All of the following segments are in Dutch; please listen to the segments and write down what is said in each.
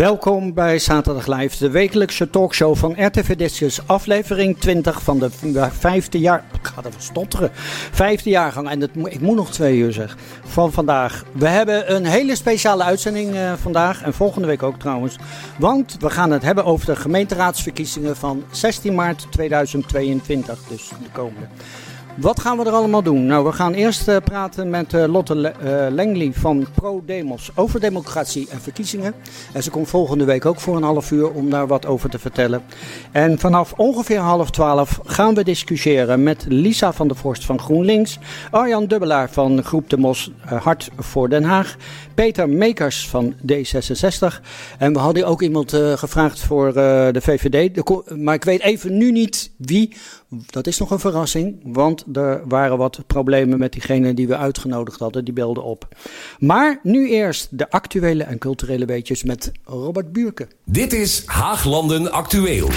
Welkom bij Zaterdag Live, de wekelijkse talkshow van RTV Discus, aflevering 20 van de vijfde jaar. Ik ga even stotteren. Vijfde jaargang, en het, ik moet nog twee uur zeg. Van vandaag. We hebben een hele speciale uitzending uh, vandaag en volgende week ook trouwens. Want we gaan het hebben over de gemeenteraadsverkiezingen van 16 maart 2022, dus de komende. Wat gaan we er allemaal doen? Nou, we gaan eerst uh, praten met uh, Lotte Le uh, Langley van Pro-Demos over democratie en verkiezingen. En ze komt volgende week ook voor een half uur om daar wat over te vertellen. En vanaf ongeveer half twaalf gaan we discussiëren met Lisa van der Vorst van GroenLinks, Arjan Dubbelaar van Groep de Mos Hart voor Den Haag, Peter Mekers van D66. En we hadden ook iemand gevraagd voor de VVD, maar ik weet even nu niet wie. Dat is nog een verrassing, want er waren wat problemen met diegene die we uitgenodigd hadden. Die belden op. Maar nu eerst de actuele en culturele weetjes met Robert Buurke. Dit is Haaglanden Actueel.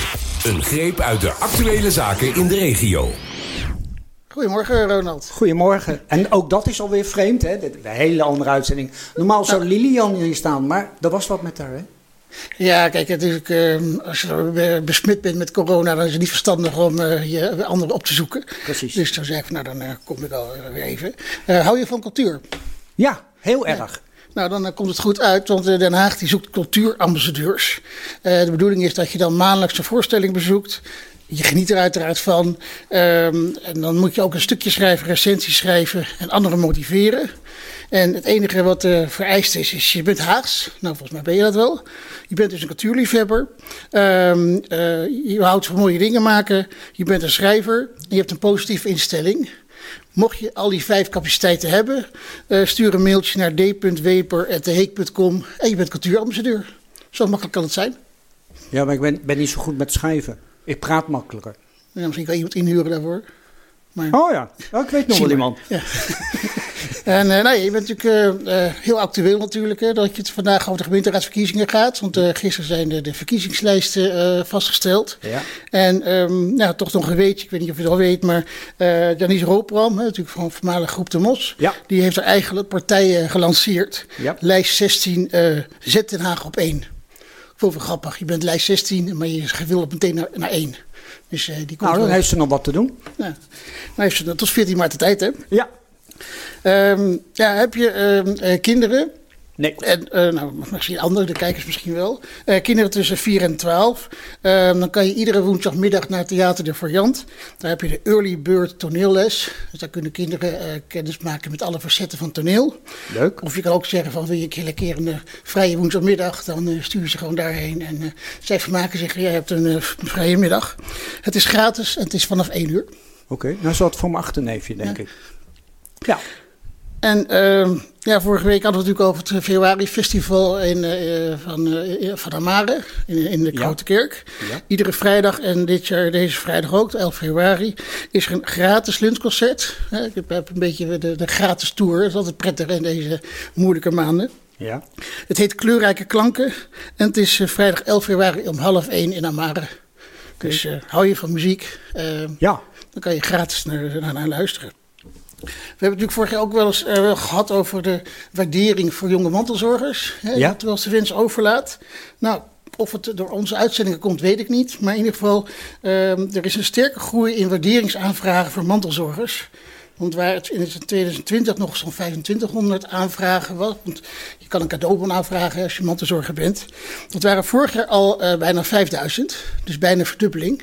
Een greep uit de actuele zaken in de regio. Goedemorgen, Ronald. Goedemorgen. En ook dat is alweer vreemd, hè? De hele andere uitzending. Normaal zou Lilian hier staan, maar er was wat met haar, hè? Ja, kijk, natuurlijk, uh, als je besmet bent met corona, dan is het niet verstandig om uh, je anderen op te zoeken. Precies. Dus dan zeg ik, nou dan uh, kom ik al weer even. hou je van cultuur? Ja, heel erg. Nou, dan komt het goed uit, want Den Haag die zoekt cultuurambassadeurs. de bedoeling is dat je dan maandelijks een voorstelling bezoekt. Je geniet er uiteraard van. Um, en dan moet je ook een stukje schrijven, recensies schrijven en anderen motiveren. En het enige wat uh, vereist is, is je bent Haags. Nou, volgens mij ben je dat wel. Je bent dus een cultuurliefhebber. Um, uh, je houdt van mooie dingen maken. Je bent een schrijver. En je hebt een positieve instelling. Mocht je al die vijf capaciteiten hebben, uh, stuur een mailtje naar d.weper.heek.com en je bent cultuurambassadeur. Zo makkelijk kan het zijn. Ja, maar ik ben, ben niet zo goed met schrijven. Ik praat makkelijker. Ja, misschien kan je iemand inhuren daarvoor. Maar... Oh ja, oh, ik weet nog wel iemand. Ja. en uh, nee, je bent natuurlijk uh, heel actueel natuurlijk, hè, dat je het vandaag over de gemeenteraadsverkiezingen gaat. Want uh, gisteren zijn de, de verkiezingslijsten vastgesteld. Ja. En um, nou, toch nog een weetje, ik weet niet of je het al weet, maar Janice Roopram, natuurlijk van voormalig Groep de Mos, ja. die heeft haar eigen partij gelanceerd. Ja. Lijst 16, Zet Den Haag op 1. Ik vond het grappig, je bent lijst 16, maar je wil op meteen naar, naar 1. Dus, uh, die komt nou, dan heeft ze nog wat te doen. Ja. Dan heeft ze tot 14 maart de tijd, hè? Ja. Um, ja, heb je um, uh, kinderen? Nee. En, uh, nou, misschien anderen, de kijkers misschien wel. Uh, kinderen tussen 4 en 12. Uh, dan kan je iedere woensdagmiddag naar Theater de Variant. Daar heb je de Early Bird toneelles. Dus daar kunnen kinderen kennis maken met alle facetten van toneel. Leuk. Of je kan ook zeggen van wil je een keer een vrije woensdagmiddag. Dan stuur ze gewoon daarheen. En zij vermaken zich. Jij hebt een vrije middag. Het is gratis en het is vanaf 1 uur. Oké, okay. nou zo wat voor mijn achterneefje denk Ja. ik. Ja. En uh, ja, vorige week hadden we natuurlijk over het februari festival in, uh, van, uh, van Amare in, in de Grote Kerk. Ja. Iedere vrijdag en dit jaar, deze vrijdag ook, 11 februari, is er een gratis lunchconcert. Ik heb een beetje de, de gratis tour, dat is altijd prettig in deze moeilijke maanden. Ja. Het heet Kleurrijke Klanken en het is vrijdag 11 februari om half 1 in Amare. Dus hou je van muziek, ja. dan kan je gratis naar, naar, naar luisteren. We hebben natuurlijk vorig jaar ook wel eens uh, gehad over de waardering voor jonge mantelzorgers. Hè, Ja. Eens de wens overlaat. Nou, of het door onze uitzendingen komt, weet ik niet. Maar in ieder geval, uh, er is een sterke groei in waarderingsaanvragen voor mantelzorgers. Want waar het in 2020 nog zo'n 2500 aanvragen was. Want je kan een cadeaubon aanvragen als je mantelzorger bent. Dat waren vorig jaar al uh, bijna 5000. Dus bijna verdubbeling.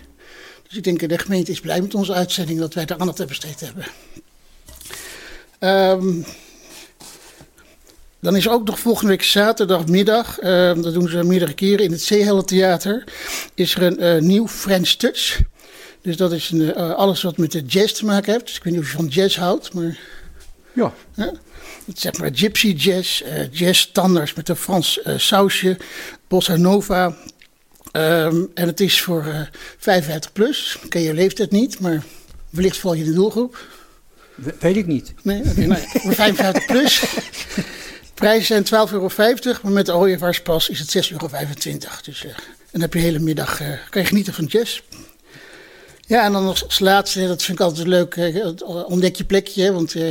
Dus ik denk, de gemeente is blij met onze uitzending dat wij daar aandacht aan besteed hebben. Um, dan is ook nog volgende week zaterdagmiddag, uh, dat doen ze meerdere keren in het Zeehelle Theater, is er een uh, nieuw French Touch. Dus dat is een, uh, alles wat met de jazz te maken heeft. Dus ik weet niet of je van jazz houdt, maar... Ja. Het is zeg maar gypsy jazz, jazz standaards met een Frans sausje, bossa nova. Um, en het is voor 55 plus. Ik ken je leeftijd niet, maar wellicht val je in de doelgroep. Weet ik niet. Nee, okay, nou, voor 55 plus. Prijzen zijn 12,50 euro, maar met de ooievaarspas is het 6,25 euro. Dus uh, dan heb je de hele middag, uh, kan je genieten van jazz. Ja, en dan als laatste, dat vind ik altijd leuk, eh, ontdek je plekje. Want uh,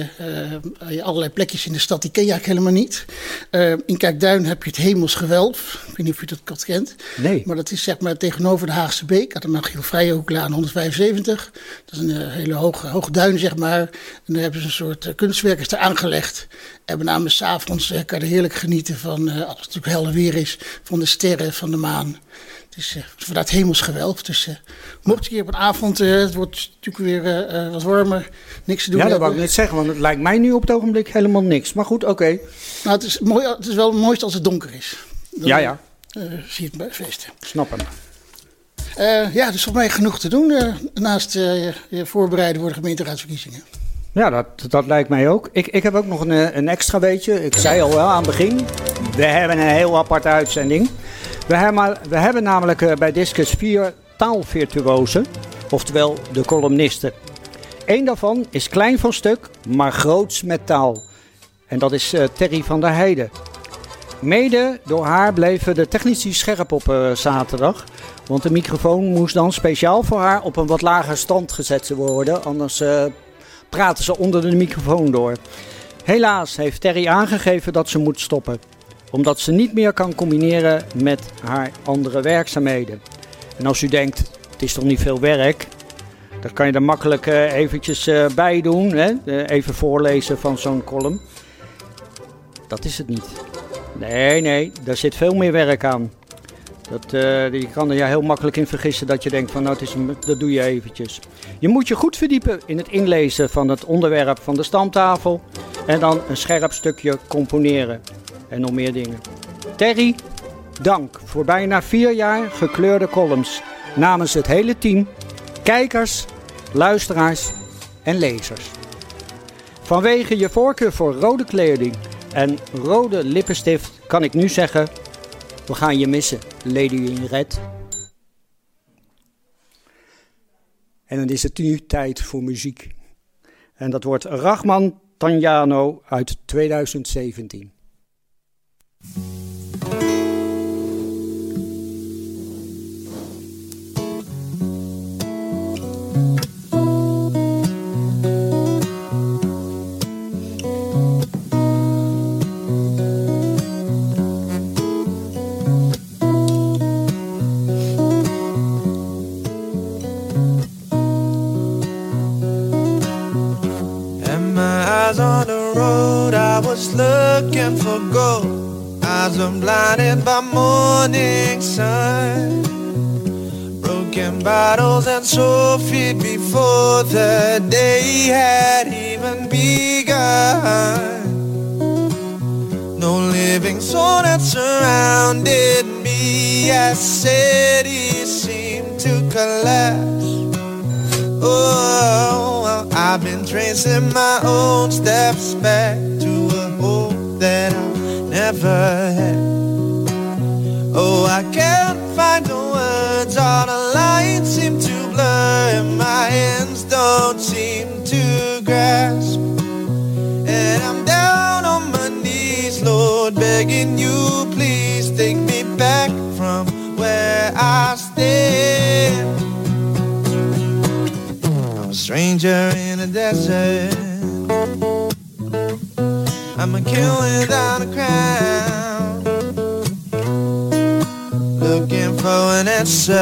uh, allerlei plekjes in de stad, die ken je eigenlijk helemaal niet. Uh, in Kijkduin heb je het Hemels Gewelf. Ik weet niet of je dat kat kent. Nee. Maar dat is zeg maar tegenover de Haagse Beek, aan de Magiel Vrijehoeklaan 175. Dat is een hele hoge, hoge duin, zeg maar. En daar hebben ze een soort kunstwerkers er aangelegd. En met name s'avonds kan je heerlijk genieten van, als het natuurlijk helder weer is, van de sterren, van de maan. Het is uh, vanuit hemelsgewelf. Dus uh, mocht je hier op een avond, uh, het wordt natuurlijk weer wat warmer, niks te doen. Ja, dat wou ik net zeggen, want het lijkt mij nu op het ogenblik helemaal niks. Maar goed, oké. Okay. Nou, het is, mooi, het is wel het mooiste als het donker is. Dan, ja, ja. zie je het bij feesten. Snap hem. ja, dus voor mij genoeg te doen naast je voorbereiden voor de gemeenteraadsverkiezingen. Ja, dat, dat lijkt mij ook. Ik, ik heb ook nog een, een extra weetje. Ik zei al wel aan het begin, we hebben een heel aparte uitzending. We hebben, we hebben namelijk uh, bij Discus vier taalvirtuosen, oftewel de columnisten. Eén daarvan is klein van stuk, maar groots met taal. En dat is uh, Terry van der Heijden. Mede door haar bleven de technici scherp op uh, zaterdag. Want de microfoon moest dan speciaal voor haar op een wat lager stand gezet worden. Anders praten ze onder de microfoon door. Helaas heeft Terry aangegeven dat ze moet stoppen omdat ze niet meer kan combineren met haar andere werkzaamheden. En als u denkt, het is toch niet veel werk, dan kan je er makkelijk uh, eventjes uh, bij doen. Hè? Uh, even voorlezen van zo'n column. Dat is het niet. Nee, nee, daar zit veel meer werk aan. Dat, je kan er heel makkelijk in vergissen dat je denkt van nou, dat doe je eventjes. Je moet je goed verdiepen in het inlezen van het onderwerp van de stamtafel en dan een scherp stukje componeren en nog meer dingen. Terry, dank voor bijna vier jaar gekleurde columns namens het hele team, kijkers, luisteraars en lezers. Vanwege je voorkeur voor rode kleding en rode lippenstift kan ik nu zeggen: we gaan je missen, Lady in Red. En dan is het nu tijd voor muziek. En dat wordt Rachman Tanjano uit 2017. Was looking for gold eyes are blinded by morning sun. Broken bottles and trophies before the day had even begun. No living soul that surrounded me as cities seemed to collapse. Oh, I've been tracing my own steps back that I never had. Oh, I can't find the words, all the lines seem to blur, and my hands don't seem to grasp. And I'm down on my knees, Lord, begging you, please take me back from where I stand. I'm a stranger in a desert. I'm a king without a crown. Looking for an answer.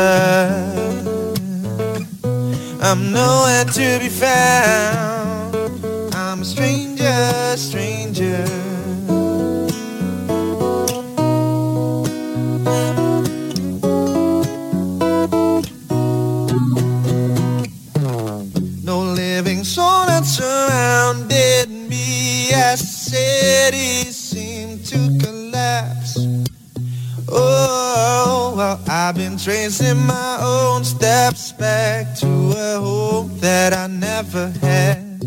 I'm nowhere to be found. I've been tracing my own steps back to a hope that I never had.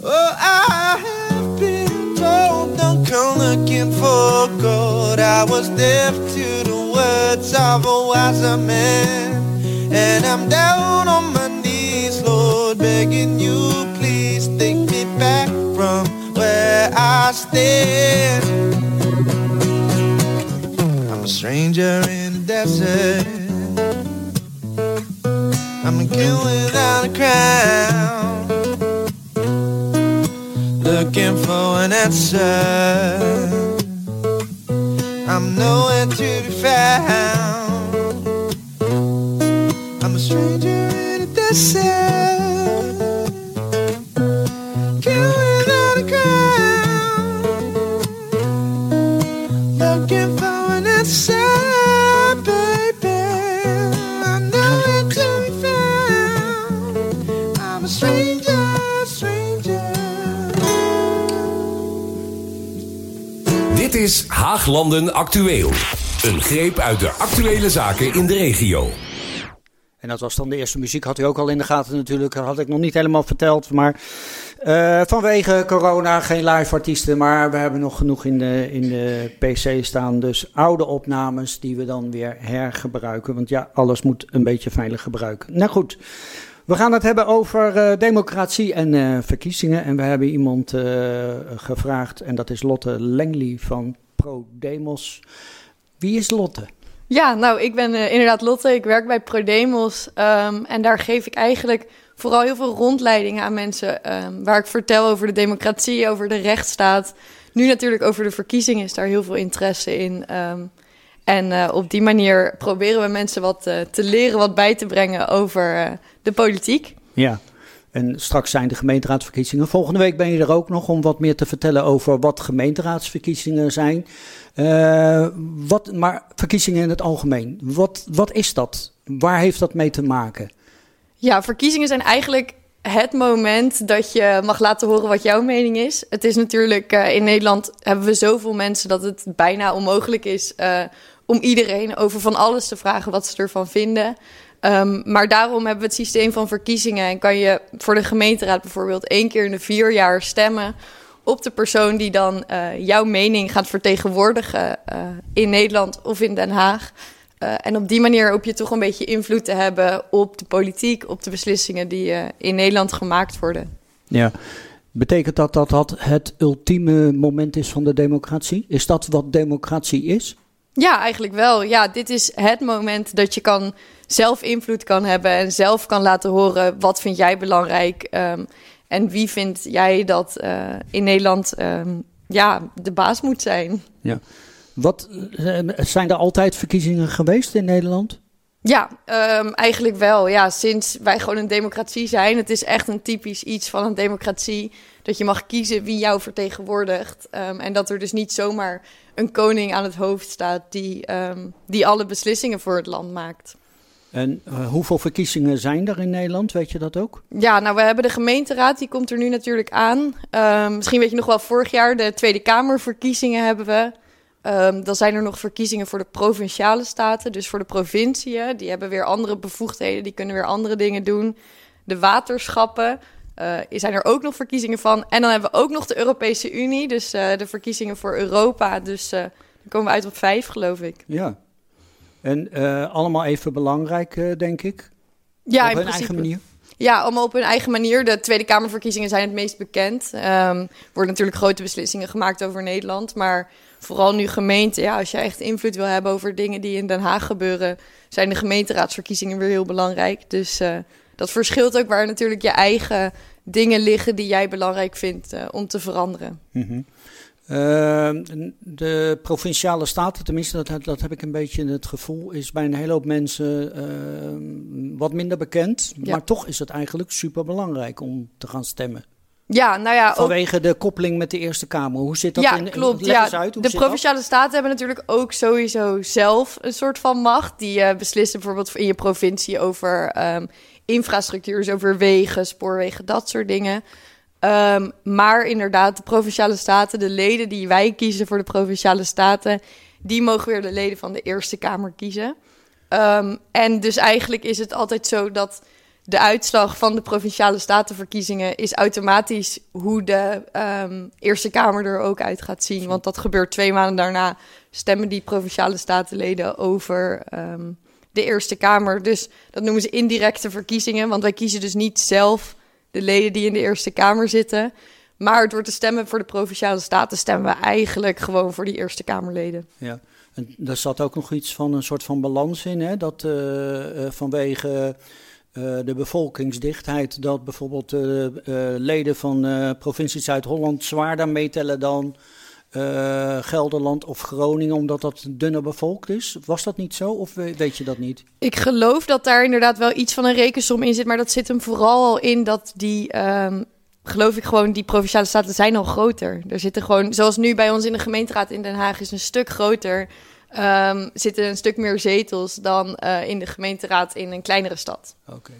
Oh, I have been told don't come looking for gold. I was deaf to the words of a wiser man, and I'm down on my knees, Lord, begging you, please take me back from where I stand. I'm a stranger in desert. I'm a king without a crown, looking for an answer. I'm nowhere to be found. I'm a stranger in a desert. Is Haaglanden Actueel. Een greep uit de actuele zaken in de regio. En dat was dan de eerste muziek, had u ook al in de gaten natuurlijk. Had ik nog niet helemaal verteld. Maar eh, vanwege corona geen live artiesten. Maar we hebben nog genoeg in de, in de PC staan. Dus oude opnames die we dan weer hergebruiken. Want ja, alles moet een beetje veilig gebruiken. Nou goed, we gaan het hebben over eh, democratie en eh, verkiezingen. En we hebben iemand eh, gevraagd. En dat is Lotte Langley van ProDemos. Wie is Lotte? Ja, nou, ik ben inderdaad Lotte. Ik werk bij ProDemos. ehm, en daar geef ik eigenlijk vooral heel veel rondleidingen aan mensen. ehm, waar ik vertel over de democratie, over de rechtsstaat. Nu natuurlijk over de verkiezingen is daar heel veel interesse in. ehm, en eh, op die manier proberen we mensen wat eh, te leren, wat bij te brengen over eh, de politiek. Ja, en straks zijn de gemeenteraadsverkiezingen. Volgende week ben je er ook nog om wat meer te vertellen over wat gemeenteraadsverkiezingen zijn. Wat, maar verkiezingen in het algemeen, wat, wat is dat? Waar heeft dat mee te maken? Ja, verkiezingen zijn eigenlijk het moment dat je mag laten horen wat jouw mening is. Het is natuurlijk, in Nederland hebben we zoveel mensen dat het bijna onmogelijk is om iedereen over van alles te vragen wat ze ervan vinden. Ehm, maar daarom hebben we het systeem van verkiezingen en kan je voor de gemeenteraad bijvoorbeeld één keer in de vier jaar stemmen op de persoon die dan eh, jouw mening gaat vertegenwoordigen eh, in Nederland of in Den Haag. Eh, en op die manier hoop je toch een beetje invloed te hebben op de politiek, op de beslissingen die in Nederland gemaakt worden. Ja. Betekent dat dat het ultieme moment is van de democratie? Is dat wat democratie is? Ja, eigenlijk wel. Ja, dit is het moment dat je kan zelf invloed kan hebben en zelf kan laten horen wat vind jij belangrijk ehm, en wie vind jij dat eh, in Nederland ehm, ja, de baas moet zijn. Ja. Wat, eh, zijn er altijd verkiezingen geweest in Nederland? Ja, ehm, eigenlijk wel. Ja, sinds wij gewoon een democratie zijn. Het is echt een typisch iets van een democratie. Dat je mag kiezen wie jou vertegenwoordigt. Ehm, en dat er dus niet zomaar een koning aan het hoofd staat die, ehm, die alle beslissingen voor het land maakt. En eh, hoeveel verkiezingen zijn er in Nederland? Weet je dat ook? Ja, nou, we hebben de gemeenteraad, die komt er nu natuurlijk aan. Misschien weet je nog wel, vorig jaar de Tweede Kamerverkiezingen hebben we. Ehm, dan zijn er nog verkiezingen voor de provinciale staten, dus voor de provinciën. Die hebben weer andere bevoegdheden, die kunnen weer andere dingen doen. De waterschappen, eh zijn er ook nog verkiezingen van. En dan hebben we ook nog de Europese Unie, dus eh, de verkiezingen voor Europa. Dus eh, dan komen we uit op vijf, geloof ik. Ja. En allemaal even belangrijk, denk ik. Ja, op in hun principe. eigen manier. Ja, allemaal op hun eigen manier. De Tweede Kamerverkiezingen zijn het meest bekend. Ehm, er worden natuurlijk grote beslissingen gemaakt over Nederland. Maar vooral nu gemeenten, ja, als je echt invloed wil hebben over dingen die in Den Haag gebeuren, zijn de gemeenteraadsverkiezingen weer heel belangrijk. Dus eh, dat verschilt ook waar natuurlijk je eigen dingen liggen die jij belangrijk vindt eh, om te veranderen. Mhm. Eh, de provinciale staten, tenminste, dat, dat heb ik een beetje het gevoel, is bij een hele hoop mensen wat minder bekend. Ja. Maar toch is het eigenlijk super belangrijk om te gaan stemmen. Ja, nou ja, ook Vanwege de koppeling met de Eerste Kamer. Hoe zit dat ja, in? klopt. Leg Ja, eens uit, hoe de dat? provinciale staten hebben natuurlijk ook sowieso zelf een soort van macht. Die eh, beslissen bijvoorbeeld in je provincie over ehm, infrastructuur, dus over wegen, spoorwegen, dat soort dingen. Ehm, maar inderdaad, de provinciale staten, de leden die wij kiezen voor de provinciale staten, die mogen weer de leden van de Eerste Kamer kiezen. Ehm, en dus eigenlijk is het altijd zo dat de uitslag van de provinciale statenverkiezingen is automatisch hoe de ehm, Eerste Kamer er ook uit gaat zien. Want dat gebeurt twee maanden daarna. Stemmen die provinciale statenleden over ehm, de Eerste Kamer. Dus dat noemen ze indirecte verkiezingen. Want wij kiezen dus niet zelf de leden die in de Eerste Kamer zitten. Maar door te stemmen voor de provinciale staten stemmen we eigenlijk gewoon voor die Eerste Kamerleden. Ja. En daar zat ook nog iets van een soort van balans in, hè? Dat eh, eh, vanwege eh, de bevolkingsdichtheid, dat bijvoorbeeld uh, leden van provincie Zuid-Holland zwaarder meetellen dan Gelderland of Groningen, omdat dat dunner bevolkt is. Was dat niet zo of weet je dat niet? Ik geloof dat daar inderdaad wel iets van een rekensom in zit, maar dat zit hem vooral al in dat die. Ehm, geloof ik gewoon, die provinciale staten zijn al groter. Er zitten gewoon, zoals nu bij ons in de gemeenteraad in Den Haag, is een stuk groter. Um, zitten een stuk meer zetels dan uh, in de gemeenteraad in een kleinere stad. Oké.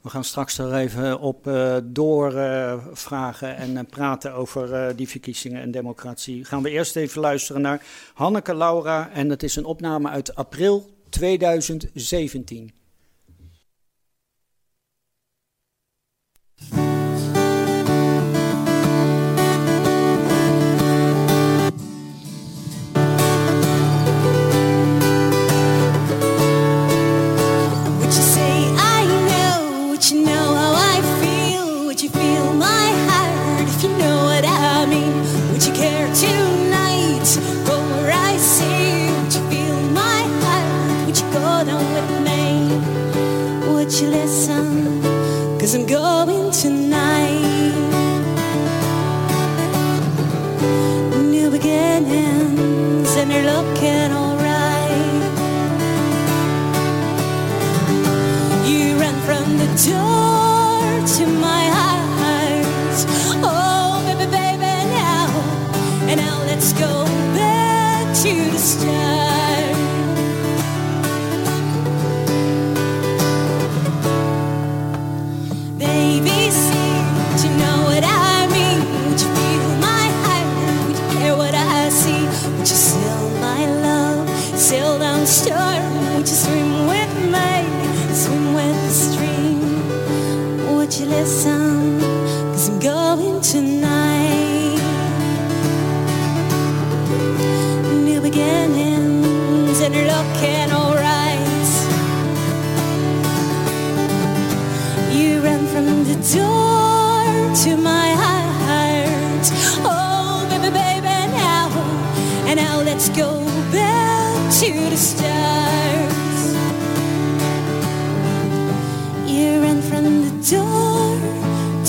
We gaan straks er even op uh, doorvragen uh, en praten over die verkiezingen en democratie. Gaan we eerst even luisteren naar Hanneke Laura en het is een opname uit april 2017. Cause I'm going tonight. New beginnings, and you're looking alright. You run from the door to my heart. Listen, cause I'm going tonight. New beginnings and looking alright. You ran from the door to my heart. Oh, baby, baby, now. And now let's go back to the start.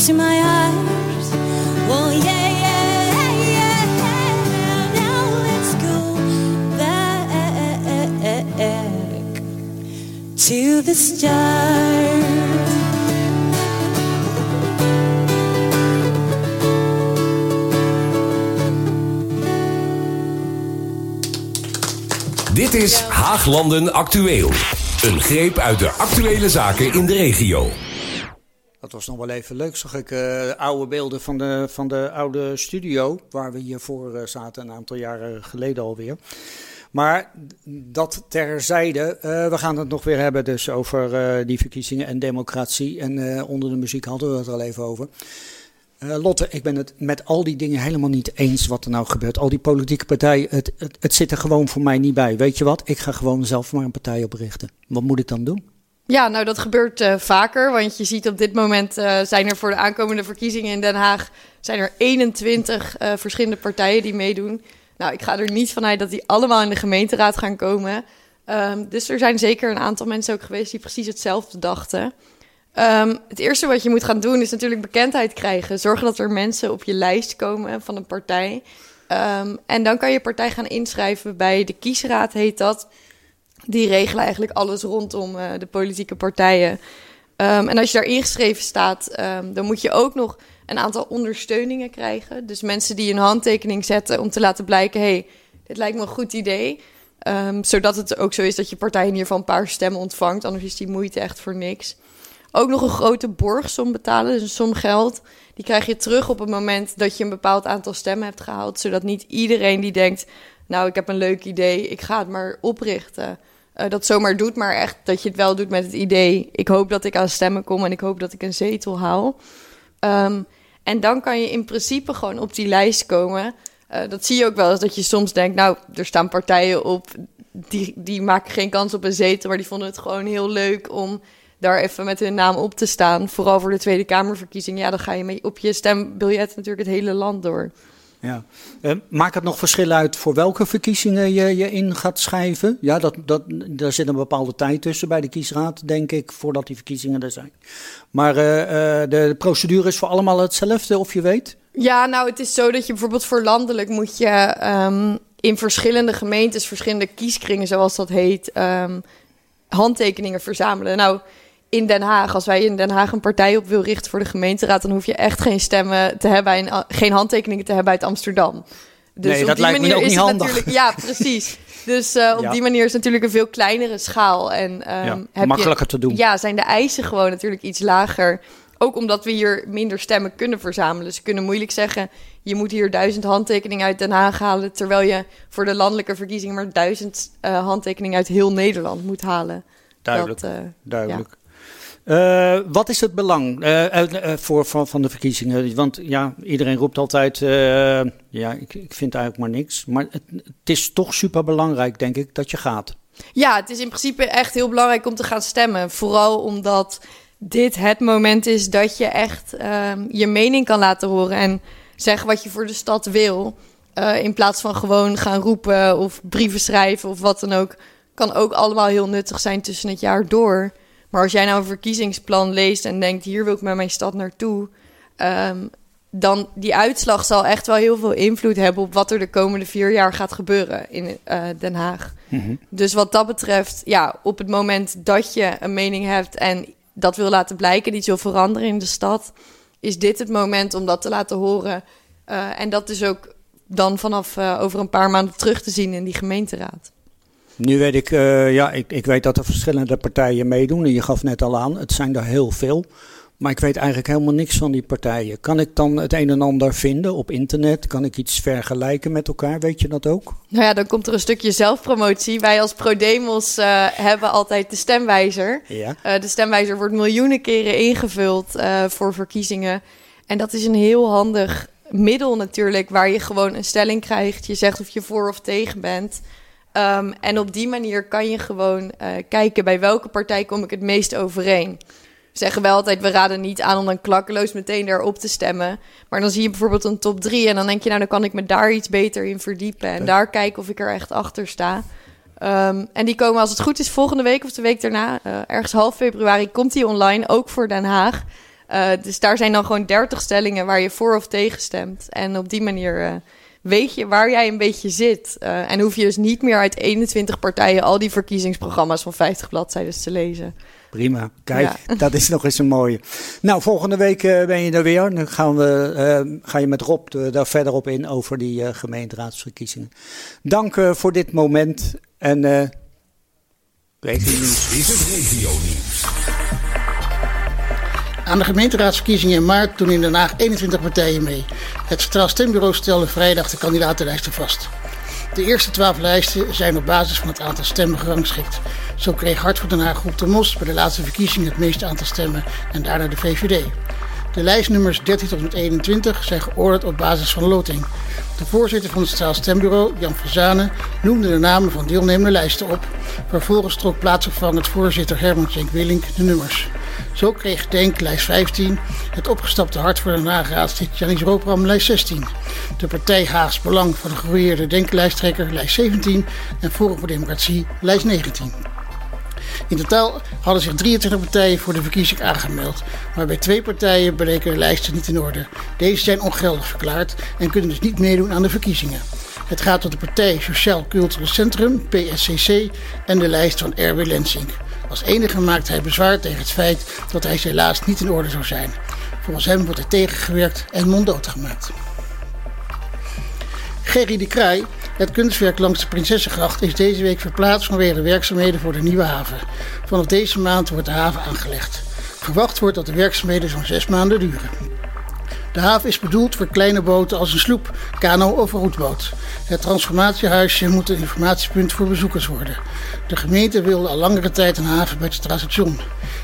To my eyes. Oh yeah, yeah, yeah. Now let's go back to the start. Dit is Haaglanden Actueel. Een greep uit de actuele zaken in de regio. Dat was nog wel even leuk. Zag ik uh, oude beelden van de, van de oude studio. Waar we hiervoor uh, zaten, een aantal jaren geleden alweer. Maar dat terzijde. Uh, we gaan het nog weer hebben dus over die verkiezingen en democratie. En onder de muziek hadden we het al even over. Lotte, ik ben het met al die dingen helemaal niet eens wat er nou gebeurt. Al die politieke partijen, het, het, het zit er gewoon voor mij niet bij. Weet je wat? Ik ga gewoon zelf maar een partij oprichten. Wat moet ik dan doen? Ja, nou dat gebeurt uh, vaker. Want je ziet op dit moment uh, zijn er voor de aankomende verkiezingen in Den Haag zijn er 21 uh, verschillende partijen die meedoen. Nou, ik ga er niet vanuit dat die allemaal in de gemeenteraad gaan komen. Um, dus er zijn zeker een aantal mensen ook geweest die precies hetzelfde dachten. Um, het eerste wat je moet gaan doen is natuurlijk bekendheid krijgen. Zorgen dat er mensen op je lijst komen van een partij. Um, en dan kan je partij gaan inschrijven bij de kiesraad, heet dat die regelen eigenlijk alles rondom uh, de politieke partijen. Um, en als je daar ingeschreven staat, um, dan moet je ook nog een aantal ondersteuningen krijgen. Dus mensen die een handtekening zetten om te laten blijken: hey, dit lijkt me een goed idee. Um, zodat het ook zo is dat je partij geval een paar stemmen ontvangt. Anders is die moeite echt voor niks. Ook nog een grote borgsom betalen, dus een som geld. Die krijg je terug op het moment dat je een bepaald aantal stemmen hebt gehaald. Zodat niet iedereen die denkt: Nou, ik heb een leuk idee, ik ga het maar oprichten uh, dat zomaar doet, maar echt dat je het wel doet met het idee: ik hoop dat ik aan stemmen kom en ik hoop dat ik een zetel haal. Um, en dan kan je in principe gewoon op die lijst komen. Uh, dat zie je ook wel eens dat je soms denkt: nou, er staan partijen op die, die maken geen kans op een zetel, maar die vonden het gewoon heel leuk om daar even met hun naam op te staan. Vooral voor de Tweede Kamerverkiezing. Ja, dan ga je mee op je stembiljet natuurlijk het hele land door. Ja. Uh, maakt het nog verschil uit voor welke verkiezingen je je in gaat schrijven? Ja, dat, dat, daar zit een bepaalde tijd tussen bij de kiesraad, denk ik, voordat die verkiezingen er zijn. Maar uh, uh, de procedure is voor allemaal hetzelfde, of je weet? Ja, nou, het is zo dat je bijvoorbeeld voor landelijk moet je um, in verschillende gemeentes, verschillende kieskringen, zoals dat heet, um, handtekeningen verzamelen. Nou, in Den Haag, als wij in Den Haag een partij op wil richten voor de gemeenteraad, dan hoef je echt geen stemmen te hebben en geen handtekeningen te hebben uit Amsterdam. Dus nee, op dat die lijkt manier me ook niet handig. Natuurlijk, ja, precies. Dus uh, op ja. die manier is het natuurlijk een veel kleinere schaal. En, um, ja, heb makkelijker je, te doen. Ja, zijn de eisen gewoon natuurlijk iets lager. Ook omdat we hier minder stemmen kunnen verzamelen. Ze kunnen moeilijk zeggen: je moet hier duizend handtekeningen uit Den Haag halen. Terwijl je voor de landelijke verkiezingen maar duizend uh, handtekeningen uit heel Nederland moet halen. Duidelijk. Dat, uh, duidelijk. Ja. Uh, wat is het belang uh, uh, voor, van, van de verkiezingen? Want ja, iedereen roept altijd, ja, ik, ik vind eigenlijk maar niks. Maar het, het is toch super belangrijk, denk ik, dat je gaat. Ja, het is in principe echt heel belangrijk om te gaan stemmen. Vooral omdat dit het moment is dat je echt ehm, je mening kan laten horen en zeggen wat je voor de stad wil. in plaats van gewoon gaan roepen of brieven schrijven of wat dan ook. Kan ook allemaal heel nuttig zijn tussen het jaar door. Maar als jij nou een verkiezingsplan leest en denkt: hier wil ik met mijn stad naartoe. Um, dan die uitslag zal echt wel heel veel invloed hebben op wat er de komende vier jaar gaat gebeuren in uh, Den Haag. Mm -hmm. Dus wat dat betreft, ja, op het moment dat je een mening hebt en dat wil laten blijken, die wil veranderen in de stad, is dit het moment om dat te laten horen. Uh, en dat is ook dan vanaf uh, over een paar maanden terug te zien in die gemeenteraad. Nu weet ik, uh, ja, ik, ik weet dat er verschillende partijen meedoen. En je gaf net al aan, het zijn er heel veel. Maar ik weet eigenlijk helemaal niks van die partijen. Kan ik dan het een en ander vinden op internet? Kan ik iets vergelijken met elkaar? Weet je dat ook? Nou ja, dan komt er een stukje zelfpromotie. Wij als ProDemos uh, hebben altijd de stemwijzer. Ja. Uh, de stemwijzer wordt miljoenen keren ingevuld uh, voor verkiezingen. En dat is een heel handig middel natuurlijk, waar je gewoon een stelling krijgt. Je zegt of je voor of tegen bent. Um, en op die manier kan je gewoon uh, kijken bij welke partij kom ik het meest overeen. We zeggen wel altijd, we raden niet aan om dan klakkeloos meteen daarop te stemmen. Maar dan zie je bijvoorbeeld een top 3 en dan denk je, nou dan kan ik me daar iets beter in verdiepen. En daar kijken of ik er echt achter sta. Um, en die komen als het goed is volgende week of de week daarna, uh, ergens half februari, komt die online, ook voor Den Haag. Uh, dus daar zijn dan gewoon 30 stellingen waar je voor of tegen stemt. En op die manier weet je waar jij een beetje zit. Uh, en hoef je dus niet meer uit 21 partijen al die verkiezingsprogramma's van 50 bladzijden te lezen. Prima, kijk, ja. dat is nog eens een mooie. Nou, volgende week uh, ben je er weer. Dan gaan we, uh, ga je met Rob daar verder op in over die gemeenteraadsverkiezingen. Dank voor dit moment en regio nieuws. Is het regio nieuws? Aan de gemeenteraadsverkiezingen in maart doen in Den Haag 21 partijen mee. Het Centraal Stembureau stelde vrijdag de kandidatenlijsten vast. De eerste 12 lijsten zijn op basis van het aantal stemmen gerangschikt. Zo kreeg Hart voor Den Haag Groep de Mos bij de laatste verkiezingen het meeste aantal stemmen en daarna de VVD. De lijstnummers 13 tot en met 21 zijn geoordeeld op basis van loting. De voorzitter van het Centraal Stembureau, Jan van Zanen, noemde de namen van deelnemende lijsten op. Vervolgens trok plaatsvervangend voorzitter Herman Cenk Willink de nummers. Zo kreeg Denk lijst 15, het opgestapte Hart voor Den Haag raadslid Janis Roopram lijst 16. De partij Haags Belang van de geroeieerde Denk-lijsttrekker lijst 17 en Forum voor Democratie lijst 19. In totaal hadden zich 23 partijen voor de verkiezing aangemeld, maar bij twee partijen bleken de lijsten niet in orde. Deze zijn ongeldig verklaard en kunnen dus niet meedoen aan de verkiezingen. Het gaat om de partij Sociaal Cultureel Centrum, PSCC, en de lijst van Erwin Lensing. Als enige maakt hij bezwaar tegen het feit dat hij helaas niet in orde zou zijn. Volgens hem wordt er tegengewerkt en monddood gemaakt. Gerry de Kraai, het kunstwerk langs de Prinsessengracht, is deze week verplaatst vanwege de werkzaamheden voor de nieuwe haven. Vanaf deze maand wordt de haven aangelegd. Verwacht wordt dat de werkzaamheden zo'n zes maanden duren. De haven is bedoeld voor kleine boten als een sloep, kano of roetboot. Het transformatiehuisje moet een informatiepunt voor bezoekers worden. De gemeente wilde al langere tijd een haven bij het Centraal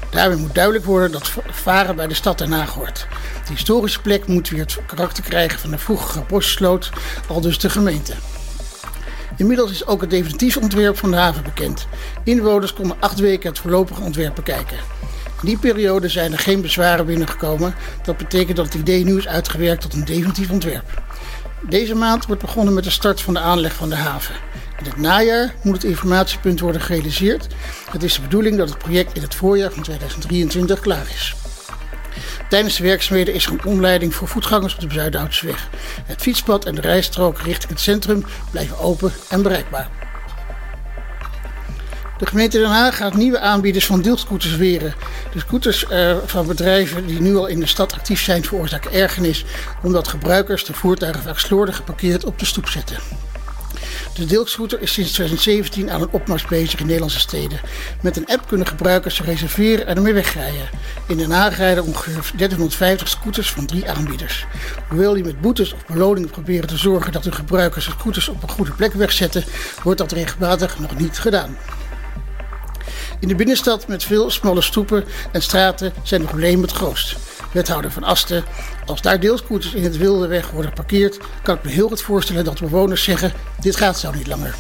Daarmee moet duidelijk worden dat varen bij de stad Haag hoort. De historische plek moet weer het karakter krijgen van de vroegere bosjesloot, al dus de gemeente. Inmiddels is ook het definitieve ontwerp van de haven bekend. Inwoners konden acht weken het voorlopige ontwerp bekijken. In die periode zijn er geen bezwaren binnengekomen. Dat betekent dat het idee nu is uitgewerkt tot een definitief ontwerp. Deze maand wordt begonnen met de start van de aanleg van de haven. In het najaar moet het informatiepunt worden gerealiseerd. Het is de bedoeling dat het project in het voorjaar van 2023 klaar is. Tijdens de werkzaamheden is er een omleiding voor voetgangers op de Zuidoudseweg. Het fietspad en de rijstrook richting het centrum blijven open en bereikbaar. De gemeente Den Haag gaat nieuwe aanbieders van deelscooters weren. De scooters uh, van bedrijven die nu al in de stad actief zijn veroorzaken ergernis omdat gebruikers de voertuigen vaak slordig geparkeerd op de stoep zetten. De deelscooter is sinds 2017 aan een opmars bezig in Nederlandse steden. Met een app kunnen gebruikers ze reserveren en ermee wegrijden. In Den Haag rijden ongeveer 1350 scooters van drie aanbieders. Hoewel die met boetes of beloningen proberen te zorgen dat de gebruikers de scooters op een goede plek wegzetten, wordt dat regelmatig nog niet gedaan. In de binnenstad met veel smalle stoepen en straten zijn de problemen het grootst. Wethouder van Asten, als daar deelscooters in het wilde weg worden geparkeerd, kan ik me heel goed voorstellen dat bewoners zeggen: dit gaat zo niet langer.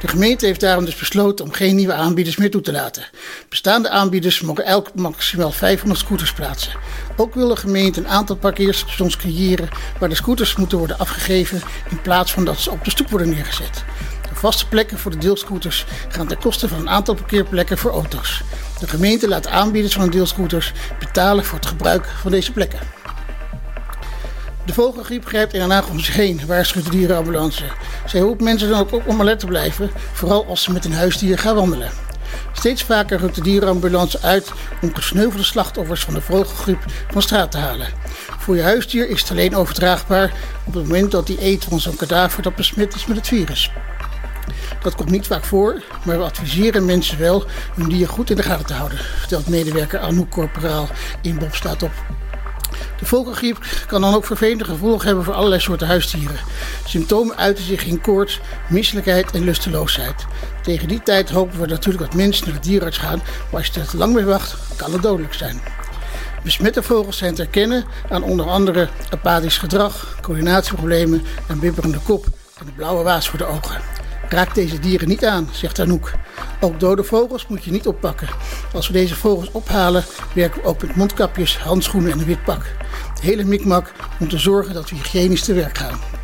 De gemeente heeft daarom dus besloten om geen nieuwe aanbieders meer toe te laten. Bestaande aanbieders mogen elk maximaal 500 scooters plaatsen. Ook wil de gemeente een aantal parkeerstations creëren waar de scooters moeten worden afgegeven in plaats van dat ze op de stoep worden neergezet. De vaste plekken voor de deelscooters gaan ten koste van een aantal parkeerplekken voor auto's. De gemeente laat aanbieders van deelscooters betalen voor het gebruik van deze plekken. De vogelgriep grijpt in Den Haag om zich heen, waarschuwt de dierenambulance. Zij roept mensen dan ook op om alert te blijven, vooral als ze met een huisdier gaan wandelen. Steeds vaker rukt de dierenambulance uit om gesneuvelde slachtoffers van de vogelgriep van straat te halen. Voor je huisdier is het alleen overdraagbaar op het moment dat die eet van zo'n kadaver dat besmet is met het virus. Dat komt niet vaak voor, maar we adviseren mensen wel hun dier goed in de gaten te houden, vertelt medewerker Anouk Corporaal in Bob staat op. De vogelgriep kan dan ook vervelende gevolgen hebben voor allerlei soorten huisdieren. Symptomen uiten zich in koorts, misselijkheid en lusteloosheid. Tegen die tijd hopen we natuurlijk dat mensen naar de dierenarts gaan, maar als je er te lang mee wacht, kan het dodelijk zijn. Besmette vogels zijn te herkennen aan onder andere apathisch gedrag, coördinatieproblemen, een bibberende kop en de blauwe waas voor de ogen. Raak deze dieren niet aan, zegt Anouk. Ook dode vogels moet je niet oppakken. Als we deze vogels ophalen, werken we ook met mondkapjes, handschoenen en een wit pak. Het hele mikmak om te zorgen dat we hygiënisch te werk gaan.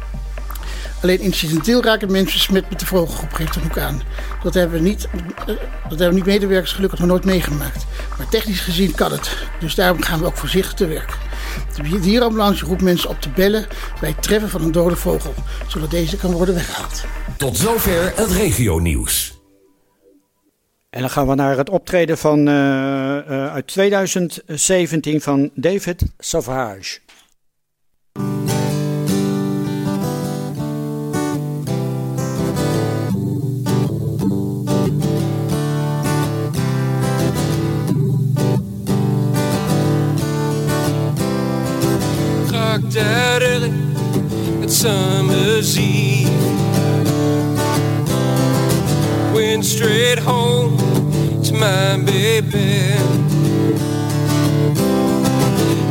Alleen incidenteel raken mensen besmet met de vogelgroep, geeft Anouk aan. Dat hebben, we niet, eh, dat hebben niet medewerkers gelukkig nog nooit meegemaakt. Maar technisch gezien kan het. Dus daarom gaan we ook voorzichtig te werk. De dierenambulance roept mensen op te bellen bij het treffen van een dode vogel, zodat deze kan worden weggehaald. Tot zover het regionieuws. En dan gaan we naar het optreden van, uh, uh, uit 2017 van David Sauvage. Saturday at summer's eve. Went straight home to my baby.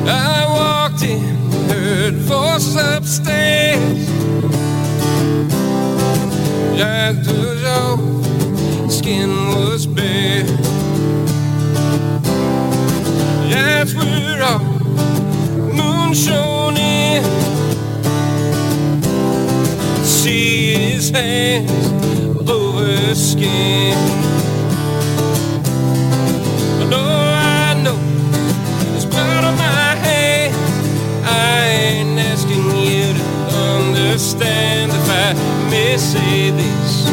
I walked in, heard voices upstairs. Jack was off, skin was bare. That's where all moon shone See his hands over skin. I know, I know, there's blood on my hand. I ain't asking you to understand if I may say this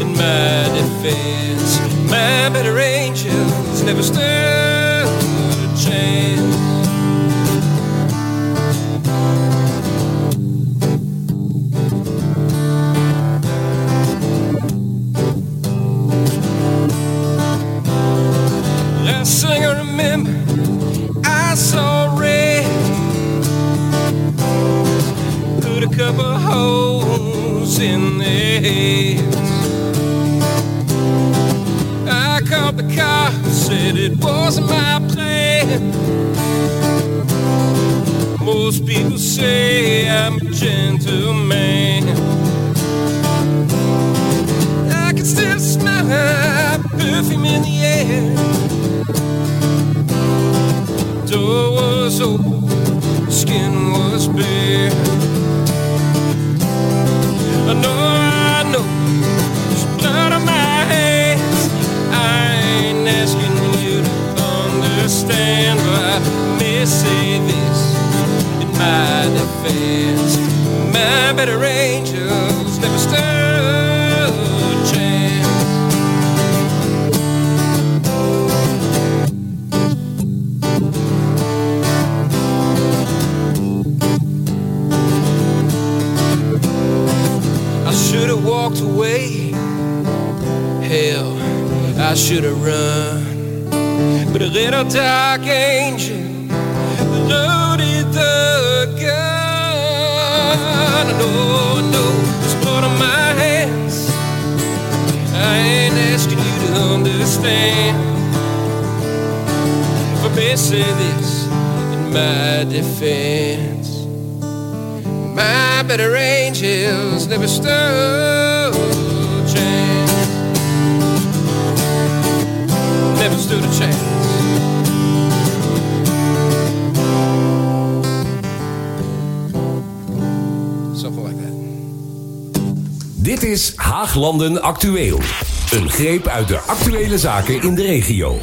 in my defense. My better angels never stood couple holes in their heads. I called the car, said it wasn't my plan. Most people say I'm a gentleman. Actueel. Een greep uit de actuele zaken in de regio.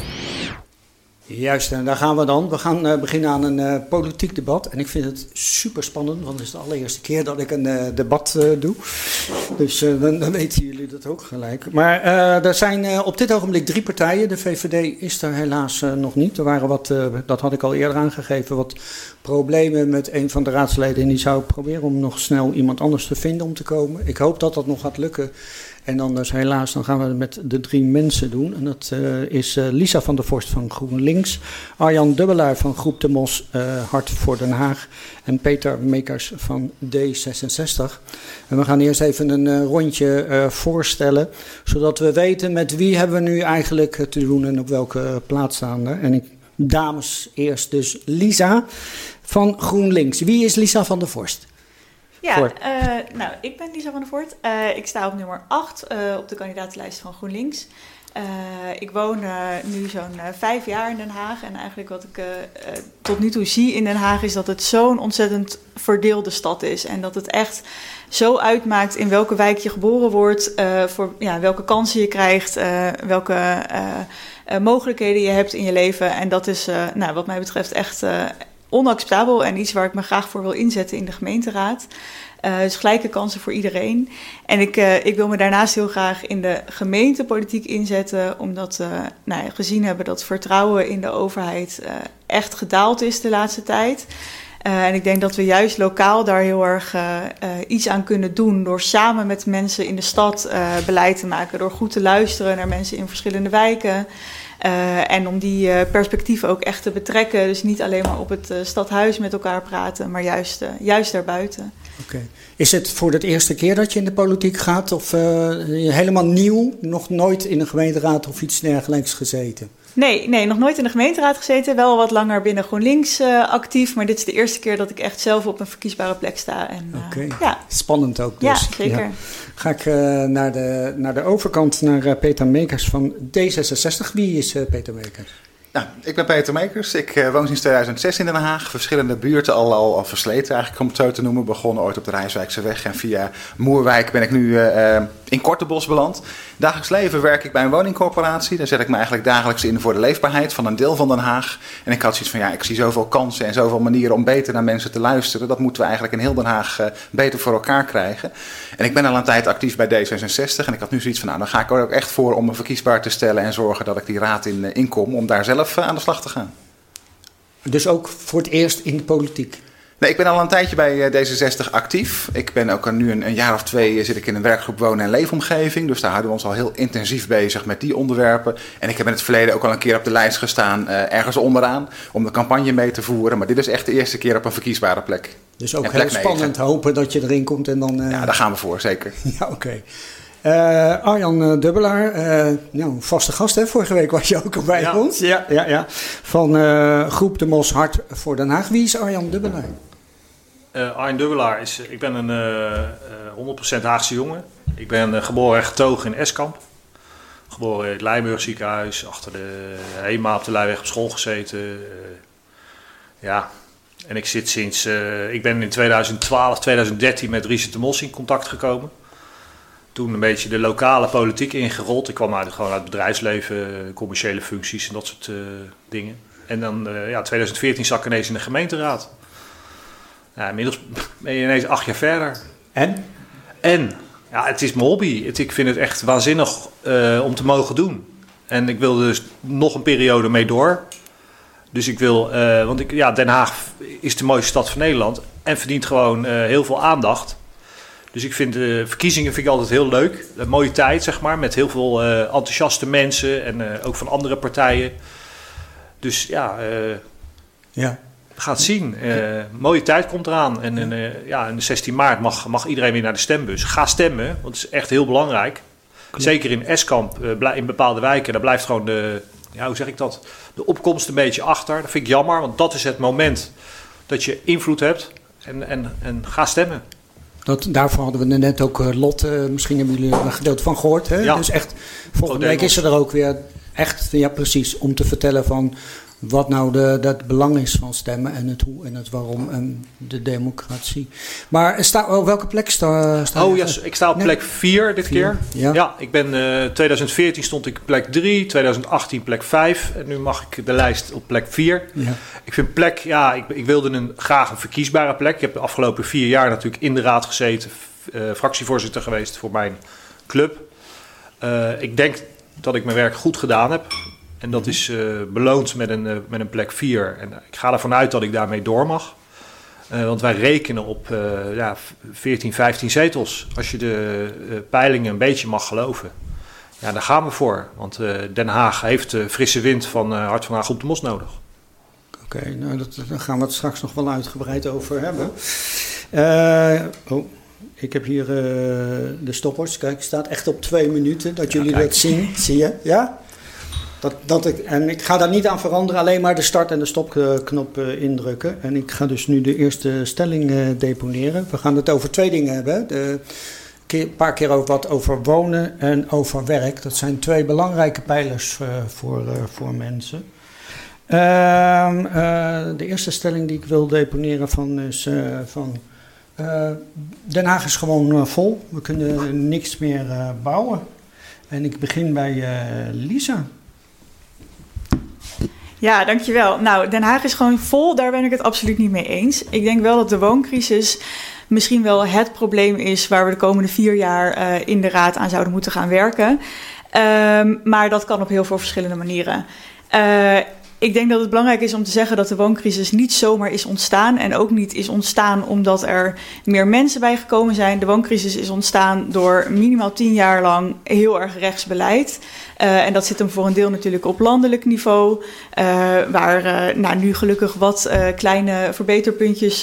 Juist, en daar gaan we dan. We gaan eh, beginnen aan een eh, politiek debat. En ik vind het super spannend, want het is de allereerste keer dat ik een eh, debat doe. Dus dan, dan weten jullie dat ook gelijk. Maar er zijn op dit ogenblik drie partijen. De VVD is er helaas nog niet. Er waren wat, dat had ik al eerder aangegeven, wat problemen met een van de raadsleden. En die zou proberen om nog snel iemand anders te vinden om te komen. Ik hoop dat dat nog gaat lukken. En anders helaas, dan gaan we het met de drie mensen doen. En dat eh, is eh, Lisa van der Vorst van GroenLinks, Arjan Dubbelaar van Groep de Mos eh, Hart voor Den Haag en Peter Mekers van D66. En we gaan eerst even een rondje voorstellen, zodat we weten met wie hebben we nu eigenlijk te doen en op welke plaats staan er. En ik, dames eerst dus Lisa van GroenLinks. Wie is Lisa van der Vorst? Ja, eh, nou, ik ben Lisa van der Voort. Eh, ik sta op nummer 8 eh, op de kandidatenlijst van GroenLinks. Ik woon nu zo'n vijf jaar in Den Haag. En eigenlijk wat ik tot nu toe zie in Den Haag is dat het zo'n ontzettend verdeelde stad is. En dat het echt zo uitmaakt in welke wijk je geboren wordt, voor ja, welke kansen je krijgt, welke mogelijkheden je hebt in je leven. En dat is nou, wat mij betreft echt onacceptabel en iets waar ik me graag voor wil inzetten in de gemeenteraad. Eh, dus gelijke kansen voor iedereen. En ik, eh, ik wil me daarnaast heel graag in de gemeentepolitiek inzetten, omdat we nou ja, gezien hebben dat vertrouwen in de overheid eh, echt gedaald is de laatste tijd. En ik denk dat we juist lokaal daar heel erg iets aan kunnen doen door samen met mensen in de stad beleid te maken, door goed te luisteren naar mensen in verschillende wijken. Eh, en om die eh, perspectieven ook echt te betrekken. Dus niet alleen maar op het eh, stadhuis met elkaar praten, maar juist, juist daarbuiten. Oké. Is het voor de eerste keer dat je in de politiek gaat of helemaal nieuw, nog nooit in een gemeenteraad of iets dergelijks gezeten? Nee, nee, nog nooit in de gemeenteraad gezeten. Wel wat langer binnen GroenLinks eh, actief. Maar dit is de eerste keer dat ik echt zelf op een verkiesbare plek sta. En, eh, Oké. Ja, Spannend ook dus. ja, zeker. Ga ik eh, naar, de, naar de overkant, naar eh, Peter Mekers van D66. Wie is eh, Peter Mekers? Nou, ik ben Peter Mekers. Ik eh, woon sinds 2006 in Den Haag. Verschillende buurten al, al, al versleten eigenlijk, om het zo te noemen. Begonnen ooit op de Rijswijkse weg. En via Moerwijk ben ik nu in Kortebos beland. Dagelijks leven werk ik bij een woningcorporatie. Daar zet ik me eigenlijk dagelijks in voor de leefbaarheid van een deel van Den Haag. En ik had zoiets van, ja, ik zie zoveel kansen en zoveel manieren om beter naar mensen te luisteren. Dat moeten we eigenlijk in heel Den Haag eh, beter voor elkaar krijgen. En ik ben al een tijd actief bij D66. En ik had nu zoiets van, nou, dan ga ik er ook echt voor om me verkiesbaar te stellen. En zorgen dat ik die raad in, eh, inkom om daar zelf eh, aan de slag te gaan. Dus ook voor het eerst in de politiek. Nee, ik ben al een tijdje bij eh, D66 actief. Ik ben ook al nu een, een jaar of twee eh, zit ik in een werkgroep wonen- en leefomgeving. Dus daar houden we ons al heel intensief bezig met die onderwerpen. En ik heb in het verleden ook al een keer op de lijst gestaan, eh, ergens onderaan, om de campagne mee te voeren. Maar dit is echt de eerste keer op een verkiesbare plek. Dus ook heel spannend hopen dat je erin komt en dan... Ja, daar gaan we voor, zeker. Ja, oké. Eh, Arjan eh, Dubbelaar, eh, nou, een vaste gast hè, vorige week was je ook al bij Ja. ons. Ja, ja, ja. Van eh, Groep de Mos Hart voor Den Haag. Wie is Arjan Dubbelaar? Eh Arjen Dubbelaar is, ik ben een eh, eh, 100% Haagse jongen. Ik ben geboren en getogen in Eskamp. Geboren in het Lijnburg ziekenhuis, achter de HEMA op de Leijweg op school gezeten. Eh, ja, en ik zit sinds, eh, ik ben in 2012, 2013 met Richard de Mos in contact gekomen. Toen een beetje de lokale politiek ingerold. Ik kwam uit, gewoon uit het bedrijfsleven, commerciële functies en dat soort eh, dingen. En dan, eh, ja, 2014 zat ik ineens in de gemeenteraad. Ja, inmiddels ben je ineens acht jaar verder. En? En ja, het is mijn hobby. Het, ik vind het echt waanzinnig eh, om te mogen doen. En ik wil dus nog een periode mee door. Dus ik wil, want ik, ja, Den Haag is de mooiste stad van Nederland en verdient gewoon heel veel aandacht. Dus ik vind de verkiezingen vind ik altijd heel leuk. Een mooie tijd, zeg maar, met heel veel eh, enthousiaste mensen en eh, ook van andere partijen. Dus ja, eh, Ja. het zien. Eh, mooie tijd komt eraan. En, en, eh, ja, en de 16 maart mag, mag iedereen weer naar de stembus. Ga stemmen, want het is echt heel belangrijk. Zeker in Eskamp, eh, in bepaalde wijken, daar blijft gewoon de, ja, hoe zeg ik dat, de opkomst een beetje achter. Dat vind ik jammer, want dat is het moment dat je invloed hebt. En, en, en ga stemmen. Dat, daarvoor hadden we net ook eh, Lot, eh, misschien hebben jullie er een gedeelte van gehoord. Hè? Ja. Dus echt, volgende week is er er ook weer echt, ja precies, om te vertellen van wat nou de, dat belang is van stemmen en het hoe en het waarom en de democratie. Maar sta, oh, welke plek sta, sta Oh je? ja, ik sta op plek 4 dit Vier, keer. ja. ik ben eh 2014 stond ik op plek 3, 2018 plek 5 en nu mag ik de lijst op plek 4. Ja. Ik vind plek, ja, ik, ik wilde een, graag een verkiesbare plek. Ik heb de afgelopen vier jaar natuurlijk in de raad gezeten, eh, fractievoorzitter geweest voor mijn club. Eh, ik denk dat ik mijn werk goed gedaan heb. En dat is eh, beloond met een, eh, met een plek 4. En ik ga ervan uit dat ik daarmee door mag. Eh, want wij rekenen op ja, 14, 15 zetels. Als je de peilingen een beetje mag geloven. Ja, daar gaan we voor. Want Den Haag heeft de frisse wind van Hart van Haag op de Mos nodig. Oké, nou, dat, daar gaan we het straks nog wel uitgebreid over hebben. Oh, ik heb hier de stoppers. Kijk, het staat echt op twee minuten dat jullie kijk. dat zien. Zie je? Ja? Dat, ik, en ik ga daar niet aan veranderen, alleen maar de start- en de stopknop eh, indrukken. En ik ga dus nu de eerste stelling eh, deponeren. We gaan het over twee dingen hebben. De, een paar keer over wat over wonen en over werk. Dat zijn twee belangrijke pijlers eh, voor, voor mensen. Ehm, eh, de eerste stelling die ik wil deponeren van is van Den Haag is gewoon vol. We kunnen niks meer bouwen. En ik begin bij Lisa. Ja, dankjewel. Nou, Den Haag is gewoon vol, daar ben ik het absoluut niet mee eens. Ik denk wel dat de wooncrisis misschien wel het probleem is waar we de komende vier jaar eh, in de Raad aan zouden moeten gaan werken. Ehm, maar dat kan op heel veel verschillende manieren. Eh, ik denk dat het belangrijk is om te zeggen dat de wooncrisis niet zomaar is ontstaan. En ook niet is ontstaan omdat er meer mensen bijgekomen zijn. De wooncrisis is ontstaan door minimaal tien jaar lang heel erg rechtsbeleid. Uh, en dat zit hem voor een deel natuurlijk op landelijk niveau. Uh, waar uh, nou, nu gelukkig wat kleine verbeterpuntjes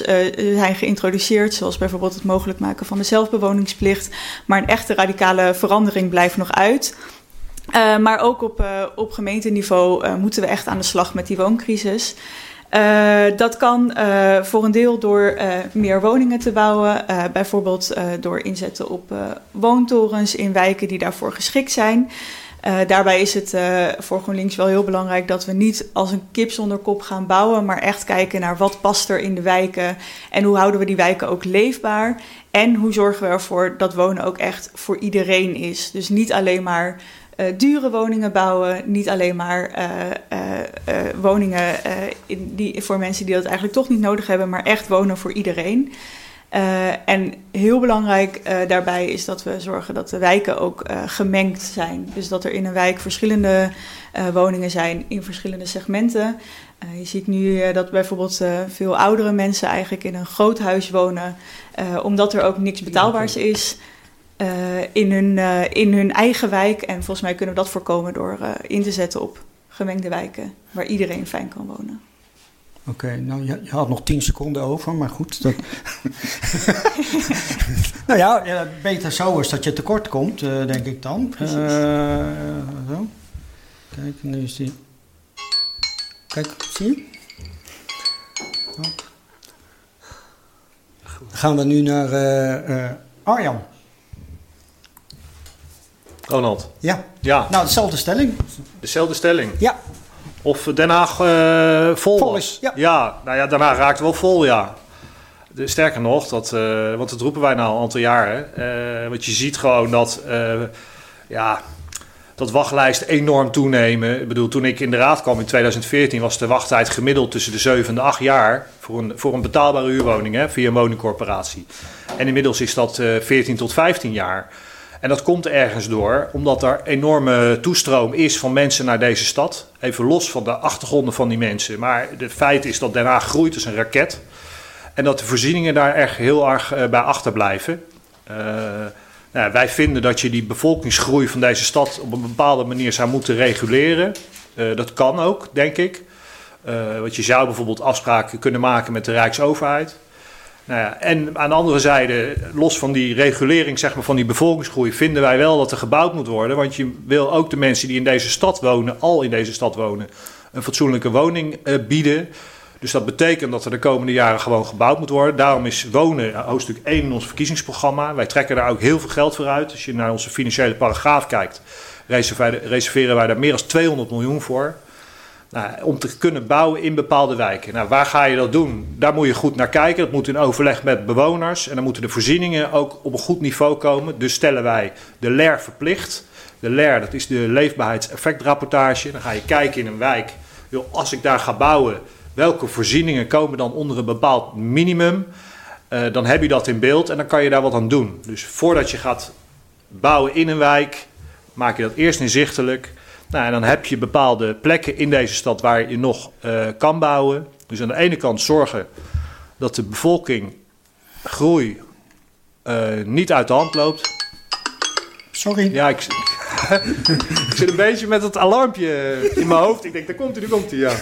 zijn geïntroduceerd. Zoals bijvoorbeeld het mogelijk maken van de zelfbewoningsplicht. Maar een echte radicale verandering blijft nog uit. Uh, maar ook op, uh, op gemeenteniveau uh, moeten we echt aan de slag met die wooncrisis. dat kan voor een deel door meer woningen te bouwen, bijvoorbeeld door inzetten op woontorens in wijken die daarvoor geschikt zijn. daarbij is het voor GroenLinks wel heel belangrijk dat we niet als een kip zonder kop gaan bouwen, maar echt kijken naar wat past er in de wijken en hoe houden we die wijken ook leefbaar. En hoe zorgen we ervoor dat wonen ook echt voor iedereen is. Dus niet alleen maar uh, dure woningen bouwen. Niet alleen maar uh, uh, woningen in die, voor mensen die dat eigenlijk toch niet nodig hebben, maar echt wonen voor iedereen. en heel belangrijk daarbij is dat we zorgen dat de wijken ook gemengd zijn. Dus dat er in een wijk verschillende woningen zijn in verschillende segmenten. je ziet nu dat bijvoorbeeld veel oudere mensen eigenlijk in een groot huis wonen, omdat er ook niks betaalbaars is. Uh, in, hun, uh, in hun eigen wijk. En volgens mij kunnen we dat voorkomen door uh, in te zetten op gemengde wijken waar iedereen fijn kan wonen. Oké, okay, nou je, je, had nog 10 seconden over, maar goed. Dat... nou ja, ja, beter zo is dat je tekort komt, denk ik dan. zo. Kijk, nu is die. Kijk, zie je? Dan gaan we nu naar Arjan. Ronald. Ja. ja. Nou, dezelfde stelling. Dezelfde stelling. Ja. Of Den Haag uh, vol, vol is. Ja. ja. Nou ja, Den Haag raakt wel vol, ja. De, sterker nog, dat, uh, want dat roepen wij nou al een aantal jaren. Uh, want je ziet gewoon dat, ja, dat wachtlijsten enorm toenemen. Ik bedoel, toen ik in de raad kwam in 2014 was de wachttijd gemiddeld tussen de 7 en de 8 jaar voor een, voor een betaalbare huurwoning hè, via een woningcorporatie. En inmiddels is dat eh 14 tot 15 jaar. En dat komt ergens door omdat er enorme toestroom is van mensen naar deze stad. Even los van de achtergronden van die mensen. Maar het feit is dat Haag groeit als een raket. En dat de voorzieningen daar echt heel erg eh, bij achterblijven. Eh, nou, wij vinden dat je die bevolkingsgroei van deze stad op een bepaalde manier zou moeten reguleren. Eh, dat kan ook, denk ik. Eh, want je zou bijvoorbeeld afspraken kunnen maken met de Rijksoverheid. Nou ja, en aan de andere zijde, los van die regulering zeg maar, van die bevolkingsgroei, vinden wij wel dat er gebouwd moet worden. Want je wil ook de mensen die in deze stad wonen, al in deze stad wonen, een fatsoenlijke woning eh, bieden. Dus dat betekent dat er de komende jaren gewoon gebouwd moet worden. Daarom is wonen eh, hoofdstuk 1 in ons verkiezingsprogramma. Wij trekken daar ook heel veel geld voor uit. Als je naar onze financiële paragraaf kijkt, reserveren reserveren wij daar meer dan 200 miljoen voor. Nou, om te kunnen bouwen in bepaalde wijken. Nou, waar ga je dat doen? Daar moet je goed naar kijken. Dat moet in overleg met bewoners. En dan moeten de voorzieningen ook op een goed niveau komen. Dus stellen wij de LER verplicht. De LER, dat is de leefbaarheidseffectrapportage. Dan ga je kijken in een wijk. Als ik daar ga bouwen, welke voorzieningen komen dan onder een bepaald minimum? Eh, dan heb je dat in beeld en dan kan je daar wat aan doen. Dus voordat je gaat bouwen in een wijk, maak je dat eerst inzichtelijk. Nou, en dan heb je bepaalde plekken in deze stad waar je nog eh, kan bouwen. Dus aan de ene kant zorgen dat de bevolking groei eh, niet uit de hand loopt. Sorry. Ja, ik, ik zit een beetje met het alarmpje in mijn hoofd. Ik denk, daar komt hij, daar komt hij, ja.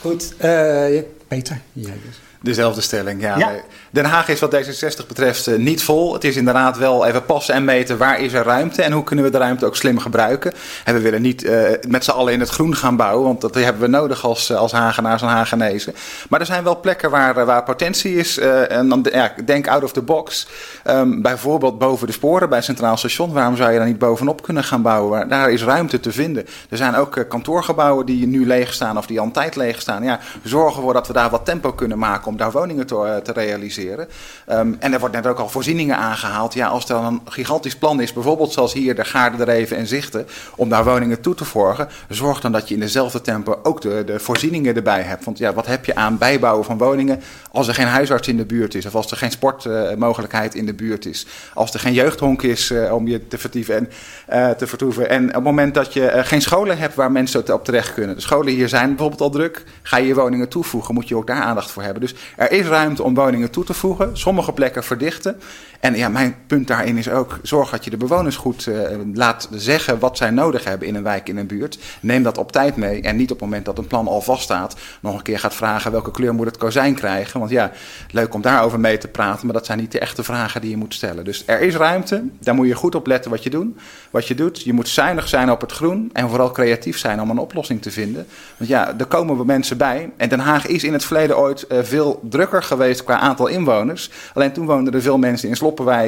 Goed, eh, Peter. Jij dus. Dezelfde stelling, ja. Ja. Den Haag is wat D66 betreft eh, niet vol. Het is inderdaad wel even passen en meten waar is er ruimte en hoe kunnen we de ruimte ook slim gebruiken. En we willen niet eh, met z'n allen in het groen gaan bouwen, want dat hebben we nodig als, eh, als Hagenaars en Hagenezen. Maar er zijn wel plekken waar, waar potentie is. en dan ja, denk out of the box. Ehm, bijvoorbeeld boven de sporen bij Centraal Station. Waarom zou je daar niet bovenop kunnen gaan bouwen? Waar- Daar is ruimte te vinden. Er zijn ook kantoorgebouwen die nu leeg staan of die al een tijd leeg staan. Ja, zorgen ervoor dat we daar wat tempo kunnen maken om daar woningen te, eh, te realiseren. Ehm, en er wordt net ook al voorzieningen aangehaald. Ja, als er dan een gigantisch plan is, bijvoorbeeld zoals hier de Gaarde, de Reven en Zichten, om daar woningen toe te voegen, zorg dan dat je in dezelfde tempo ook de, de voorzieningen erbij hebt. Want ja, wat heb je aan bijbouwen van woningen als er geen huisarts in de buurt is, of als er geen sportmogelijkheid in de buurt is, als er geen jeugdhonk is eh, om je te vertieven en eh, te vertoeven. En op het moment dat je eh, geen scholen hebt waar mensen op terecht kunnen. De scholen hier zijn bijvoorbeeld al druk. Ga je je woningen toevoegen, moet je ook daar aandacht voor hebben. Dus er is ruimte om woningen toe te voegen. Sommige plekken verdichten. En ja, mijn punt daarin is ook: zorg dat je de bewoners goed eh, laat zeggen wat zij nodig hebben in een wijk, in een buurt. Neem dat op tijd mee. En niet op het moment dat een plan al vaststaat, nog een keer gaat vragen welke kleur moet het kozijn krijgen. Want ja, leuk om daarover mee te praten, maar dat zijn niet de echte vragen die je moet stellen. Dus er is ruimte. Daar moet je goed op letten wat je, doen, wat je doet. Je moet zuinig zijn op het groen en vooral creatief zijn om een oplossing te vinden. Want ja, er komen we mensen bij. En Den Haag is in het verleden ooit eh, veel drukker geweest qua aantal inwoners. Alleen toen woonden er veel mensen in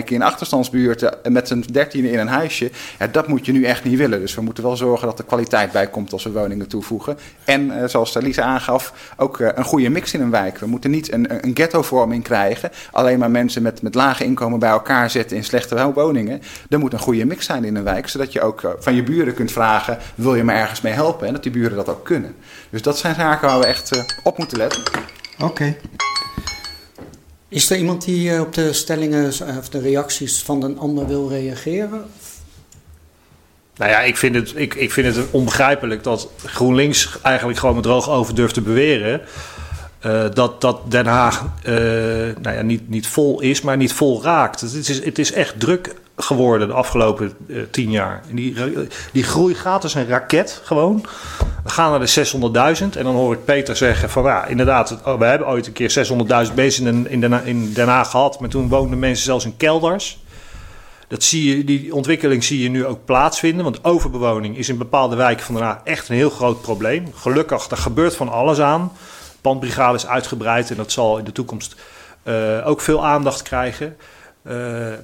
in achterstandsbuurten, en met z'n dertiende in een huisje. Dat moet je nu echt niet willen. Dus we moeten wel zorgen dat er kwaliteit bij komt als we woningen toevoegen. En eh, zoals Lisa aangaf, ook eh, een goede mix in een wijk. We moeten niet een, een ghettovorming krijgen. Alleen maar mensen met, met lage inkomen bij elkaar zetten in slechte woningen. Er moet een goede mix zijn in een wijk, zodat je ook eh, van je buren kunt vragen: wil je me ergens mee helpen? En dat die buren dat ook kunnen. Dus dat zijn zaken waar we echt op moeten letten. Oké. Is er iemand die eh, op de stellingen eh, of de reacties van een ander wil reageren? Nou ja, ik vind, het, ik, ik vind het onbegrijpelijk dat GroenLinks eigenlijk gewoon met droog over durft te beweren. eh, dat, dat Den Haag eh, nou ja, niet, niet vol is, maar niet vol raakt. Het is, het is echt druk geworden de afgelopen eh, tien jaar. En die, die groei gaat als een raket gewoon. We gaan naar de 600.000 en dan hoor ik Peter zeggen van ja, inderdaad, oh, we hebben ooit een keer 600.000 mensen in, in, Den in Den Haag gehad, maar toen woonden mensen zelfs in kelders. Dat zie je, die ontwikkeling zie je nu ook plaatsvinden. Want overbewoning is in bepaalde wijken van Den Haag echt een heel groot probleem. Gelukkig, daar gebeurt van alles aan. De pandbrigade is uitgebreid en dat zal in de toekomst eh, ook veel aandacht krijgen. Eh,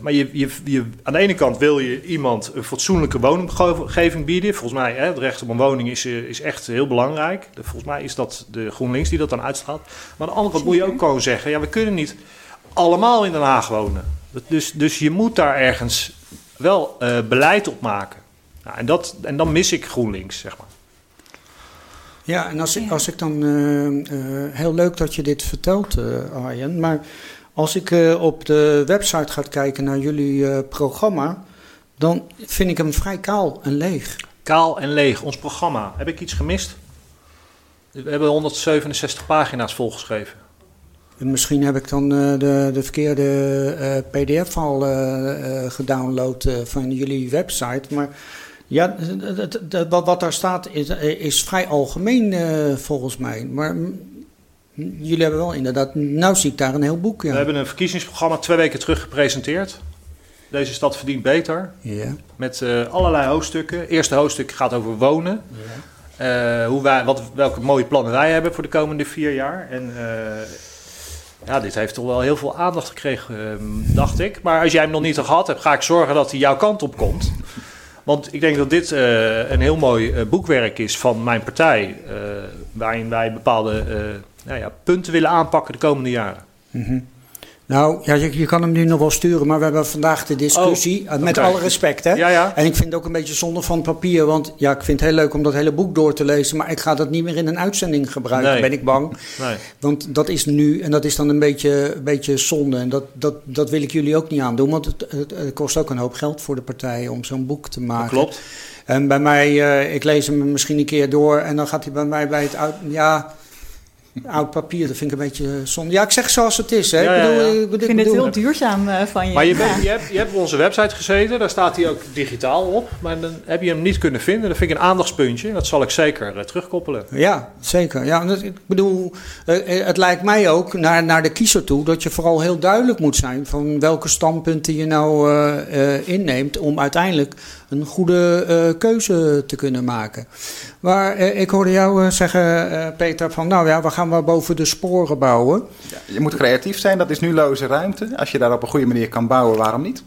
maar je, je, je, aan de ene kant wil je iemand een fatsoenlijke woonomgeving bieden. Volgens mij, hè, het recht op een woning is, eh, is echt heel belangrijk. Volgens mij is dat de GroenLinks die dat dan uitstraalt. Maar aan de andere kant moet je ook gewoon zeggen... ja, we kunnen niet allemaal in Den Haag wonen. Dus, dus je moet daar ergens wel eh, beleid op maken. Nou, en, dat, en dan mis ik GroenLinks, zeg maar. Ja, en als ik, als ik dan. heel leuk dat je dit vertelt, eh, Arjen. Maar Als ik eh, op de website ga kijken naar jullie eh, programma, dan vind ik hem vrij kaal en leeg. Kaal en leeg, ons programma. Heb ik iets gemist? We hebben 167 pagina's volgeschreven. En misschien heb ik dan eh, de, de verkeerde pdf al gedownload van jullie website. Maar ja, wat, wat daar staat is, is vrij algemeen volgens mij. Maar jullie hebben wel inderdaad, nou zie ik daar een heel boek. Ja. We hebben een verkiezingsprogramma twee weken terug gepresenteerd. Deze stad verdient beter. Ja. Met eh, allerlei hoofdstukken. Het eerste hoofdstuk gaat over wonen. Eh, hoe wij, wat, welke mooie plannen wij hebben voor de komende vier jaar. En eh, ja, dit heeft toch wel heel veel aandacht gekregen, ehm, dacht ik. Maar als jij hem nog niet gehad hebt, ga ik zorgen dat hij jouw kant op komt. Want ik denk dat dit een heel mooi boekwerk is van mijn partij. eh, waarin wij bepaalde nou ja, punten willen aanpakken de komende jaren. Mhm. Nou, ja, je, je kan hem nu nog wel sturen, maar we hebben vandaag de discussie. Oh, eh, met alle respect, hè? Ja, ja. En ik vind het ook een beetje zonde van papier. Want ja, ik vind het heel leuk om dat hele boek door te lezen. Maar ik ga dat niet meer in een uitzending gebruiken, Nee. ben ik bang. Nee. Want dat is nu, en dat is dan een beetje, een beetje zonde. En dat, dat, dat wil ik jullie ook niet aandoen. Want het, het, het kost ook een hoop geld voor de partijen om zo'n boek te maken. klopt. En bij mij, eh, ik lees hem misschien een keer door. En dan gaat hij bij mij bij het oud, ja, oud papier. Dat vind ik een beetje zonde. Ja, ik zeg zoals het is. Hè. Ja, ja, ja. ik bedoel, Ik vind het bedoel- heel duurzaam eh, van je. Maar je, bent, je, hebt, je hebt op onze website gezeten, daar staat hij ook digitaal op. Maar dan heb je hem niet kunnen vinden. Dat vind ik een aandachtspuntje. en Dat zal ik zeker eh, terugkoppelen. Ja, zeker. Ja, ik bedoel, eh, eh, het lijkt mij ook naar, naar de kiezer toe dat je vooral heel duidelijk moet zijn van welke standpunten je nou eh, eh, inneemt om uiteindelijk een goede eh, keuze te kunnen maken. Maar eh, ik hoorde jou eh, zeggen, eh, Peter, van nou ja, we gaan maar boven de sporen bouwen. Je moet creatief zijn, dat is nu loze ruimte. Als je daar op een goede manier kan bouwen, waarom niet?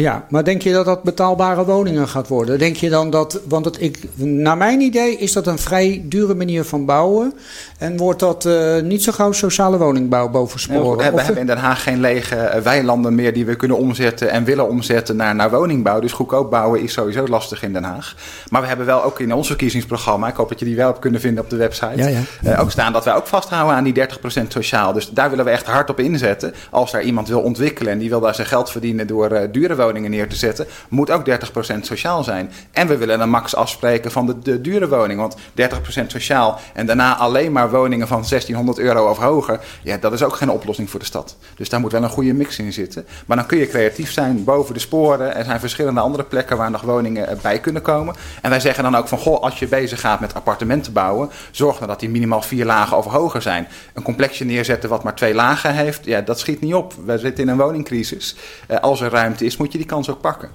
Ja, maar denk je dat dat betaalbare woningen gaat worden? Denk je dan dat, want het, ik, naar mijn idee is dat een vrij dure manier van bouwen. En wordt dat eh, niet zo gauw sociale woningbouw boven we, sporen? we hebben in Den Haag geen lege eh, weilanden meer die we kunnen omzetten en willen omzetten naar, naar woningbouw. Dus goedkoop bouwen is sowieso lastig in Den Haag. Maar we hebben wel ook in ons verkiezingsprogramma, ik hoop dat je die wel hebt kunnen vinden op de website, Ja, ja. eh, ook staan dat wij ook vasthouden aan die 30% sociaal. Dus daar willen we echt hard op inzetten. Als daar iemand wil ontwikkelen en die wil daar zijn geld verdienen door dure woningen neer te zetten, moet ook 30% sociaal zijn. En we willen een max afspreken van de, de dure woning. Want 30% sociaal en daarna alleen maar woningen van 1600 euro of hoger. Ja, dat is ook geen oplossing voor de stad. Dus daar moet wel een goede mix in zitten. Maar dan kun je creatief zijn boven de sporen. Er zijn verschillende andere plekken waar nog woningen eh, bij kunnen komen. En wij zeggen dan ook van, goh, als je bezig gaat met appartementen bouwen, zorg dan dat die minimaal vier lagen of hoger zijn. Een complexje neerzetten wat maar twee lagen heeft, ja, dat schiet niet op. We zitten in een woningcrisis. Eh, als er ruimte is, moet je die kans ook pakken.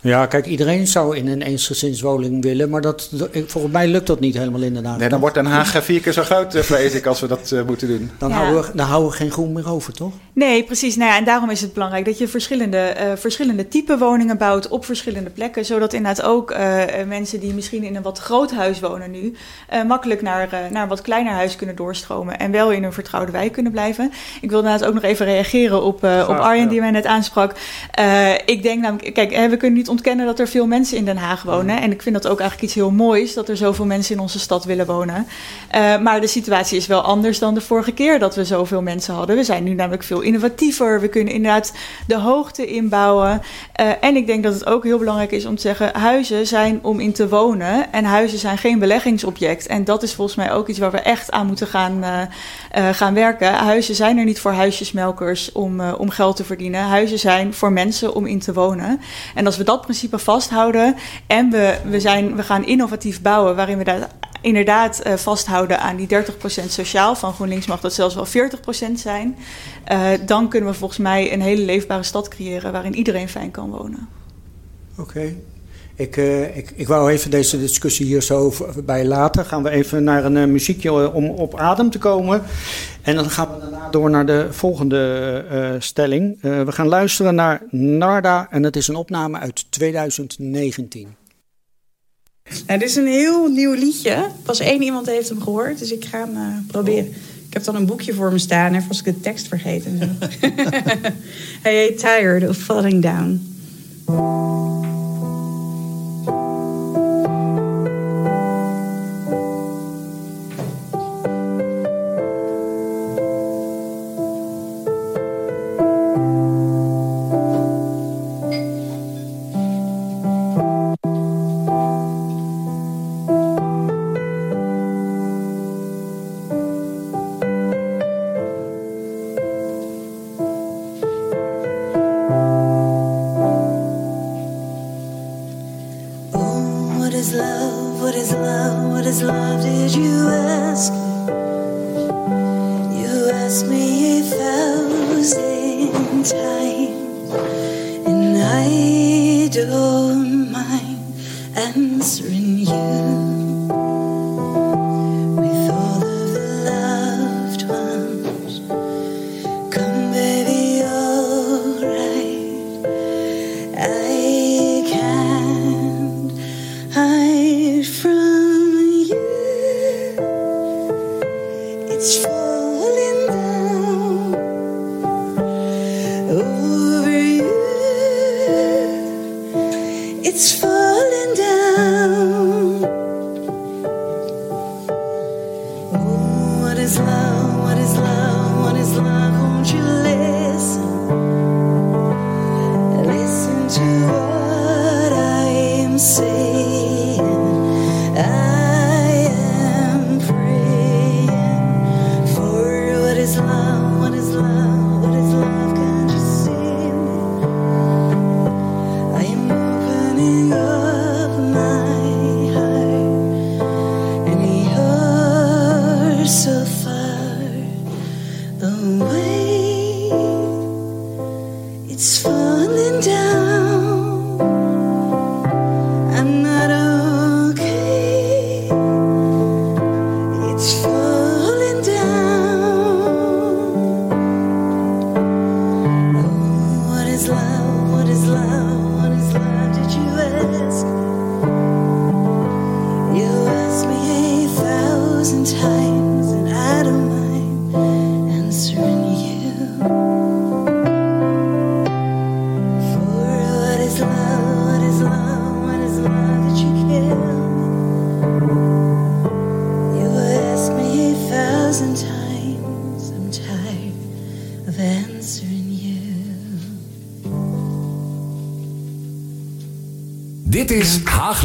Ja, kijk, iedereen zou in een eensgezinswoning willen, maar dat, volgens mij lukt dat niet helemaal inderdaad. Nee, dan wordt Den Haag vier keer zo groot, eh, vrees ik, als we dat eh, moeten doen. Dan, Ja. houden we, dan houden we geen groen meer over, toch? Nee, precies. Nou ja, en daarom is het belangrijk dat je verschillende, eh, verschillende type woningen bouwt op verschillende plekken. Zodat inderdaad ook mensen die misschien in een wat groot huis wonen nu, eh, makkelijk naar, eh, naar een wat kleiner huis kunnen doorstromen. En wel in een vertrouwde wijk kunnen blijven. Ik wil inderdaad ook nog even reageren op, eh, op Arjen ja. die mij net aansprak. Eh, ik denk namelijk, kijk, hè, we kunnen niet ontkennen dat er veel mensen in Den Haag wonen. En ik vind dat ook eigenlijk iets heel moois dat er zoveel mensen in onze stad willen wonen. Eh, maar de situatie is wel anders dan de vorige keer dat we zoveel mensen hadden. We zijn nu namelijk veel innovatiever. We kunnen inderdaad de hoogte inbouwen. Eh, en ik denk dat het ook heel belangrijk is om te zeggen: huizen zijn om in te wonen. En huizen zijn geen beleggingsobject. En dat is volgens mij ook iets waar we echt aan moeten gaan, eh, gaan werken. Huizen zijn er niet voor huisjesmelkers om, om geld te verdienen. Huizen zijn voor mensen om in te wonen. En als we dat principe vasthouden en we, we, zijn, we gaan innovatief bouwen, waarin we daar inderdaad eh, vasthouden aan die 30% sociaal. Van GroenLinks mag dat zelfs wel 40% zijn. eh, dan kunnen we volgens mij een hele leefbare stad creëren waarin iedereen fijn kan wonen. Oké. Ik, eh, ik, ik wou even deze discussie hier zo bij laten. Gaan we even naar een eh, muziekje eh, om op adem te komen. En dan gaan we daarna door naar de volgende stelling. We gaan luisteren naar Narda en het is een opname uit 2019. Nou, dit is een heel nieuw liedje. Pas één iemand heeft hem gehoord, dus ik ga hem proberen. Ik heb dan een boekje voor me staan, even als ik de tekst vergeet. En zo. Hij heet Tired of Falling Down.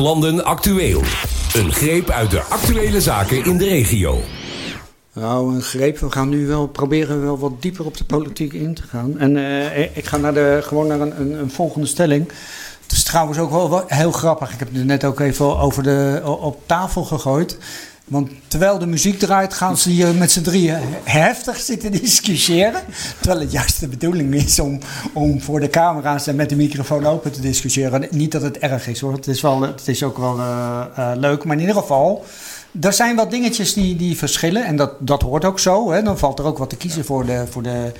Haaglanden Actueel. Een greep uit de actuele zaken in de regio. Nou, een greep. We gaan nu wel proberen wel wat dieper op de politiek in te gaan. En eh, ik ga naar de, gewoon naar een, een, volgende stelling. Het is trouwens ook wel, wel heel grappig. Ik heb het net ook even over de, op tafel gegooid. Want terwijl de muziek draait, gaan ze hier met z'n drieën heftig zitten discussiëren. Terwijl het juist de bedoeling is om, om voor de camera's en met de microfoon open te discussiëren. Niet dat het erg is hoor. Het is, wel, het is ook wel eh, eh, leuk. Maar in ieder geval, er zijn wat dingetjes die, die verschillen. En dat, dat hoort ook zo. Hè. Dan valt er ook wat te kiezen voor de, voor, de,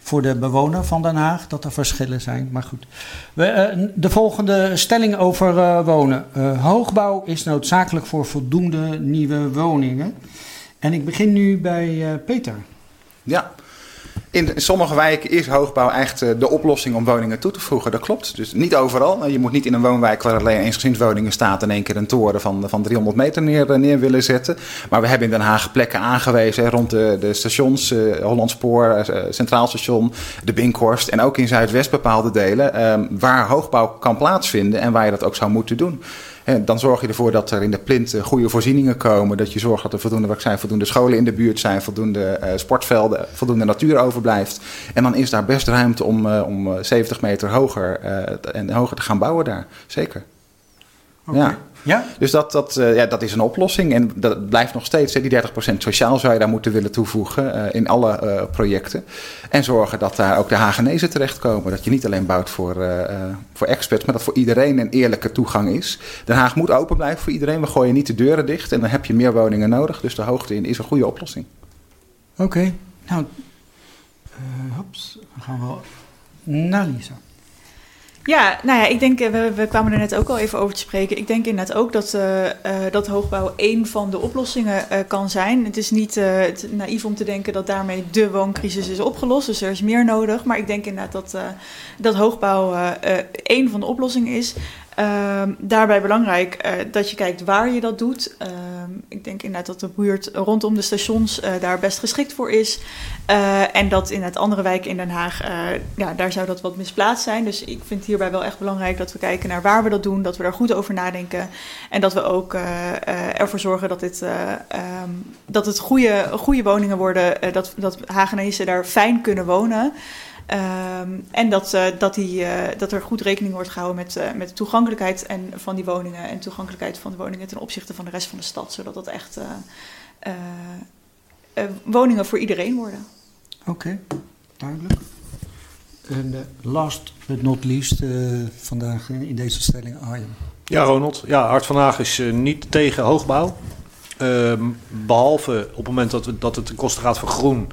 voor de bewoner van Den Haag. Dat er verschillen zijn. Maar goed. Eh, de volgende stelling over eh, wonen. Eh, hoogbouw is noodzakelijk voor voldoende nieuwe woningen. En ik begin nu bij Peter. Ja. In sommige wijken is hoogbouw echt eh, de oplossing om woningen toe te voegen. Dat klopt. Dus niet overal. Je moet niet in een woonwijk waar alleen eensgezinswoningen staat... in één keer een toren van, van 300 meter neer, neer willen zetten. Maar we hebben in Den Haag plekken aangewezen... rond de, de stations, eh, Hollandspoor, eh, Centraal Station, de Binkhorst... en ook in Zuidwest bepaalde delen... eh, waar hoogbouw kan plaatsvinden en waar je dat ook zou moeten doen. En dan zorg je ervoor dat er in de plint eh, goede voorzieningen komen. Dat je zorgt dat er voldoende, zei, voldoende scholen in de buurt zijn. Voldoende eh, sportvelden, voldoende natuur overblijft. En dan is daar best ruimte om, eh, om eh, 70 meter hoger en hoger te gaan bouwen daar. Zeker. Ja. Ja? Dus dat, dat, eh, ja, dat is een oplossing. En dat blijft nog steeds. Hè, die 30% sociaal zou je daar moeten willen toevoegen eh, in alle eh, projecten. En zorgen dat daar ook de Hagenezen terechtkomen. Dat je niet alleen bouwt voor, voor experts, maar dat voor iedereen een eerlijke toegang is. Den Haag moet open blijven voor iedereen. We gooien niet de deuren dicht. En dan heb je meer woningen nodig. Dus de hoogte in is een goede oplossing. Oké. Nou, hops. Dan gaan we naar Lisa. Ja, nou ja, ik denk, eh, we, kwamen er net ook al even over te spreken. Ik denk inderdaad ook dat, eh, dat hoogbouw één van de oplossingen kan zijn. Het is niet naïef om te denken dat daarmee de wooncrisis is opgelost. Dus er is meer nodig. Maar ik denk inderdaad dat, dat hoogbouw één van de oplossingen is. Ehm, daarbij belangrijk eh, dat je kijkt waar je dat doet. Ehm, ik denk inderdaad dat de buurt rondom de stations eh, daar best geschikt voor is. Eh, en dat in het andere wijken in Den Haag, ja, daar zou dat wat misplaatst zijn. Dus ik vind hierbij wel echt belangrijk dat we kijken naar waar we dat doen. Dat we daar goed over nadenken. En dat we ook ervoor zorgen dat, dit, eh, ehm, dat het goede, goede woningen worden. dat, dat Hagenezen daar fijn kunnen wonen. Ehm, en dat, eh, dat, die, eh, dat er goed rekening wordt gehouden met, eh, met de toegankelijkheid en van die woningen en toegankelijkheid van de woningen ten opzichte van de rest van de stad, zodat dat echt eh, eh, eh, woningen voor iedereen worden. Oké, duidelijk. En last but not least, eh, vandaag in deze stelling Arjen. Ja, Ronald. Ja, Hart van Haag is niet tegen hoogbouw. Ehm, behalve op het moment dat, we, dat het een kosten gaat voor groen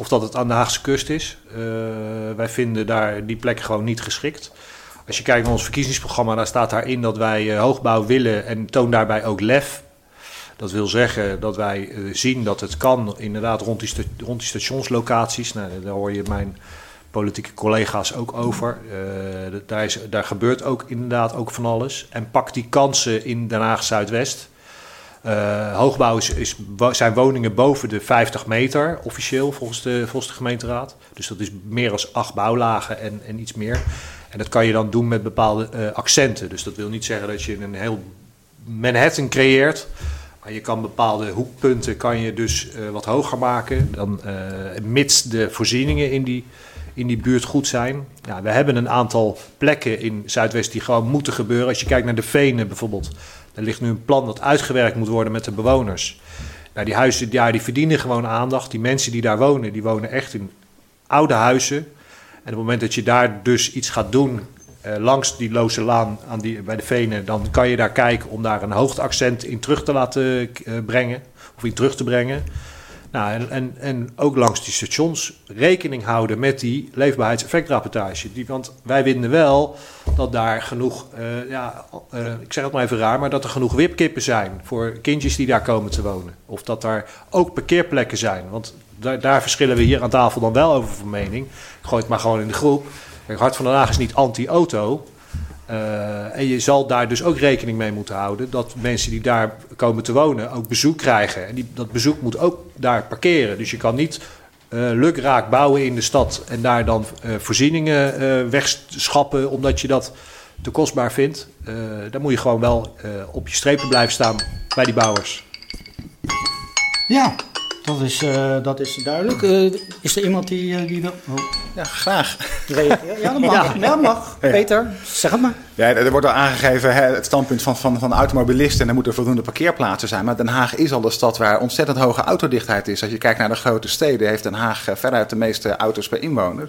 of dat het aan de Haagse kust is. Eh, wij vinden daar die plek gewoon niet geschikt. Als je kijkt naar ons verkiezingsprogramma, daar staat daarin dat wij eh, hoogbouw willen en toon daarbij ook lef. Dat wil zeggen dat wij eh, zien dat het kan, inderdaad, rond die, rond stationslocaties. Nou, daar hoor je mijn politieke collega's ook over. Daar, is, daar gebeurt ook inderdaad ook van alles. En pak die kansen in Den Haag Zuidwest. Eh, hoogbouw is, zijn woningen boven de 50 meter, officieel volgens de, volgens de gemeenteraad. Dus dat is meer dan acht bouwlagen en, en iets meer. En dat kan je dan doen met bepaalde eh, accenten. Dus dat wil niet zeggen dat je een heel Manhattan creëert. Maar je kan bepaalde hoekpunten kan je dus eh, wat hoger maken. Dan, mits de voorzieningen in die, in die buurt goed zijn. Ja, we hebben een aantal plekken in Zuidwest die gewoon moeten gebeuren. Als je kijkt naar de Venen bijvoorbeeld. Er ligt nu een plan dat uitgewerkt moet worden met de bewoners. Nou, die huizen ja, die verdienen gewoon aandacht. Die mensen die daar wonen, die wonen echt in oude huizen. En op het moment dat je daar dus iets gaat doen eh, langs die Loze Laan aan die, bij de Venen, dan kan je daar kijken om daar een hoogteaccent in terug te laten eh, brengen. Of in terug te brengen. Nou, en, en, en ook langs die stations rekening houden met die leefbaarheidseffectrapportage. Die, want wij vinden wel dat daar genoeg, eh, ja, eh, ik zeg het maar even raar, maar dat er genoeg wipkippen zijn voor kindjes die daar komen te wonen. Of dat daar ook parkeerplekken zijn. Want daar, daar verschillen we hier aan tafel dan wel over van mening. Ik gooi het maar gewoon in de groep. Kijk, Hart van den Haag is niet anti-auto. Eh, en je zal daar dus ook rekening mee moeten houden dat mensen die daar komen te wonen ook bezoek krijgen. En die, dat bezoek moet ook daar parkeren. Dus je kan niet eh lukraak bouwen in de stad en daar dan eh, voorzieningen wegschappen omdat je dat te kostbaar vindt. Dan moet je gewoon wel op je strepen blijven staan bij die bouwers. Ja, dat is, eh, dat is duidelijk. Eh, is er iemand die, eh, die wil... Oh. Ja, graag. Ja, dat mag. Ja, dat mag. Ja. Peter, zeg het maar. Ja, er wordt al aangegeven hè, het standpunt van, van, van automobilisten en er moeten voldoende parkeerplaatsen zijn. Maar Den Haag is al de stad waar ontzettend hoge autodichtheid is. Als je kijkt naar de grote steden, heeft Den Haag veruit de meeste auto's per inwoner.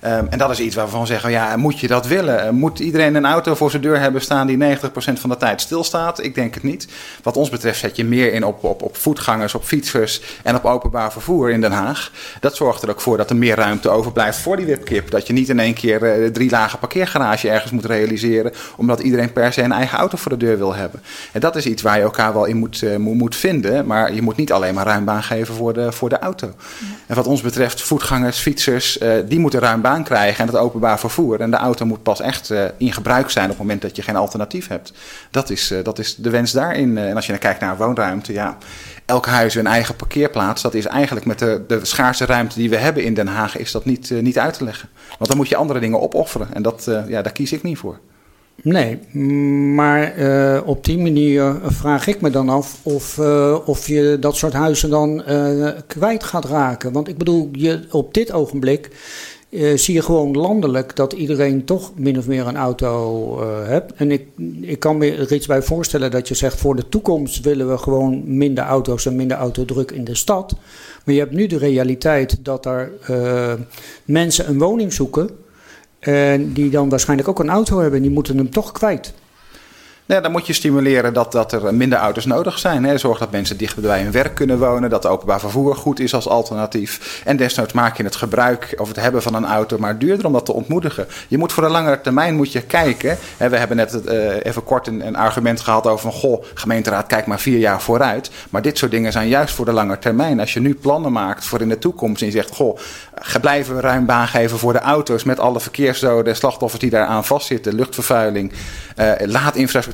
Ehm, en dat is iets waarvan we zeggen, ja, moet je dat willen? Moet iedereen een auto voor zijn deur hebben staan die 90% van de tijd stilstaat? Ik denk het niet. Wat ons betreft zet je meer in op, op, op voetgangers, op fietsers en op openbaar vervoer in Den Haag. Dat zorgt er ook voor dat er meer ruimte overblijft voor die wipkip. Dat je niet in één keer eh, drie lagen parkeergarage ergens moet realiseren, omdat iedereen per se een eigen auto voor de deur wil hebben. En dat is iets waar je elkaar wel in moet, eh, moet, vinden, maar je moet niet alleen maar ruim baan geven voor de, voor de auto. En wat ons betreft, voetgangers, fietsers, eh, die moeten ruim baan krijgen en het openbaar vervoer. En de auto moet pas echt in gebruik zijn op het moment dat je geen alternatief hebt. Dat is, dat is de wens daarin. En als je dan kijkt naar woonruimte, ja, elk huis een eigen parkeerplaats. Dat is eigenlijk met de, de schaarse ruimte die we hebben in Den Haag, is dat niet, eh, niet uit te leggen. Want dan moet je andere dingen opofferen. En dat, eh, ja, daar kies ik niet voor. Nee, maar eh, op die manier vraag ik me dan af of, of je dat soort huizen dan kwijt gaat raken. Want ik bedoel, je, op dit ogenblik eh, zie je gewoon landelijk dat iedereen toch min of meer een auto eh hebt. En ik, ik kan me er iets bij voorstellen dat je zegt voor de toekomst willen we gewoon minder auto's en minder autodruk in de stad. Maar je hebt nu de realiteit dat er eh, mensen een woning zoeken. En die dan waarschijnlijk ook een auto hebben en die moeten hem toch kwijt. Ja, dan moet je stimuleren dat, dat er minder auto's nodig zijn. Hè. Zorg dat mensen dicht bij hun werk kunnen wonen. Dat openbaar vervoer goed is als alternatief. En desnoods maak je het gebruik of het hebben van een auto maar duurder om dat te ontmoedigen. Je moet voor de langere termijn moet je kijken. We hebben net eh, even kort een, argument gehad over van... goh, gemeenteraad, kijk maar vier jaar vooruit. Maar dit soort dingen zijn juist voor de lange termijn. Als je nu plannen maakt voor in de toekomst en je zegt... goh, blijven we ruim baan geven voor de auto's... met alle verkeersdoden en slachtoffers die daaraan vastzitten. Luchtvervuiling, eh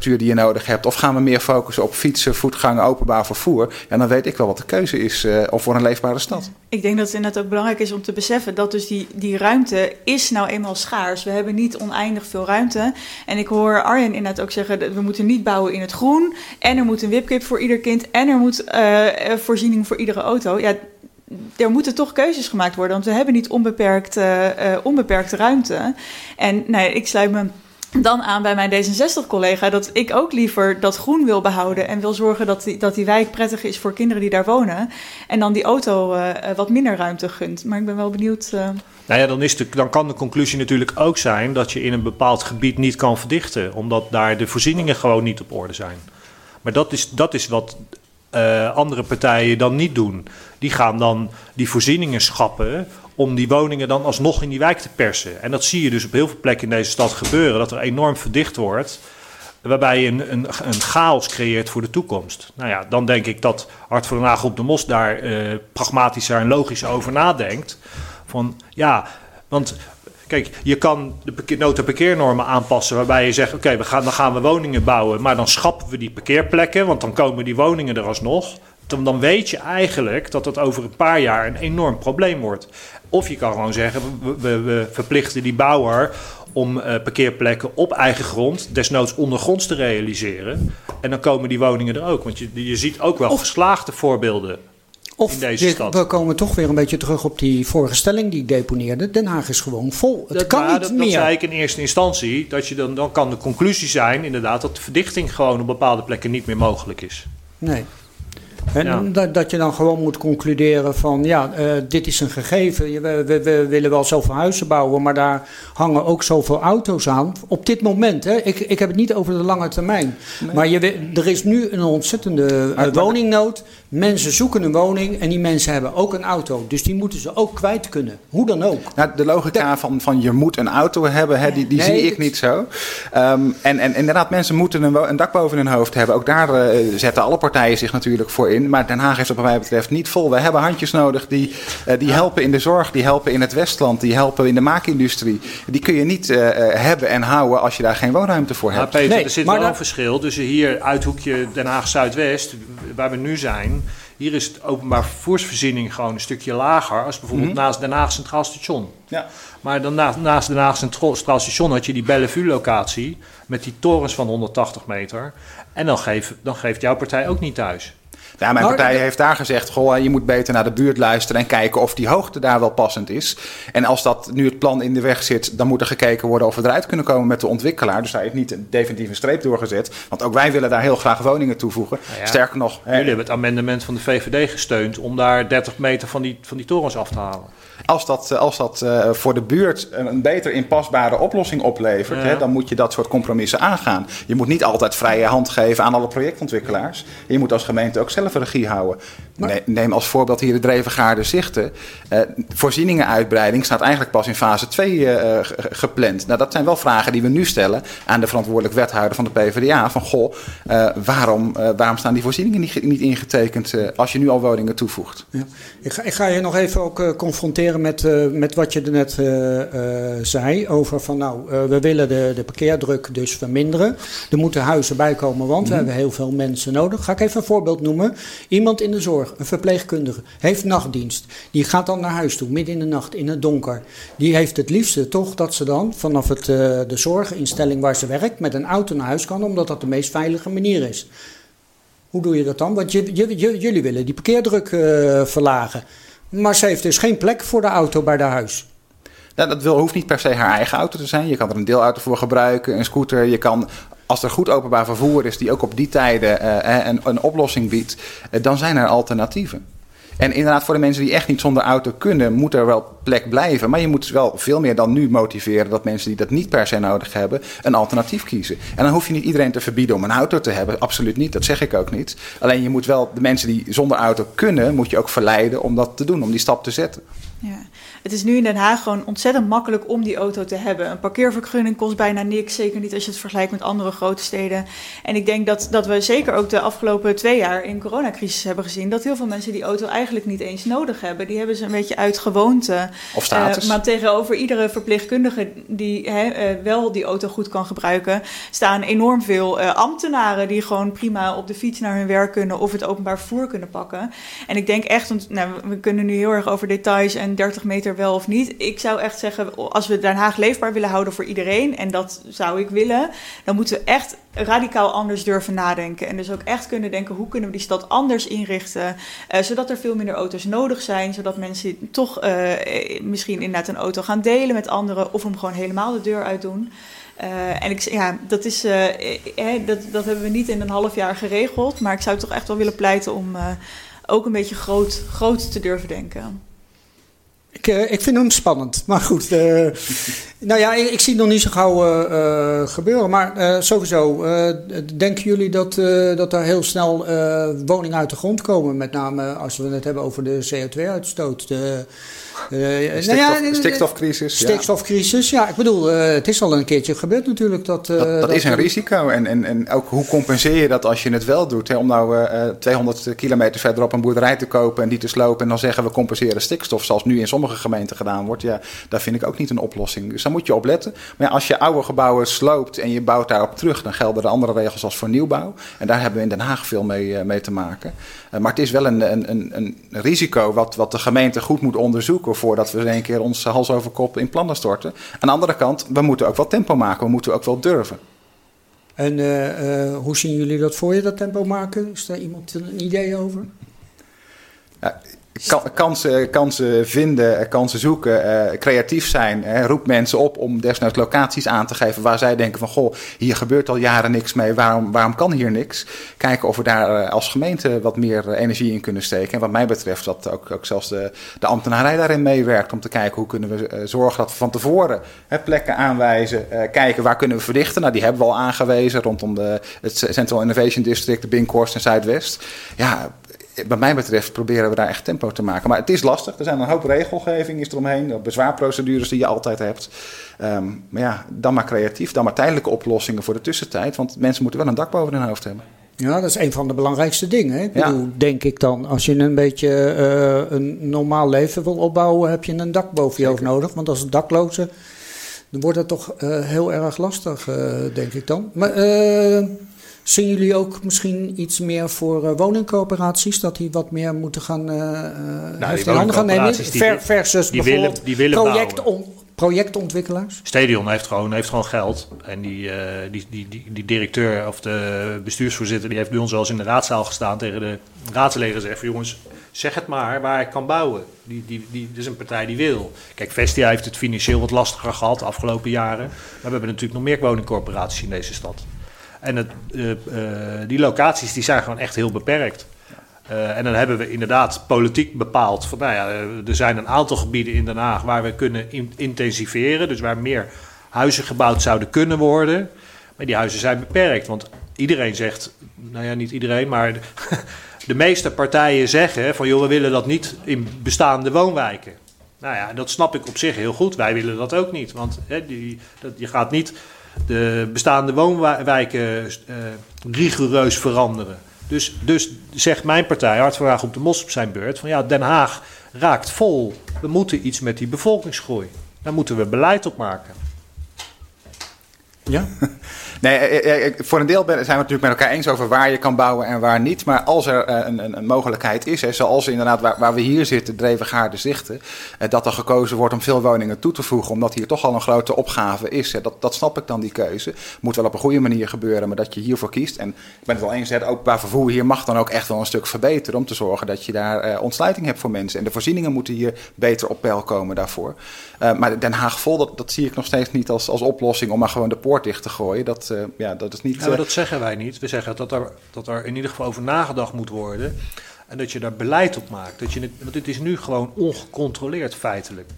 die je nodig hebt. Of gaan we meer focussen op fietsen, voetgangen, openbaar vervoer. Ja, dan weet ik wel wat de keuze is eh, of voor een leefbare stad. Ik denk dat het inderdaad ook belangrijk is om te beseffen dat dus die, die ruimte is nou eenmaal schaars. We hebben niet oneindig veel ruimte. En ik hoor Arjen inderdaad ook zeggen, dat we moeten niet bouwen in het groen. En er moet een wipkip voor ieder kind. En er moet eh, eh, voorziening voor iedere auto. Ja, er moeten toch keuzes gemaakt worden, want we hebben niet onbeperkt, eh, onbeperkte ruimte. En nee, ik sluit me dan aan bij mijn D66-collega dat ik ook liever dat groen wil behouden en wil zorgen dat die, dat die wijk prettig is voor kinderen die daar wonen. En dan die auto eh, eh, wat minder ruimte gunt. Maar ik ben wel benieuwd. eh, Nou ja, dan, is de, dan kan de conclusie natuurlijk ook zijn dat je in een bepaald gebied niet kan verdichten, omdat daar de voorzieningen gewoon niet op orde zijn. Maar dat is, dat is wat andere partijen dan niet doen. Die gaan dan die voorzieningen schappen om die woningen dan alsnog in die wijk te persen. En dat zie je dus op heel veel plekken in deze stad gebeuren, dat er enorm verdicht wordt. Waarbij je een, een, een chaos creëert voor de toekomst. Nou ja, dan denk ik dat Hart voor Den Haag op de Mos daar eh, pragmatischer en logisch over nadenkt. Van ja, want kijk, je kan de parkeer- nota parkeernormen aanpassen. Waarbij je zegt: oké, we gaan, dan gaan we woningen bouwen. Maar dan schrappen we die parkeerplekken. Want dan komen die woningen er alsnog. Dan, dan weet je eigenlijk dat dat over een paar jaar een enorm probleem wordt. Of je kan gewoon zeggen: we, we, we verplichten die bouwer om eh, parkeerplekken op eigen grond, desnoods ondergronds te realiseren. En dan komen die woningen er ook. Want je, je ziet ook wel geslaagde voorbeelden Of in deze dit- stad. we komen toch weer een beetje terug op die vorige stelling die ik deponeerde. Den Haag is gewoon vol. Het kan maar niet dat, meer. Dat zei ik in eerste instantie. Dat je dan, dan kan de conclusie zijn, inderdaad, dat de verdichting gewoon op bepaalde plekken niet meer mogelijk is. Nee. En Ja. dat, dat je dan gewoon moet concluderen van ja, eh, dit is een gegeven. Je- We, we, we willen wel zoveel huizen bouwen, maar daar hangen ook zoveel auto's aan. Op dit moment, hè, ik, ik heb het niet over de lange termijn. Maar je, er is nu een ontzettende eh, woningnood. Mensen zoeken een woning en die mensen hebben ook een auto. Dus die moeten ze ook kwijt kunnen. Hoe dan ook. Nou, de logica van, van je moet een auto hebben, hè, die, die Nee, zie ik het- niet zo. Ehm, en, en inderdaad, mensen moeten een, een dak boven hun hoofd hebben. Ook daar eh, zetten alle partijen zich natuurlijk voor in. Maar Den Haag heeft het wat mij betreft niet vol. We hebben handjes nodig die, eh, die helpen in de zorg, die helpen in het Westland, die helpen in de maakindustrie. Die kun je niet eh, eh, hebben en houden als je daar geen woonruimte voor Maar hebt. Peter, Nee, er zit maar wel een verschil tussen hier uithoekje Den Haag Zuidwest, waar we nu zijn. Hier is de openbaar vervoersvoorziening gewoon een stukje lager als bijvoorbeeld Mhm. naast Den Haag Centraal Station. Ja. Maar dan naast, naast Den Haag Centraal Station had je die Bellevue-locatie met die torens van 180 meter. En dan, geef, dan geeft jouw partij ook niet thuis. Ja, mijn Nou, partij dat- heeft daar gezegd: goh, je moet beter naar de buurt luisteren en kijken of die hoogte daar wel passend is. En als dat nu het plan in de weg zit, dan moet er gekeken worden of we eruit kunnen komen met de ontwikkelaar. Dus daar heeft niet een definitieve streep doorgezet. Want ook wij willen daar heel graag woningen toevoegen. Nou ja, Sterker nog, hè, Jullie hebben het amendement van de VVD gesteund om daar 30 meter van die, van die torens af te halen. als dat, als dat eh, voor de buurt een, een beter inpasbare oplossing oplevert, Ja. hè, dan moet je dat soort compromissen aangaan. Je moet niet altijd vrije hand geven aan alle projectontwikkelaars. Je moet als gemeente ook zelf regie houden. Ne- Neem als voorbeeld hier de Drevengaarde Zichten. Eh, voorzieningenuitbreiding staat eigenlijk pas in fase 2 eh, ge- gepland. Nou, dat zijn wel vragen die we nu stellen aan de verantwoordelijk wethouder van de PvdA. Van goh, eh, waarom, eh, waarom staan die voorzieningen niet, niet ingetekend eh, als je nu al woningen toevoegt? Ja. Ik, ga, ik ga je nog even ook eh, confronteren met, eh, met wat je er net eh, eh, zei. Over van nou, eh, we willen de, de parkeerdruk dus verminderen. Er moeten huizen bij komen, want we hebben heel veel mensen nodig. Ga ik even een voorbeeld noemen. Iemand in de zorg, een verpleegkundige, heeft nachtdienst. Die gaat dan naar huis toe, midden in de nacht, in het donker. Die heeft het liefste toch dat ze dan vanaf het, eh, de zorginstelling waar ze werkt met een auto naar huis kan, omdat dat de meest veilige manier is. Hoe doe je dat dan? Want jullie willen die parkeerdruk eh, verlagen. Maar ze heeft dus geen plek voor de auto bij haar huis. Nou, dat wil, hoeft niet per se haar eigen auto te zijn. Je kan er een deelauto voor gebruiken, een scooter. Je kan, als er goed openbaar vervoer is die ook op die tijden eh, een, een oplossing biedt, eh, dan zijn er alternatieven. En inderdaad, voor de mensen die echt niet zonder auto kunnen, moet er wel plek blijven. Maar je moet wel veel meer dan nu motiveren dat mensen die dat niet per se nodig hebben, een alternatief kiezen. En dan hoef je niet iedereen te verbieden om een auto te hebben. Absoluut niet, dat zeg ik ook niet. Alleen je moet wel de mensen die zonder auto kunnen, moet je ook verleiden om dat te doen, om die stap te zetten. Ja. Het is nu in Den Haag gewoon ontzettend makkelijk om die auto te hebben. Een parkeervergunning kost bijna niks, zeker niet als je het vergelijkt met andere grote steden. En ik denk dat, dat we zeker ook de afgelopen twee jaar in coronacrisis hebben gezien dat heel veel mensen die auto eigenlijk niet eens nodig hebben. Die hebben ze een beetje uit gewoonte. Of status. Eh, maar tegenover iedere verpleegkundige die hè, eh, wel die auto goed kan gebruiken, staan enorm veel eh, ambtenaren die gewoon prima op de fiets naar hun werk kunnen of het openbaar vervoer kunnen pakken. En ik denk echt, want nou, we kunnen nu heel erg over details en 30 meter wel of niet. Ik zou echt zeggen, als we Den Haag leefbaar willen houden voor iedereen, en dat zou ik willen, dan moeten we echt radicaal anders durven nadenken. En dus ook echt kunnen denken, hoe kunnen we die stad anders inrichten, eh, zodat er veel minder auto's nodig zijn, zodat mensen toch eh, misschien inderdaad een auto gaan delen met anderen, of hem gewoon helemaal de deur uit doen. Eh, en ik, ja, dat, is, eh, dat, dat hebben we niet in een half jaar geregeld. Maar ik zou toch echt wel willen pleiten om ook een beetje groot, groot te durven denken. Ik, eh, ik vind hem spannend, maar goed. eh, nou ja, ik, zie het nog niet zo gauw eh, gebeuren. Maar sowieso, denken jullie dat, dat er heel snel woningen uit de grond komen? Met name als we het hebben over de CO2-uitstoot. De, eh, nou ja, Stikstof- stikstofcrisis, ja. Stikstofcrisis, ja. Ik bedoel, eh, het is al een keertje gebeurd natuurlijk. Dat, eh, Dat, dat is een risico. En, en, en ook hoe compenseer je dat als je het wel doet? Hè? Om nou eh, 200 kilometer verderop een boerderij te kopen en die te slopen. En dan zeggen we compenseren stikstof, zoals nu in sommige gemeenten gedaan wordt. Ja, daar vind ik ook niet een oplossing. Dus daar moet je op letten. Maar ja, als je oude gebouwen sloopt en je bouwt daarop terug, dan gelden de andere regels als voor nieuwbouw. En daar hebben we in Den Haag veel mee, mee te maken. Eh, maar het is wel een, een, een, een risico wat, wat de gemeente goed moet onderzoeken voordat we in één keer ons hals over kop in plannen storten. Aan de andere kant, we moeten ook wel tempo maken. We moeten ook wel durven. En eh, eh, hoe zien jullie dat voor je, dat tempo maken? Is daar iemand een idee over? Kansen, kansen vinden, eh, kansen zoeken, eh, creatief zijn. Hè, roep mensen op om desnoods locaties aan te geven waar zij denken van... goh, hier gebeurt al jaren niks mee, waarom, waarom kan hier niks? Kijken of we daar eh, als gemeente wat meer eh, energie in kunnen steken. En wat mij betreft dat ook, ook zelfs de, de ambtenarij daarin meewerkt... om te kijken hoe kunnen we eh, zorgen dat we van tevoren hè, plekken aanwijzen... eh, kijken waar kunnen we verdichten. Nou, die hebben we al aangewezen rondom de, het Central Innovation District, de Binkhorst en Zuidwest. Ja, wat mij betreft proberen we daar echt tempo te maken. Maar het is lastig. Er zijn een hoop regelgeving is eromheen. Bezwaarprocedures die je altijd hebt. Ehm, maar ja, dan maar creatief. Dan maar tijdelijke oplossingen voor de tussentijd. Want mensen moeten wel een dak boven hun hoofd hebben. Ja, dat is een van de belangrijkste dingen. Hè? Ik Ja. bedoel, denk ik dan, als je een beetje eh, een normaal leven wil opbouwen, heb je een dak boven je hoofd nodig. Want als dakloze, dan wordt dat toch eh, heel erg lastig, eh, denk ik dan. Maar zien jullie ook misschien iets meer voor eh, woningcoöperaties, dat die wat meer moeten gaan, in handen gaan nemen? Ver- versus die bijvoorbeeld willen- die willen project projectontwikkelaars? Stadion heeft gewoon, heeft gewoon geld. En die, die, die, die, die directeur of de bestuursvoorzitter... die heeft bij ons wel eens in de raadzaal gestaan... tegen de raadsleden gezegd van... jongens, zeg het maar waar ik kan bouwen. Die, die, die, dit is een partij die wil. Kijk, Vestia heeft het financieel wat lastiger gehad de afgelopen jaren. Maar we hebben natuurlijk nog meer woningcorporaties in deze stad. En het, eh, eh, die locaties die zijn gewoon echt heel beperkt. Eh, en dan hebben we inderdaad politiek bepaald van, nou ja, er zijn een aantal gebieden in Den Haag waar we kunnen in- intensiveren, dus waar meer huizen gebouwd zouden kunnen worden. Maar die huizen zijn beperkt, want iedereen zegt, nou ja, niet iedereen, maar de, de meeste partijen zeggen van, joh, we willen dat niet in bestaande woonwijken. Nou ja, dat snap ik op zich heel goed. Wij willen dat ook niet, want hè, die, dat, je gaat niet de bestaande woonwijken eh, rigoureus veranderen. Dus, dus zegt mijn partij, Hart van op de Mos op zijn beurt, van ja, Den Haag raakt vol. We moeten iets met die bevolkingsgroei. Daar moeten we beleid op maken. Ja. Nee, eh, eh, eh, voor een deel zijn we natuurlijk met elkaar eens over waar je kan bouwen en waar niet. Maar als er een, een, een mogelijkheid is, hè, zoals inderdaad waar, waar we hier zitten, Drevengaarde Zichten, dat er gekozen wordt om veel woningen toe te voegen, omdat hier toch al een grote opgave is. Hè, dat, dat snap ik dan, die keuze. Moet wel op een goede manier gebeuren, maar dat je hiervoor kiest. En ik ben het wel eens, het openbaar vervoer hier mag dan ook echt wel een stuk verbeteren om te zorgen dat je daar eh, ontsluiting hebt voor mensen. En de voorzieningen moeten hier beter op peil komen daarvoor. Eh, maar Den Haag vol, dat, dat zie ik nog steeds niet als, als oplossing om maar gewoon de poort dicht te gooien. Dat, eh, ja, dat is niet... Ja, maar eh, dat zeggen wij niet. We zeggen dat er, dat er in ieder geval over nagedacht moet worden. En dat je daar beleid op maakt. Dat je het, want het is nu gewoon ongecontroleerd feitelijk.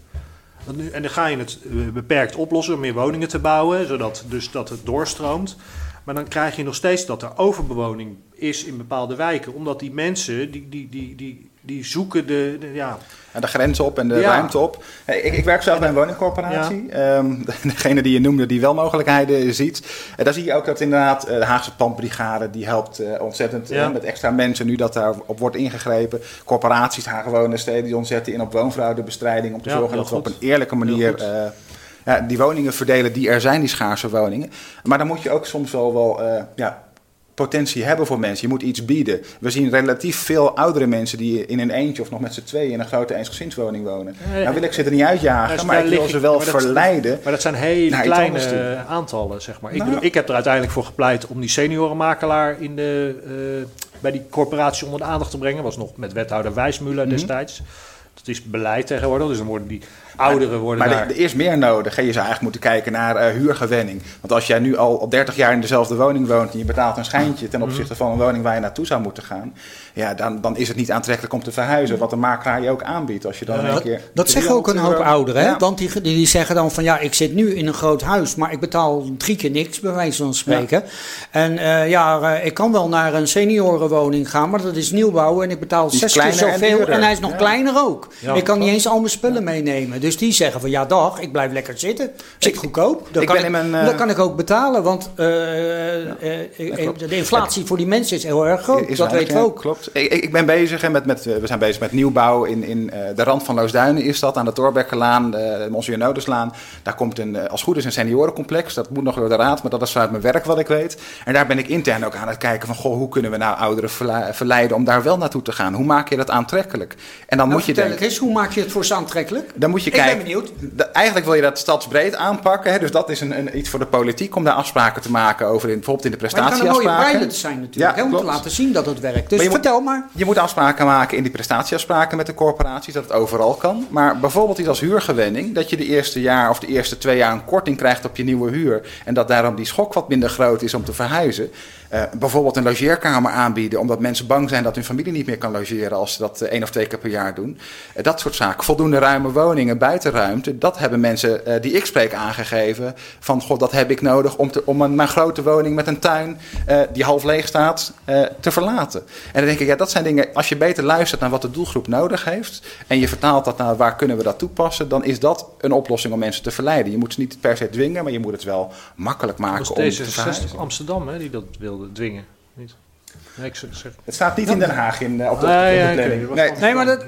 Want nu, en dan ga je het eh, beperkt oplossen door meer woningen te bouwen, zodat dus dat het doorstroomt. Maar dan krijg je nog steeds dat er overbewoning is in bepaalde wijken. Omdat die mensen, die, die, die, die, die zoeken de, de- ja, de grens op en de Ja. ruimte op. Ik, ik werk zelf bij een woningcorporatie. Ehm, degene die je noemde, die wel mogelijkheden ziet. En daar zie je ook dat inderdaad eh, de Haagse Pandbrigade... die helpt eh, ontzettend Ja. eh, met extra mensen nu dat daarop wordt ingegrepen. Corporaties, Hagewonen, stadion zetten in op woonfraudebestrijding... om te zorgen dat we op een eerlijke manier... eh, die woningen verdelen die er zijn, die schaarse woningen. Maar dan moet je ook soms wel, wel eh, ja, potentie hebben voor mensen. Je moet iets bieden. We zien relatief veel oudere mensen die in een eentje of nog met z'n tweeën in een grote eensgezinswoning wonen. Nou wil ik ze er niet uitjagen, Dus maar ik wil ze wel maar dat- verleiden. Maar dat zijn hele kleine aantallen, zeg maar. Ik, Nou. bedoel, ik heb er uiteindelijk voor gepleit om die seniorenmakelaar in de, eh, bij die corporatie onder de aandacht te brengen. was nog met wethouder Wijsmuller Mhm. destijds. Dat is beleid tegenwoordig, dus dan worden die ouderen worden Maar daar... er, er is meer nodig. hè. Je zou eigenlijk moeten kijken naar eh, huurgewenning. Want als jij nu al, al 30 jaar in dezelfde woning woont en je betaalt een schijntje ten opzichte van een woning waar je naartoe zou moeten gaan, ja, dan, dan is het niet aantrekkelijk om te verhuizen. Wat de makelaar je ook aanbiedt. Als je dan Dat, keer. dat zeggen ook een 300 hoop ouderen. Hè? Want die, die, zeggen dan van ja, ik zit nu in een groot huis, maar ik betaal drie keer niks, bij wijze van spreken. En eh, ja, eh, ik kan wel naar een seniorenwoning gaan, maar dat is nieuwbouw en ik betaal zes keer en zoveel. En, hij is nog kleiner ook. Ik kan niet eens al mijn spullen meenemen. Dus die zeggen van ja, dag, ik blijf lekker zitten. Zit goedkoop. Dat ik kan mijn, eh, dat kan ik ook betalen, want eh, eh, eh, de inflatie voor die mensen is heel erg groot. Is dat weten we ook. Klopt. Ik, ik ik ben bezig met, met, eh, we zijn bezig met nieuwbouw in, in eh, de rand van Loosduinen is dat, aan de Torbekkenlaan, de Monsieur Nodeslaan. Daar komt een, eh, als goed is een seniorencomplex. Dat moet nog door de raad, maar dat is vanuit mijn werk wat ik weet. En daar ben ik intern ook aan het kijken van, goh, hoe kunnen we nou ouderen verleiden om daar wel naartoe te gaan? Hoe maak je dat aantrekkelijk? En dan Nou, moet je denken, eens, hoe maak je het voor ze aantrekkelijk? dan moet je Ik ben kijken. benieuwd. Da- Eigenlijk wil je dat stadsbreed aanpakken. Hè? Dus dat is een, een, iets voor de politiek om daar afspraken te maken over, in, bijvoorbeeld in de Maar het kan een mooie prestatieafspraken. pilot zijn natuurlijk, Ja, hè, om te laten zien dat het werkt. Dus Maar je moet- Je moet afspraken maken in die prestatieafspraken met de corporaties, dat het overal kan. Maar bijvoorbeeld iets als huurgewenning, dat je de eerste jaar of de eerste twee jaar een korting krijgt op je nieuwe huur. En dat daarom die schok wat minder groot is om te verhuizen. Eh, bijvoorbeeld een logeerkamer aanbieden, omdat mensen bang zijn dat hun familie niet meer kan logeren als ze dat eh, één of twee keer per jaar doen. Eh, dat soort zaken. Voldoende ruime woningen, buitenruimte, dat hebben mensen die ik spreek aangegeven. Van, god, dat heb ik nodig om, te, om een, mijn grote woning met een tuin die half leeg staat te verlaten. En dan denk ik, ja, dat zijn dingen, als je beter luistert naar wat de doelgroep nodig heeft en je vertaalt dat naar waar kunnen we dat toepassen, dan is dat een oplossing om mensen te verleiden. Je moet ze niet per se dwingen, maar je moet het wel makkelijk maken om te D66 verhuizen. Amsterdam hè, die dat wilde dwingen. Niet? Nee, ik zeg, zeg- Het staat niet in Den Haag in, eh, op de, Ah, planning. Nee. Nee, maar dat,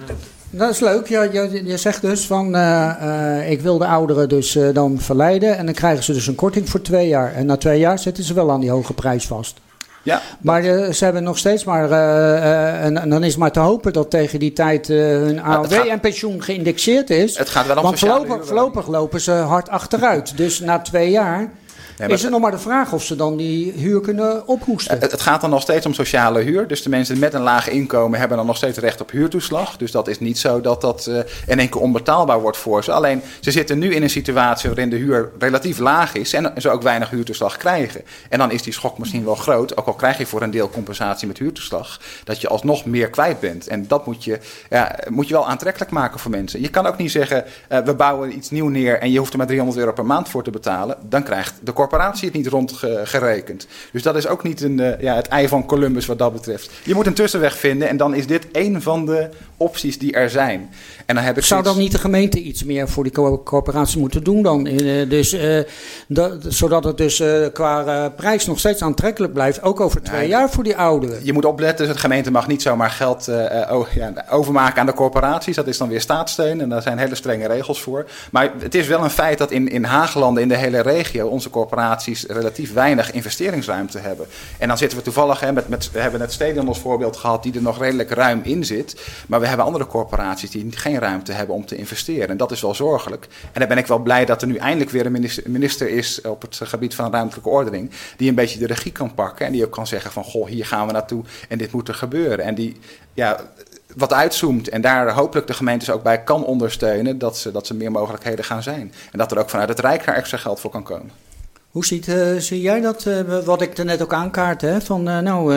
dat is leuk. Ja, je, je zegt dus van, eh, eh, ik wil de ouderen dus eh, dan verleiden. En dan krijgen ze dus een korting voor twee jaar. En na twee jaar zitten ze wel aan die hoge prijs vast. Ja, Maar eh, ze hebben nog steeds maar, eh, eh, en, en dan is maar te hopen dat tegen die tijd eh, hun AOW gaat- en pensioen geïndexeerd is. het gaat wel om Want voorlopig, voorlopig lopen ze hard achteruit. Dus na twee jaar Is het nog maar de vraag of ze dan die huur kunnen ophoesten. Het, het gaat dan nog steeds om sociale huur. Dus de mensen met een laag inkomen hebben dan nog steeds recht op huurtoeslag. Dus dat is niet zo dat dat eh, in één keer onbetaalbaar wordt voor ze. Alleen ze zitten nu in een situatie waarin de huur relatief laag is en ze ook weinig huurtoeslag krijgen. En dan is die schok misschien wel groot, ook al krijg je voor een deel compensatie met huurtoeslag, dat je alsnog meer kwijt bent. En dat moet je, ja, moet je wel aantrekkelijk maken voor mensen. Je kan ook niet zeggen, eh, we bouwen iets nieuw neer en je hoeft er maar 300 euro per maand voor te betalen. Dan krijgt de corporatie het niet rondgerekend. Dus dat is ook niet een, eh, ja, het ei van Columbus wat dat betreft. Je moet een tussenweg vinden en dan is dit één van de opties die er zijn. En dan heb ik Zou dan niet de gemeente iets meer voor die co- corporatie moeten doen dan? Eh, dus, eh, dat, zodat het dus qua prijs nog steeds aantrekkelijk blijft, ook over twee Nee, jaar voor die ouderen. Je moet opletten, de gemeente mag niet zomaar geld ja, overmaken aan de corporaties. Dat is dan weer staatssteun en daar zijn hele strenge regels voor. Maar het is wel een feit dat in, in Haaglanden, in de hele regio, onze corporaties relatief weinig investeringsruimte hebben. En dan zitten we toevallig, hè, met, met, we hebben het stadion als voorbeeld gehad, die er nog redelijk ruim in zit. Maar we hebben andere corporaties die geen ruimte hebben om te investeren. En dat is wel zorgelijk. En dan ben ik wel blij dat er nu eindelijk weer een minister, minister is op het gebied van ruimtelijke ordening. Die een beetje de regie kan pakken. En die ook kan zeggen van, goh, hier gaan we naartoe en dit moet er gebeuren. En die, ja, wat uitzoomt en daar hopelijk de gemeentes ook bij kan ondersteunen, dat ze, dat ze meer mogelijkheden gaan zijn. En dat er ook vanuit het Rijk daar extra geld voor kan komen. Hoe ziet, eh, zie jij dat, eh, wat ik er net ook aankaart, hè? van eh, nou,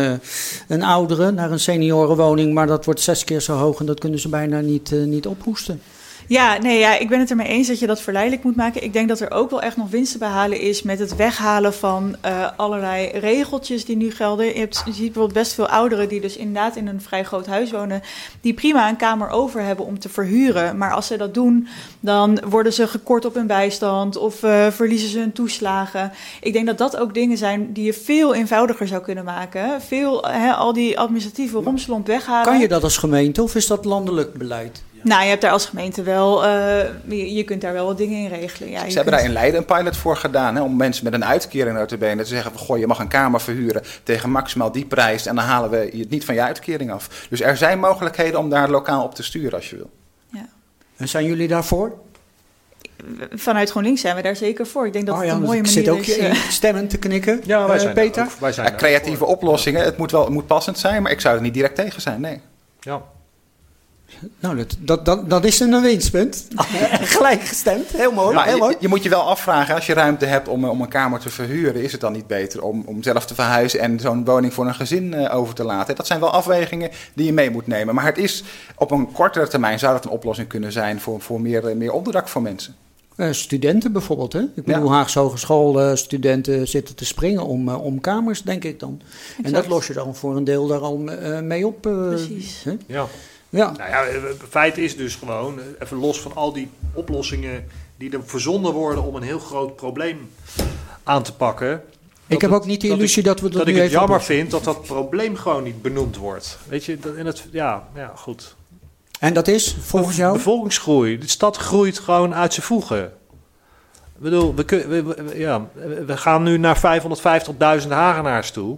een oudere naar een seniorenwoning, maar dat wordt zes keer zo hoog en dat kunnen ze bijna niet, niet ophoesten. Ja, nee, ja, ik ben het ermee eens dat je dat verleidelijk moet maken. Ik denk dat er ook wel echt nog winst te behalen is met het weghalen van eh, allerlei regeltjes die nu gelden. Je, hebt, je ziet bijvoorbeeld best veel ouderen die dus inderdaad in een vrij groot huis wonen, die prima een kamer over hebben om te verhuren. Maar als ze dat doen, dan worden ze gekort op hun bijstand of eh, verliezen ze hun toeslagen. Ik denk dat dat ook dingen zijn die je veel eenvoudiger zou kunnen maken. Veel, hè, al die administratieve romslomp weghalen. Kan je dat als gemeente of is dat landelijk beleid? Nou, je hebt daar als gemeente wel, eh, je, je kunt daar wel wat dingen in regelen. Ja, Ze hebben kunt- daar in Leiden een pilot voor gedaan. Hè, om mensen met een uitkering uit te benen te zeggen: van, Goh, je mag een kamer verhuren tegen maximaal die prijs. En dan halen we je het niet van je uitkering af. Dus er zijn mogelijkheden om daar lokaal op te sturen als je wil. En zijn jullie daarvoor? Vanuit GroenLinks zijn we daar zeker voor. Ik denk dat Oh het ja, een mooie ik manier zit ook is. in eh, stemmen te knikken. Ja, wij Eh, zijn Peter? ook- wij zijn Ja, creatieve oplossingen, het moet wel het moet passend zijn, maar ik zou er niet direct tegen zijn. Nee. Ja. Nou, dat, dat, dat, dat is een winstpunt. Gelijk gestemd. Heel mooi. Maar heel je, mooi. je moet je wel afvragen, als je ruimte hebt om, om een kamer te verhuren, is het dan niet beter om, om zelf te verhuizen en zo'n woning voor een gezin eh, over te laten? Dat zijn wel afwegingen die je mee moet nemen. Maar het is op een kortere termijn zou dat een oplossing kunnen zijn voor, voor meer, eh, meer onderdak voor mensen. Eh, studenten bijvoorbeeld. Hè? Ik bedoel, Haagse Hogeschool eh, studenten zitten te springen om, eh, om kamers, denk ik dan. En dat los je dan voor een deel daar al eh, mee op. eh, Precies. hè? Ja. Ja. Nou ja, het feit is dus gewoon, eh, even los van al die oplossingen die er verzonnen worden om een heel groot probleem aan te pakken. Ik heb ook niet de illusie dat we dat dat nu ik het jammer oplossen. vind dat dat probleem gewoon niet benoemd wordt. Weet je, dat, en het, ja, ja, goed. En dat is volgens jou? Bevolkingsgroei. De stad groeit gewoon uit zijn voegen. Ik bedoel, we, kun- we, we- we- ja, we gaan nu naar 550.000 Hagenaars toe.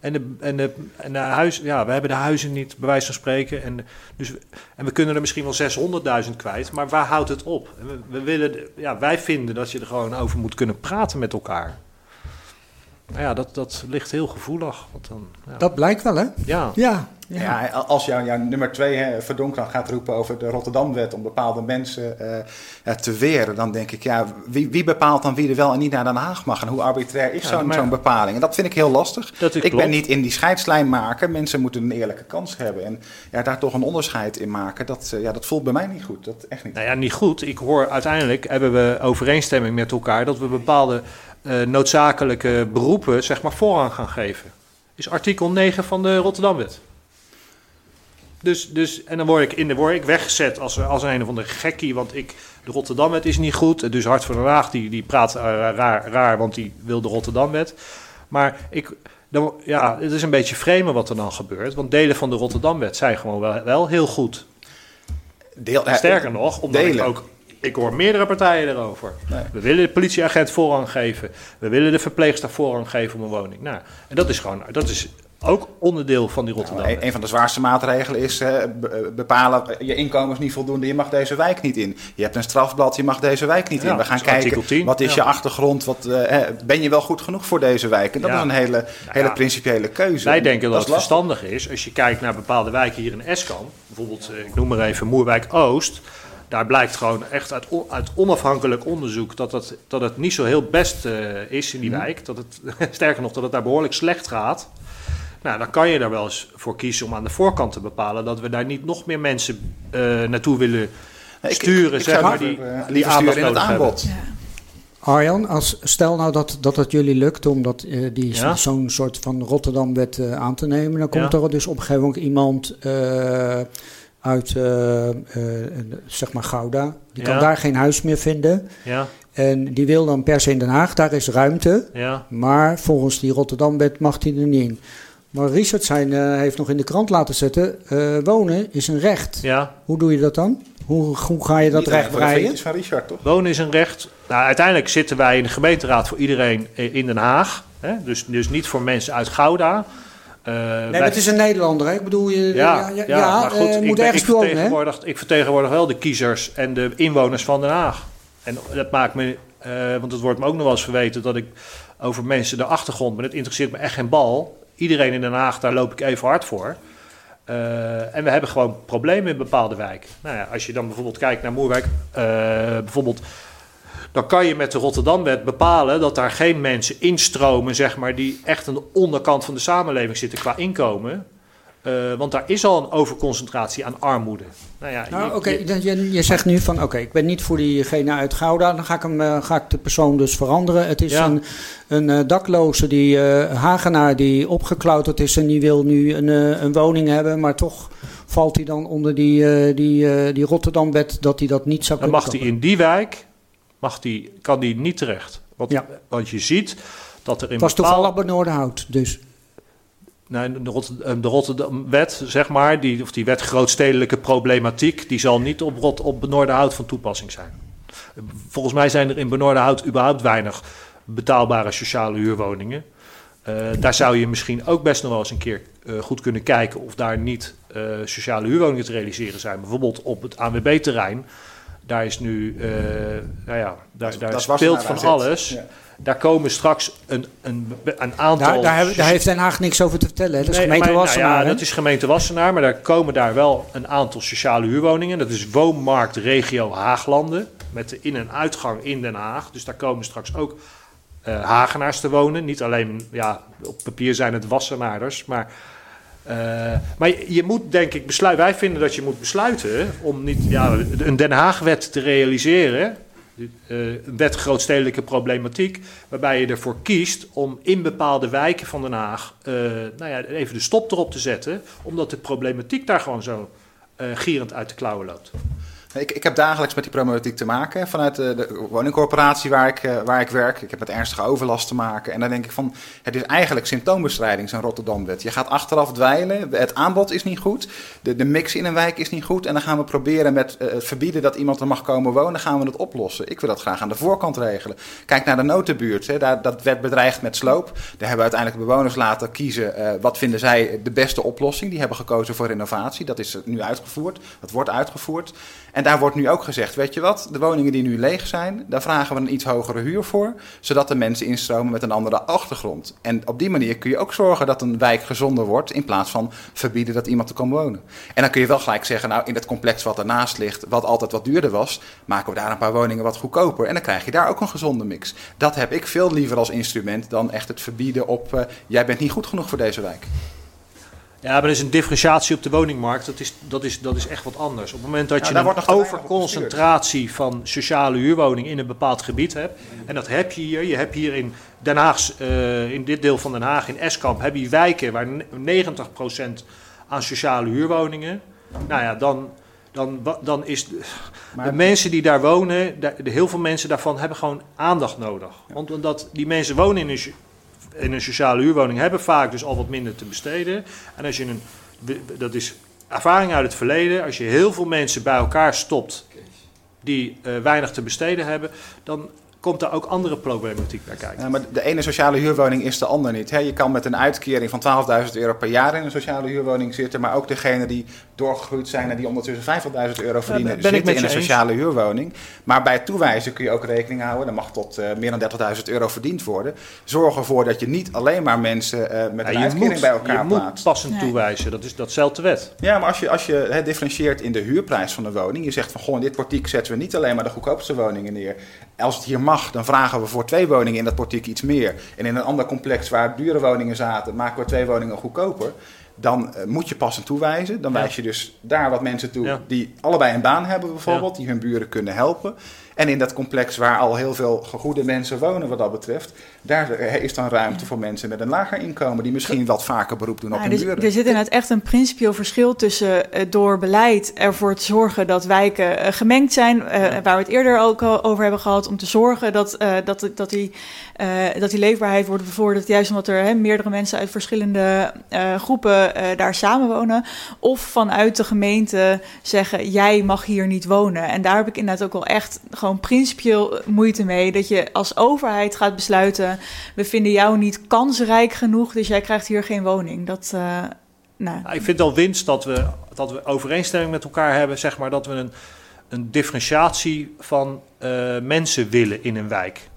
En, de, en, de, en de huis, ja, we hebben de huizen niet, bij wijze van spreken. En, dus, en we kunnen er misschien wel 600.000 kwijt. Maar waar houdt het op? We willen, ja, wij vinden dat je er gewoon over moet kunnen praten met elkaar. Nou ja, dat, dat ligt heel gevoelig. Want dan, ja. Dat blijkt wel, hè? Ja. Ja. Ja, als jou, jouw nummer twee, hè, Verdonk, dan gaat roepen over de Rotterdamwet om bepaalde mensen eh, eh, te weren, dan denk ik, ja, wie, wie bepaalt dan wie er wel en niet naar Den Haag mag? En hoe arbitrair is Ja, zo'n maar- zo'n bepaling? En dat vind ik heel lastig. Dat ik klopt. ben niet in die scheidslijn maken. Mensen moeten een eerlijke kans hebben. En ja, daar toch een onderscheid in maken, dat, eh, ja, dat voelt bij mij niet goed. Dat echt niet. Nou ja, niet goed. Ik hoor uiteindelijk hebben we overeenstemming met elkaar dat we bepaalde noodzakelijke beroepen zeg maar voorrang gaan geven. Is artikel 9 van de Rotterdamwet. Dus, dus, en dan word ik, in de, word ik weggezet als, als een of andere gekkie, want ik, de Rotterdamwet is niet goed. Dus Hart voor Den Haag die, die praat eh, raar, raar, want die wil de Rotterdamwet. Maar ik, dan, ja, het is een beetje vreemd wat er dan gebeurt. Want delen van de Rotterdamwet zijn gewoon wel, wel heel goed. Deel, eh, Sterker nog, omdat delen. ik ook... Ik hoor meerdere partijen erover. Nee. We willen de politieagent voorrang geven. We willen de verpleegster voorrang geven om een woning. Nou, en dat is gewoon... Dat is ook onderdeel van die Rotterdam. Nou, een, van de zwaarste maatregelen is be- eh, bepalen, je inkomen is niet voldoende, je mag deze wijk niet in. Je hebt een strafblad, je mag deze wijk niet Ja, in. We gaan dat kijken, 10, wat is ja. je achtergrond, wat, eh, ben je wel goed genoeg voor deze wijk? En dat Ja. is een hele, hele ja, principiële keuze. Wij denken dat, is het verstandig is, als je kijkt naar bepaalde wijken hier in Eskamp, bijvoorbeeld, eh, ik noem maar even Moerwijk Oost, daar blijkt gewoon echt uit, on- uit onafhankelijk onderzoek dat het, dat het niet zo heel best eh, is in die Mhm. wijk. Dat het, sterker nog, dat het daar behoorlijk slecht gaat. Nou, dan kan je daar wel eens voor kiezen om aan de voorkant te bepalen dat we daar niet nog meer mensen eh, naartoe willen ik- sturen, ik zeg maar, die, eh, die liever aandacht sturen in het aanbod. Arjan, als, stel nou dat, dat het jullie lukt om dat, die, Ja. zo'n soort van Rotterdamwet eh, aan te nemen, dan komt Ja. er dus op een gegeven moment iemand eh, uit eh, eh, zeg maar Gouda. Die kan daar geen huis meer vinden. Ja, En die wil dan per se in Den Haag, daar is ruimte. ja. Maar volgens die Rotterdamwet mag hij er niet in. Maar Richard zijn, eh, heeft nog in de krant laten zetten, eh, wonen is een recht. ja. Hoe doe je dat dan? Hoe, hoe ga je dat Niet recht breien? van Richard, toch? Wonen is een recht. Nou, uiteindelijk zitten wij in de gemeenteraad voor iedereen eh, in Den Haag. Hè? Dus, dus niet voor mensen uit Gouda. Eh, Nee, wij- is een Nederlander, hè? Ik bedoel, je, ja, ja, ja, maar goed, eh, ik, moet ben- ergens ik, toe wonen, hè? vertegenwoordig, ik vertegenwoordig wel de kiezers en de inwoners van Den Haag. En dat maakt me, eh, want het wordt me ook nog wel eens verweten dat ik over mensen de achtergrond, maar het interesseert me echt geen bal. Iedereen in Den Haag, daar loop ik even hard voor. En we hebben gewoon problemen in bepaalde wijken. Nou ja, als je dan bijvoorbeeld kijkt naar Moerwijk, bijvoorbeeld, dan kan je met de Rotterdamwet bepalen dat daar geen mensen instromen, zeg maar, die echt aan de onderkant van de samenleving zitten qua inkomen. Eh, want daar is al een overconcentratie aan armoede. Nou ja, Nou, je- oké, je- dan- je, je zegt nu van, oké, ik ben niet voor diegene uit Gouda. Dan ga ik, hem, eh, ga ik de persoon dus veranderen. Het is Ja. een, een eh, dakloze, die Hagenaar, die opgeklauterd is en die wil nu een, een woning hebben. Maar toch valt hij dan onder die, die, die Rotterdamwet dat hij dat niet zou dan kunnen mag die kopen. in die wijk, mag die, kan die niet terecht. Want, Ja. want je ziet dat er in Het was bepaalde- toevallig bij Noorderhout, dus. nee, de, Rotterdam, de Rotterdam-wet, zeg maar, die, of die wet grootstedelijke problematiek, die zal niet op, Rot, op Noorderhout van toepassing zijn. Volgens mij zijn er in Benoorderhout überhaupt weinig betaalbare sociale huurwoningen. Eh, daar zou je misschien ook best nog wel eens een keer eh, goed kunnen kijken of daar niet eh, sociale huurwoningen te realiseren zijn. Bijvoorbeeld op het ANWB-terrein. Daar is nu, eh, nou ja, daar, daar speelt van alles. Ja. Daar komen straks een, een, een aantal... Daar, daar, hebben- daar heeft Den Haag niks over te vertellen. hè? Dat is Nee, gemeente maar, nou Wassenaar. ja, dat is gemeente Wassenaar, maar daar komen daar wel een aantal sociale huurwoningen. Dat is woonmarkt regio Haaglanden, met de in- en uitgang in Den Haag. Dus daar komen straks ook eh, Hagenaars te wonen. Niet alleen, ja, op papier zijn het Wassenaarders, maar... eh, maar je, moet denk ik besluiten. Wij vinden dat je moet besluiten om niet ja, een Den Haag-wet te realiseren. eh, een wet grootstedelijke problematiek. Waarbij je ervoor kiest om in bepaalde wijken van Den Haag. eh, nou ja, even de stop erop te zetten. Omdat de problematiek daar gewoon zo gierend uit de klauwen loopt. Ik, ik heb dagelijks met die problematiek te maken vanuit de, de woningcorporatie waar ik, eh, waar ik werk. Ik heb met ernstige overlast te maken. En dan denk ik van, het is eigenlijk symptoombestrijding, zo'n Rotterdam-wet. Je gaat achteraf dweilen, het aanbod is niet goed, de, de mix in een wijk is niet goed. En dan gaan we proberen met eh, verbieden dat iemand er mag komen wonen, gaan we het oplossen. Ik wil dat graag aan de voorkant regelen. Kijk naar de notenbuurt, hè, daar, dat werd bedreigd met sloop. Daar hebben uiteindelijk bewoners laten kiezen, eh, wat vinden zij de beste oplossing. Die hebben gekozen voor renovatie, dat is nu uitgevoerd, dat wordt uitgevoerd. En daar wordt nu ook gezegd, weet je wat, de woningen die nu leeg zijn, daar vragen we een iets hogere huur voor, zodat de mensen instromen met een andere achtergrond. En op die manier kun je ook zorgen dat een wijk gezonder wordt, in plaats van verbieden dat iemand er kan wonen. En dan kun je wel gelijk zeggen, nou in het complex wat ernaast ligt, wat altijd wat duurder was, maken we daar een paar woningen wat goedkoper. En dan krijg je daar ook een gezonde mix. Dat heb ik veel liever als instrument dan echt het verbieden op, eh, jij bent niet goed genoeg voor deze wijk. Ja, maar er is een differentiatie op de woningmarkt. Dat is, dat is, dat is echt wat anders. Op het moment dat Ja, je een overconcentratie van sociale huurwoningen in een bepaald gebied hebt. En dat heb je hier. Je hebt hier in Den Haag, eh, in dit deel van Den Haag, in Eskamp, heb je wijken waar ne- 90% aan sociale huurwoningen. Nou ja, dan, dan, dan is de, de mensen die daar wonen, de, heel veel mensen daarvan hebben gewoon aandacht nodig. Want omdat die mensen wonen in een, in een sociale huurwoning, hebben vaak dus al wat minder te besteden. En als je een, dat is ervaring uit het verleden, als je heel veel mensen bij elkaar stopt die eh, weinig te besteden hebben, dan komt daar ook andere problematiek bij kijken. Ja, maar de ene sociale huurwoning is de ander niet. Hè? Je kan met een uitkering van 12.000 euro per jaar in een sociale huurwoning zitten, maar ook degene die doorgegroeid zijn en die ondertussen 50.000 euro verdienen, ben ik zitten met in je een eens. sociale huurwoning. Maar bij toewijzen kun je ook rekening houden, er mag tot eh, meer dan 30.000 euro verdiend worden. Zorg ervoor dat je niet alleen maar mensen eh, met Ja, een je uitkering moet, bij elkaar je moet plaatst. passend Nee. toewijzen, dat is dat stelt de wet. Ja, maar als je, als je hè, differentieert in de huurprijs van de woning, je zegt van goh, in dit portiek zetten we niet alleen maar de goedkoopste woningen neer. Als het hier mag, dan vragen we voor twee woningen in dat portiek iets meer. En in een ander complex waar dure woningen zaten, maken we twee woningen goedkoper. Dan eh, moet je passend toewijzen. Dan Ja. wijs je dus daar wat mensen toe Ja. die allebei een baan hebben bijvoorbeeld, die hun buren kunnen helpen. En in dat complex waar al heel veel gegoede mensen wonen wat dat betreft, daar is dan ruimte voor mensen met een lager inkomen die misschien wat vaker beroep doen op Ja, hun er, buren. er zit inderdaad echt een principieel verschil tussen eh, door beleid ervoor te zorgen dat wijken eh, gemengd zijn, eh, waar we het eerder ook al over hebben gehad, om te zorgen dat, dat, dat, die, dat die leefbaarheid wordt bevorderd, juist omdat er meerdere mensen uit verschillende groepen daar samenwonen. Of vanuit de gemeente zeggen, jij mag hier niet wonen. En daar heb ik inderdaad ook wel echt gewoon principieel moeite mee, dat je als overheid gaat besluiten, we vinden jou niet kansrijk genoeg, dus jij krijgt hier geen woning. Dat, eh, nou, Nou, ik vind al winst dat we, dat we overeenstemming met elkaar hebben, zeg maar, dat we een, een differentiatie van eh, mensen willen in een wijk.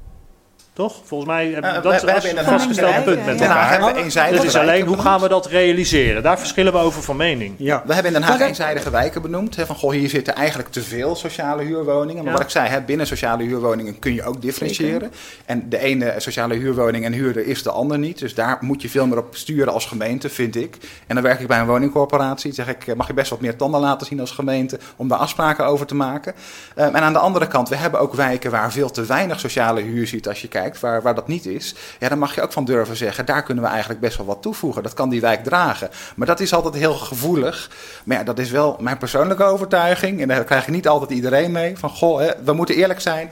Toch? Volgens mij hebben we Eh, dat we- hebben vastgestelde Wijken, punt met. Den Haag hebben we eenzijdige Het is wijken alleen hoe gaan we dat realiseren? Daar verschillen we over van mening. Ja. We hebben in Den Haag eenzijdige wijken benoemd. Hè, van goh, hier zitten eigenlijk te veel sociale huurwoningen. Maar Ja. wat ik zei, hè, binnen sociale huurwoningen kun je ook differentiëren. En de ene sociale huurwoning en huurder is de ander niet. Dus daar moet je veel meer op sturen als gemeente, vind ik. En dan werk ik bij een woningcorporatie. Zeg ik, eh, mag je best wat meer tanden laten zien als gemeente om daar afspraken over te maken. Eh, en aan de andere kant, we hebben ook wijken waar veel te weinig sociale huur ziet als je kijkt, waar, waar dat niet is. Ja, dan mag je ook van durven zeggen, daar kunnen we eigenlijk best wel wat toevoegen. Dat kan die wijk dragen. Maar dat is altijd heel gevoelig. Maar ja, dat is wel mijn persoonlijke overtuiging. En daar krijg je niet altijd iedereen mee. Van goh, hè, we moeten eerlijk zijn.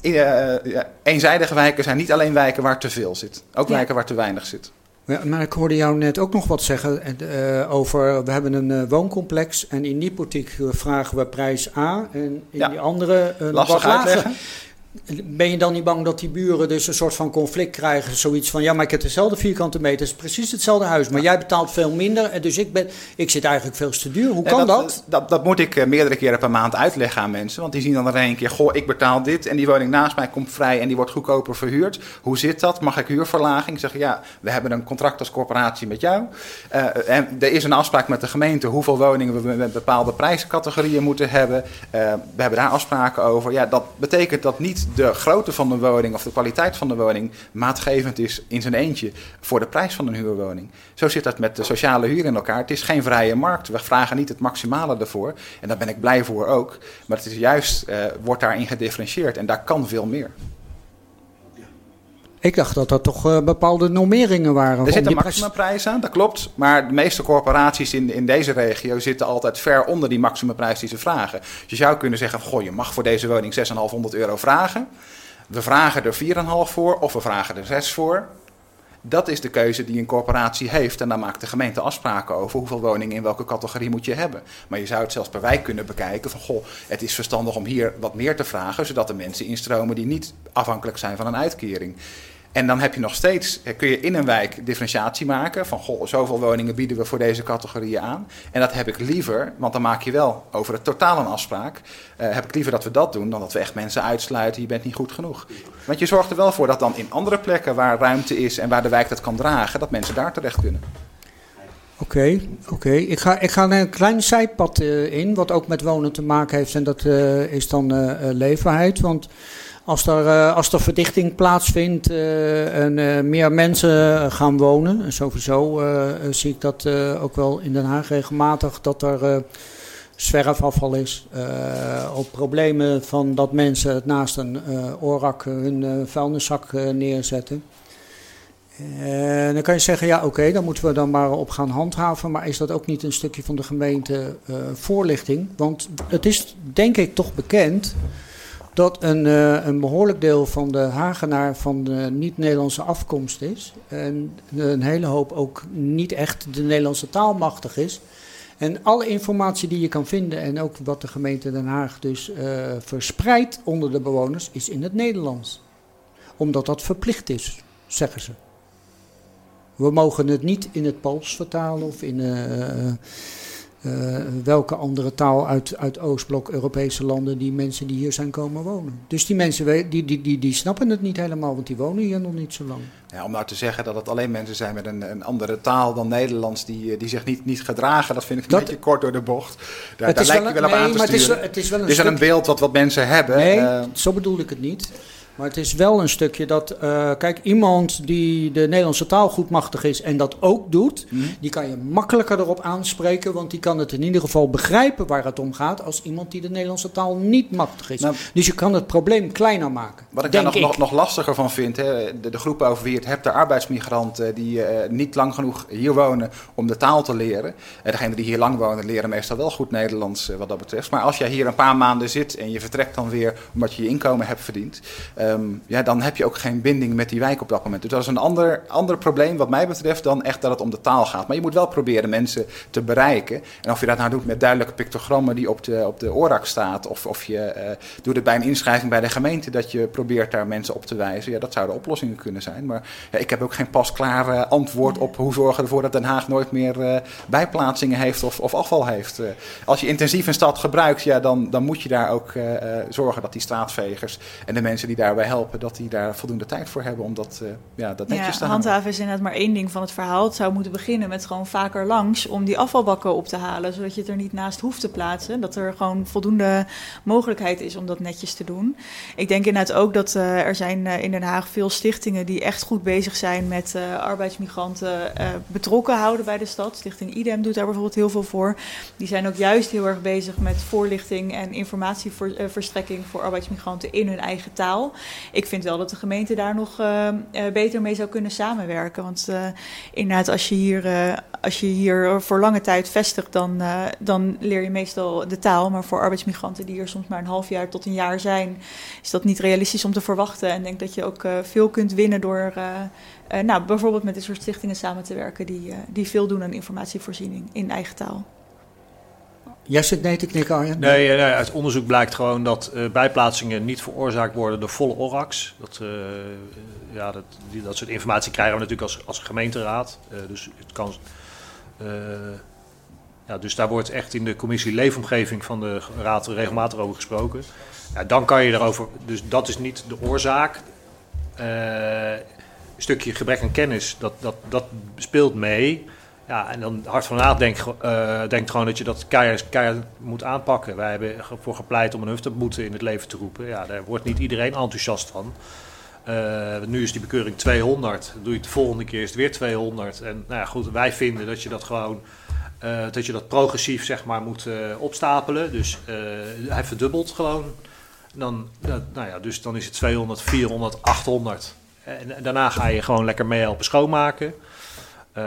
In, eh, ja, eenzijdige wijken zijn niet alleen wijken waar te veel zit. Ook Ja. wijken waar te weinig zit. Ja, maar ik hoorde jou net ook nog wat zeggen eh, over. We hebben een eh, wooncomplex en in die boutique eh, vragen we prijs A en in Ja. die andere eh, Lastig wat lager. Ben je dan niet bang dat die buren dus een soort van conflict krijgen? Zoiets van, ja, maar ik heb dezelfde vierkante meter, het is precies hetzelfde huis, maar jij betaalt veel minder, en dus ik, ben, ik zit eigenlijk veel te duur. Hoe kan dat? dat? Dat moet ik eh, meerdere keren per maand uitleggen aan mensen. Want die zien dan in één keer, goh, ik betaal dit en die woning naast mij komt vrij en die wordt goedkoper verhuurd. Hoe zit dat? Mag ik huurverlaging? Ik zeg, ja, we hebben een contract als corporatie met jou. Eh, en er is een afspraak met de gemeente hoeveel woningen we met bepaalde prijscategorieën moeten hebben. Eh, we hebben daar afspraken over. Ja, dat betekent dat niet de grootte van de woning of de kwaliteit van de woning maatgevend is in zijn eentje voor de prijs van een huurwoning. Zo zit dat met de sociale huur in elkaar. Het is geen vrije markt. We vragen niet het maximale ervoor. En daar ben ik blij voor ook. Maar het is juist, eh, wordt daarin gedifferentieerd. En daar kan veel meer. Ik dacht dat er toch eh, bepaalde normeringen waren. Er zit een maximumprijs aan, dat klopt. Maar de meeste corporaties in, in deze regio zitten altijd ver onder die maximumprijs die ze vragen. Dus je zou kunnen zeggen, goh, je mag voor deze woning 6,500 euro vragen. We vragen er 4,5 voor of we vragen er 6 voor. Dat is de keuze die een corporatie heeft. En dan maakt de gemeente afspraken over hoeveel woningen in welke categorie moet je hebben. Maar je zou het zelfs per wijk kunnen bekijken van goh, het is verstandig om hier wat meer te vragen, zodat de mensen instromen die niet afhankelijk zijn van een uitkering. En dan heb je nog steeds, eh, kun je in een wijk differentiatie maken van goh, zoveel woningen bieden we voor deze categorieën aan. En dat heb ik liever, want dan maak je wel over het totaal een afspraak. Eh, heb ik liever dat we dat doen dan dat we echt mensen uitsluiten, je bent niet goed genoeg. Want je zorgt er wel voor dat dan in andere plekken waar ruimte is en waar de wijk dat kan dragen, dat mensen daar terecht kunnen. Oké, oké. Ik, ga, ik ga een klein zijpad eh, in, wat ook met wonen te maken heeft. En dat is dan leefbaarheid. Want als er, eh, als er verdichting plaatsvindt eh, en eh, meer mensen gaan wonen, en sowieso zie ik dat ook wel in Den Haag regelmatig, dat er zwerfafval is. eh, op problemen van dat mensen naast een oorak hun vuilniszak neerzetten. En dan kan je zeggen, ja oké, dan moeten we dan maar op gaan handhaven. Maar is dat ook niet een stukje van de gemeente voorlichting? Want het is denk ik toch bekend dat een, eh, een behoorlijk deel van de Hagenaar van de niet-Nederlandse afkomst is. En een hele hoop ook niet echt de Nederlandse taal machtig is. En alle informatie die je kan vinden en ook wat de gemeente Den Haag dus eh, verspreidt onder de bewoners is in het Nederlands. Omdat dat verplicht is, zeggen ze. We mogen het niet in het Pools vertalen of in eh, eh, welke andere taal uit, uit Oostblok Europese landen die mensen die hier zijn komen wonen. Dus die mensen die, die, die, die snappen het niet helemaal, want die wonen hier nog niet zo lang. Ja, om nou te zeggen dat het alleen mensen zijn met een, een andere taal dan Nederlands die, eh, die zich niet, niet gedragen, dat vind ik een Dat- beetje kort door de bocht. Daar, Het daar lijkt wel je wel op aan te maar het is sturen. het is wel een is een beeld wat, wat mensen hebben. Nee, eh, zo bedoel ik het niet. Maar het is wel een stukje dat, eh, kijk, iemand die de Nederlandse taal goed machtig is en dat ook doet, Mhm. die kan je makkelijker erop aanspreken, want die kan het in ieder geval begrijpen waar het om gaat, als iemand die de Nederlandse taal niet machtig is. Nou, dus je kan het probleem kleiner maken. Wat ik daar nog, nog, nog lastiger van vind, hè, de, de groep over wie het hebt, de arbeidsmigranten die eh, niet lang genoeg hier wonen om de taal te leren. En degenen die hier lang wonen leren meestal wel goed Nederlands eh, wat dat betreft. Maar als jij hier een paar maanden zit en je vertrekt dan weer omdat je je inkomen hebt verdiend, ehm, ja, dan heb je ook geen binding met die wijk op dat moment. Dus dat is een ander, ander probleem wat mij betreft dan echt dat het om de taal gaat. Maar je moet wel proberen mensen te bereiken. En of je dat nou doet met duidelijke pictogrammen die op de, op de ORAC staat, of, of je eh, doet het bij een inschrijving bij de gemeente dat je probeert daar mensen op te wijzen. Ja, dat zouden oplossingen kunnen zijn. Maar ja, ik heb ook geen pasklaar antwoord op hoe zorgen we ervoor dat Den Haag nooit meer eh, bijplaatsingen heeft of, of afval heeft. Eh, als je intensief een stad gebruikt, ja, dan, dan moet je daar ook zorgen dat die straatvegers en de mensen die daarbij helpen, dat die daar voldoende tijd voor hebben om dat, eh, ja, dat netjes Ja, te handhaven is inderdaad maar één ding van het verhaal. Het zou moeten beginnen met gewoon vaker langs om die afvalbakken op te halen, zodat je het er niet naast hoeft te plaatsen. Dat er gewoon voldoende mogelijkheid is om dat netjes te doen. Ik denk inderdaad ook dat eh, er zijn eh, in Den Haag veel stichtingen die echt goed bezig zijn met arbeidsmigranten betrokken houden bij de stad. Stichting IDEM doet daar bijvoorbeeld heel veel voor. Die zijn ook juist heel erg bezig met voorlichting en informatieverstrekking voor arbeidsmigranten in hun eigen taal. Ik vind wel dat de gemeente daar nog eh, eh, beter mee zou kunnen samenwerken. Want eh, inderdaad, als je, hier, als je hier voor lange tijd vestigt, dan, dan leer je meestal de taal. Maar voor arbeidsmigranten die hier soms maar een half jaar tot een jaar zijn, is dat niet realistisch om te verwachten. En denk dat je ook veel kunt winnen door nou, bijvoorbeeld met dit soort stichtingen samen te werken die, die veel doen aan informatievoorziening in eigen taal. Jij zit nee te knikken, Arjen? Nee, eh, nee, uit onderzoek blijkt gewoon dat eh, bijplaatsingen niet veroorzaakt worden door volle ORAX. Dat, eh, ja, dat, die, dat soort informatie krijgen we natuurlijk als, als gemeenteraad. Dus, het kan, ja, dus daar wordt echt in de commissie Leefomgeving van de raad regelmatig over gesproken. Ja, dan kan je erover, dus dat is niet de oorzaak. Een stukje gebrek aan kennis, dat, dat, dat speelt mee. Ja, en dan Hart van denkt, eh, denkt gewoon dat je dat keihard, keihard moet aanpakken. Wij hebben ervoor gepleit om een huftenboete in het leven te roepen. Ja, daar wordt niet iedereen enthousiast van. Eh, nu is die bekeuring 200. Dan doe je het de volgende keer is het weer 200. En nou ja, goed, wij vinden dat je dat gewoon eh, dat je dat progressief zeg maar moet opstapelen. Dus hij verdubbelt gewoon. Dan, nou ja, dus dan is het 200, 400, 800. En, en daarna ga je gewoon lekker mee helpen schoonmaken. Eh,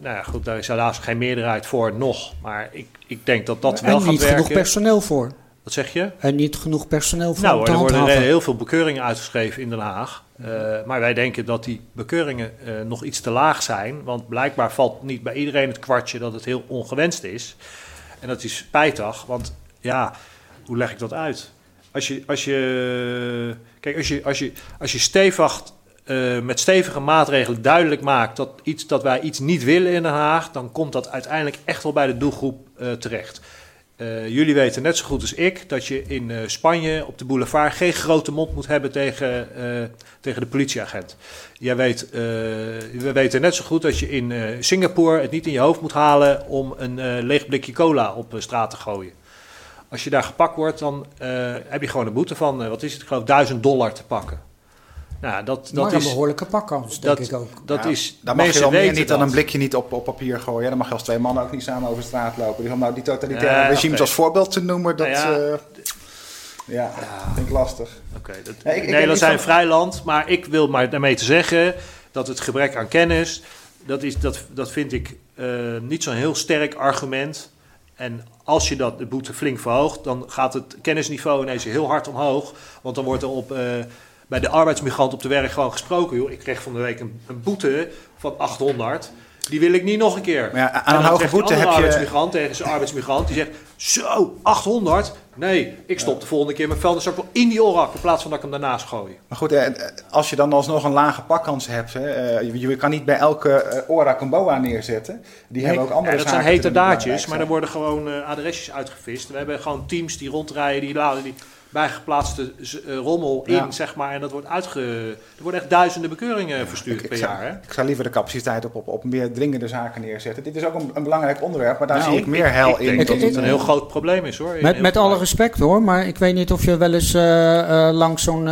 nou ja, goed, daar is helaas geen meerderheid voor nog. Maar ik, ik denk dat dat wel en gaat niet werken. genoeg personeel voor. Wat zeg je? En niet genoeg personeel voor Nou, er worden heel veel bekeuringen uitgeschreven in Den Haag. Uh, maar wij denken dat die bekeuringen uh, nog iets te laag zijn. Want blijkbaar valt niet bij iedereen het kwartje dat het heel ongewenst is. En dat is spijtig, want ja, hoe leg ik dat uit? Als je, als je, kijk, als je, als je, als je stevig, uh, met stevige maatregelen duidelijk maakt dat, iets, dat wij iets niet willen in Den Haag, dan komt dat uiteindelijk echt wel bij de doelgroep uh, terecht. Uh, jullie weten net zo goed als ik dat je in Spanje op de boulevard geen grote mond moet hebben tegen, tegen de politieagent. Jij weet, we weten net zo goed dat je in Singapore het niet in je hoofd moet halen om een leeg blikje cola op straat te gooien. Als je daar gepakt wordt, dan heb je gewoon een boete van, wat is het, ik geloof, 1000 dollar te pakken. Nou, dat, dat maar is een behoorlijke pakkans, denk dat, ik ook. Dat ja, is, dan mag je wel meer niet dan een blikje niet op, op papier gooien. Dan mag je als twee mannen ook niet samen over straat lopen. Dus om nou die totalitaire ja, regimes okay. als voorbeeld te noemen, dat ja, uh, ja, vind ik lastig. Oké, okay, nee, ik, Nederland zijn van... vrij land, maar ik wil maar daarmee te zeggen dat het gebrek aan kennis, dat, is, dat, dat vind ik uh, niet zo'n heel sterk argument. En als je dat de boete flink verhoogt, dan gaat het kennisniveau ineens heel hard omhoog. Want dan wordt er op... Uh, bij de arbeidsmigrant op de werk gewoon gesproken. Joh, ik kreeg van de week een, een, boete van 800. Die wil ik niet nog een keer. Maar ja, aan een hoge boete heb je... arbeidsmigrant tegen zijn arbeidsmigrant. Die zegt, zo, 800? Nee, ik stop ja. de volgende keer mijn vuilniszak wel in die orak... in plaats van dat ik hem daarnaast gooi. Maar goed, als je dan alsnog een lage pakkans hebt... Hè, je kan niet bij elke orak een boa neerzetten. Die nee, hebben ook andere ja, Dat zijn heterdaadjes, maar er worden gewoon adresjes uitgevist. We hebben gewoon teams die rondrijden, die laden... Die, bijgeplaatste uh, rommel in, ja. zeg maar. En dat wordt uitge... Er worden echt duizenden bekeuringen ja, verstuurd ik, ik per zou, jaar. Hè? Ik zou liever de capaciteit op, op, op meer dringende zaken neerzetten. Dit is ook een, een belangrijk onderwerp, maar daar nou, zie ik, ik meer hel in. Ik denk dat het een heel groot probleem is, hoor. Met, met alle respect, hoor. Maar ik weet niet of je wel eens uh, uh, langs zo'n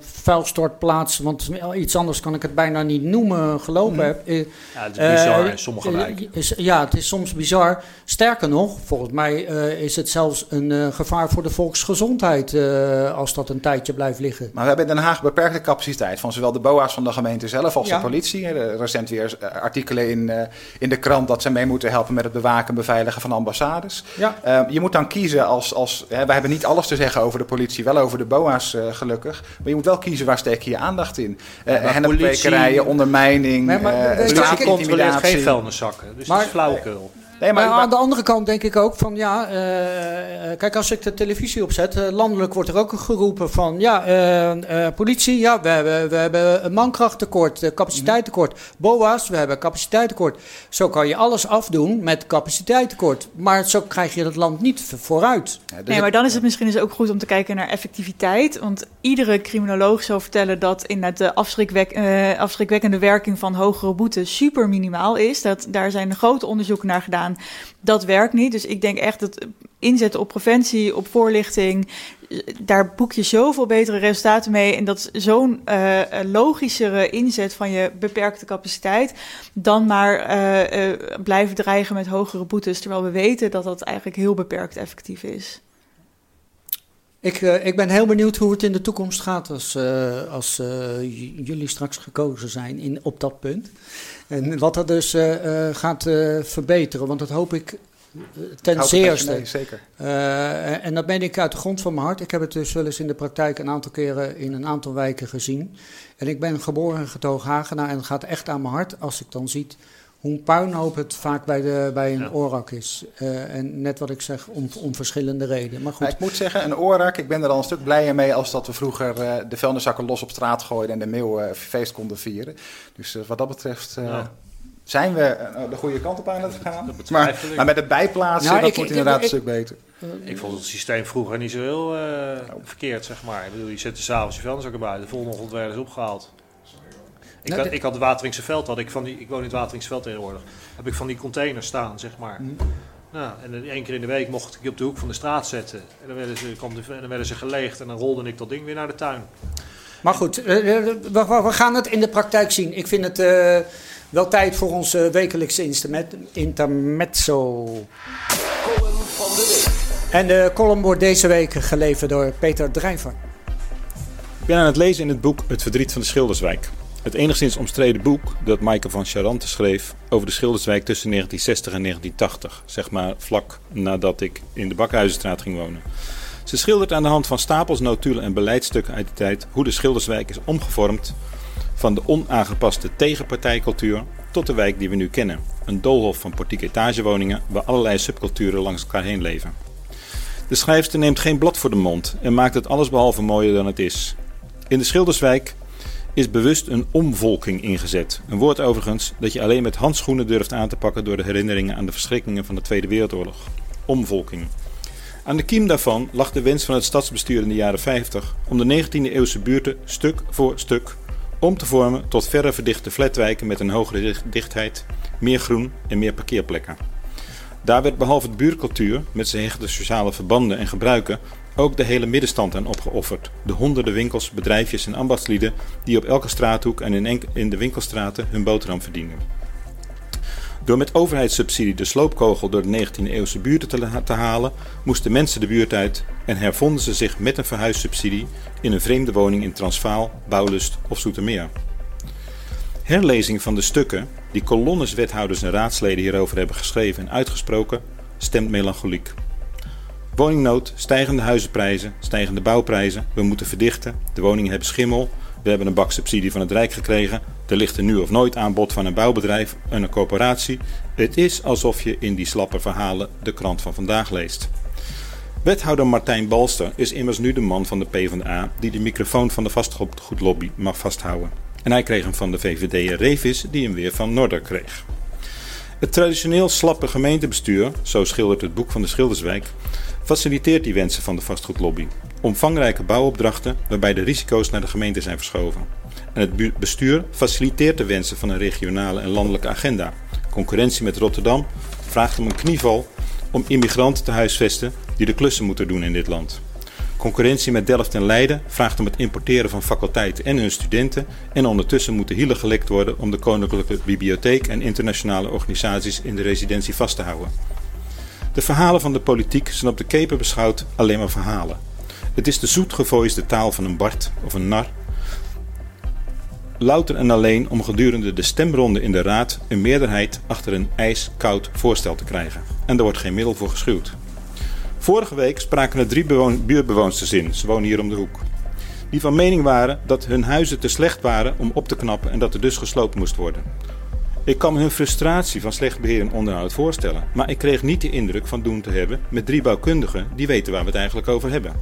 vuilstortplaats... want iets anders kan ik het bijna niet noemen, gelopen Mhm. mm. heb. ja, het is bizar in sommige wijken. Is, ja, het is soms bizar. Sterker nog, volgens mij is het zelfs een gevaar voor de volksgezondheid... Uh, als dat een tijdje blijft liggen. Maar we hebben in Den Haag beperkte capaciteit van zowel de BOA's van de gemeente zelf als ja. de politie. Er recent weer artikelen in, uh, in de krant dat ze mee moeten helpen met het bewaken en beveiligen van ambassades. Ja. Uh, je moet dan kiezen als, als hè, wij hebben niet alles te zeggen over de politie, wel over de BOA's gelukkig. Maar je moet wel kiezen waar steek je je aandacht in. Uh, ondermijning, maar, maar, controleert geen vuilniszakken, dus maar, dat is flauwekul. Nee, maar, maar, aan de andere kant denk ik ook van ja, uh, kijk als ik de televisie opzet, uh, landelijk wordt er ook geroepen van ja, uh, politie, ja, we hebben, we hebben een mankrachttekort, capaciteitstekort. BOA's, we hebben capaciteitstekort. Zo kan je alles afdoen met capaciteitstekort, maar zo krijg je het land niet vooruit. Ja, dus nee, maar dan is het misschien dus ook goed om te kijken naar effectiviteit, want iedere criminoloog zou vertellen dat in de afschrikwek, afschrikwekkende werking van hogere boetes super minimaal is. Dat, daar zijn grote onderzoeken naar gedaan. Dat werkt niet. Dus ik denk echt dat inzetten op preventie, op voorlichting, daar boek je zoveel betere resultaten mee. En dat is zo'n uh, logischere inzet van je beperkte capaciteit. Dan maar uh, blijven dreigen met hogere boetes. Terwijl we weten dat dat eigenlijk heel beperkt effectief is. Ik, eh, ik ben heel benieuwd hoe het in de toekomst gaat als, eh, als eh, jullie straks gekozen zijn in, op dat punt. En wat dat dus gaat verbeteren, want dat hoop ik ten zeerste. zeker. En dat ben ik uit de grond van mijn hart. Ik heb het dus wel eens in de praktijk een aantal keren in een aantal wijken gezien. En ik ben geboren en getogen Hagenaar en het gaat echt aan mijn hart als ik dan zie hoe een puinhoop het vaak bij, de, bij een Ja. orak is. Eh, en net wat ik zeg, om, om verschillende redenen. Maar goed, Maar ik moet zeggen, een oorrak, ik ben er al een stuk blijer mee als dat we vroeger eh, de vuilniszakken los op straat gooiden en de meeuw eh, feest konden vieren. Dus wat dat betreft eh, Ja. zijn we eh, de goede kant op aan het gaan. Dat Maar, met het bijplaatsen, Nou, dat ik- ik- inderdaad ik- een stuk beter. Ik vond het systeem vroeger niet zo heel eh, verkeerd, zeg maar. Ik bedoel, je zette s'avonds je vuilniszakken buiten, de volgende ochtend werden ze opgehaald. Ik, Nou, had, de- ik had het Wateringse veld, had ik, van die, ik woon in het Wateringse veld tegenwoordig, heb ik van die containers staan, zeg maar. Mhm. Nou, en één keer in de week mocht ik die op de hoek van de straat zetten. En dan werden ze, kwam de, dan werden ze geleegd en dan rolde ik dat ding weer naar de tuin. Maar goed, eh, eh, we, we- we gaan het in de praktijk zien. Ik vind het eh, wel tijd voor ons eh, wekelijkse instrument- intermezzo. En de column wordt deze week geleverd door Peter Drijver. Ik ben aan het lezen in het boek Het Verdriet van de Schilderswijk. Het enigszins omstreden boek dat Maaike van Charante schreef over de Schilderswijk tussen 1960 en 1980. Zeg maar vlak nadat ik in de Bakhuizenstraat ging wonen. Ze schildert aan de hand van stapels notulen en beleidsstukken uit die tijd hoe de Schilderswijk is omgevormd van de onaangepaste tegenpartijcultuur tot de wijk die we nu kennen. Een doolhof van portiek etagewoningen waar allerlei subculturen langs elkaar heen leven. De schrijfster neemt geen blad voor de mond en maakt het allesbehalve mooier dan het is. In de Schilderswijk is bewust een omvolking ingezet. Een woord overigens dat je alleen met handschoenen durft aan te pakken door de herinneringen aan de verschrikkingen van de Tweede Wereldoorlog. Omvolking. Aan de kiem daarvan lag de wens van het stadsbestuur in de jaren 50 om de 19e eeuwse buurten stuk voor stuk om te vormen tot verre verdichte flatwijken met een hogere dicht- dichtheid, meer groen en meer parkeerplekken. Daar werd behalve de buurtcultuur met zijn hechte sociale verbanden en gebruiken ook de hele middenstand aan opgeofferd. De honderden winkels, bedrijfjes en ambachtslieden die op elke straathoek en in, in de winkelstraten hun boterham verdienden. Door met overheidssubsidie de sloopkogel door de 19e eeuwse buurten te, la- te halen, moesten mensen de buurt uit en hervonden ze zich met een verhuissubsidie in een vreemde woning in Transvaal, Bouwlust of Zoetermeer. Herlezing van de stukken die kolonnes wethouders en raadsleden hierover hebben geschreven en uitgesproken, stemt melancholiek. Woningnood, stijgende huizenprijzen, stijgende bouwprijzen, we moeten verdichten, de woningen hebben schimmel, we hebben een bak subsidie van het Rijk gekregen, er ligt een nu of nooit aanbod van een bouwbedrijf en een corporatie. Het is alsof je in die slappe verhalen de krant van vandaag leest. Wethouder Martijn Balster is immers nu de man van de PvdA die de microfoon van de vastgoedlobby mag vasthouden. En hij kreeg hem van de VVD'er Revis die hem weer van Norder kreeg. Het traditioneel slappe gemeentebestuur, zo schildert het boek van de Schilderswijk, faciliteert die wensen van de vastgoedlobby. Omvangrijke bouwopdrachten waarbij de risico's naar de gemeente zijn verschoven. En het bestuur faciliteert de wensen van een regionale en landelijke agenda. Concurrentie met Rotterdam vraagt om een knieval om immigranten te huisvesten die de klussen moeten doen in dit land. Concurrentie met Delft en Leiden vraagt om het importeren van faculteiten en hun studenten en ondertussen moeten hielen gelekt worden om de Koninklijke Bibliotheek en internationale organisaties in de residentie vast te houden. De verhalen van de politiek zijn op de keper beschouwd alleen maar verhalen. Het is de zoetgevoisde taal van een Bart of een nar. Louter en alleen om gedurende de stemronde in de raad een meerderheid achter een ijskoud voorstel te krijgen. En er wordt geen middel voor geschuwd. Vorige week spraken er drie bewoon- buurtbewoonsters in, ze wonen hier om de hoek. Die van mening waren dat hun huizen te slecht waren om op te knappen en dat er dus gesloopt moest worden. Ik kan hun frustratie van slecht beheer en onderhoud voorstellen, maar ik kreeg niet de indruk van doen te hebben met drie bouwkundigen die weten waar we het eigenlijk over hebben.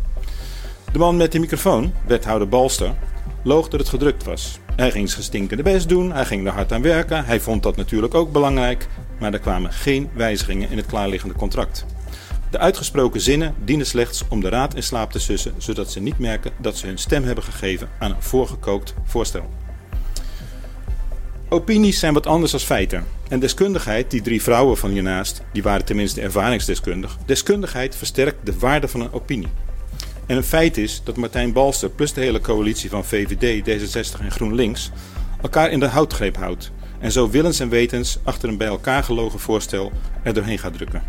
De man met de microfoon, wethouder Balster, loog dat het gedrukt was. Hij ging zijn stinkende best doen, hij ging er hard aan werken, hij vond dat natuurlijk ook belangrijk, maar er kwamen geen wijzigingen in het klaarliggende contract. De uitgesproken zinnen dienen slechts om de raad in slaap te sussen, zodat ze niet merken dat ze hun stem hebben gegeven aan een voorgekookt voorstel. Opinies zijn wat anders dan feiten. En deskundigheid, die drie vrouwen van hiernaast, die waren tenminste ervaringsdeskundig. Deskundigheid versterkt de waarde van een opinie. En een feit is dat Martijn Balster plus de hele coalitie van VVD, D66 en GroenLinks elkaar in de houtgreep houdt. En zo willens en wetens achter een bij elkaar gelogen voorstel er doorheen gaat drukken.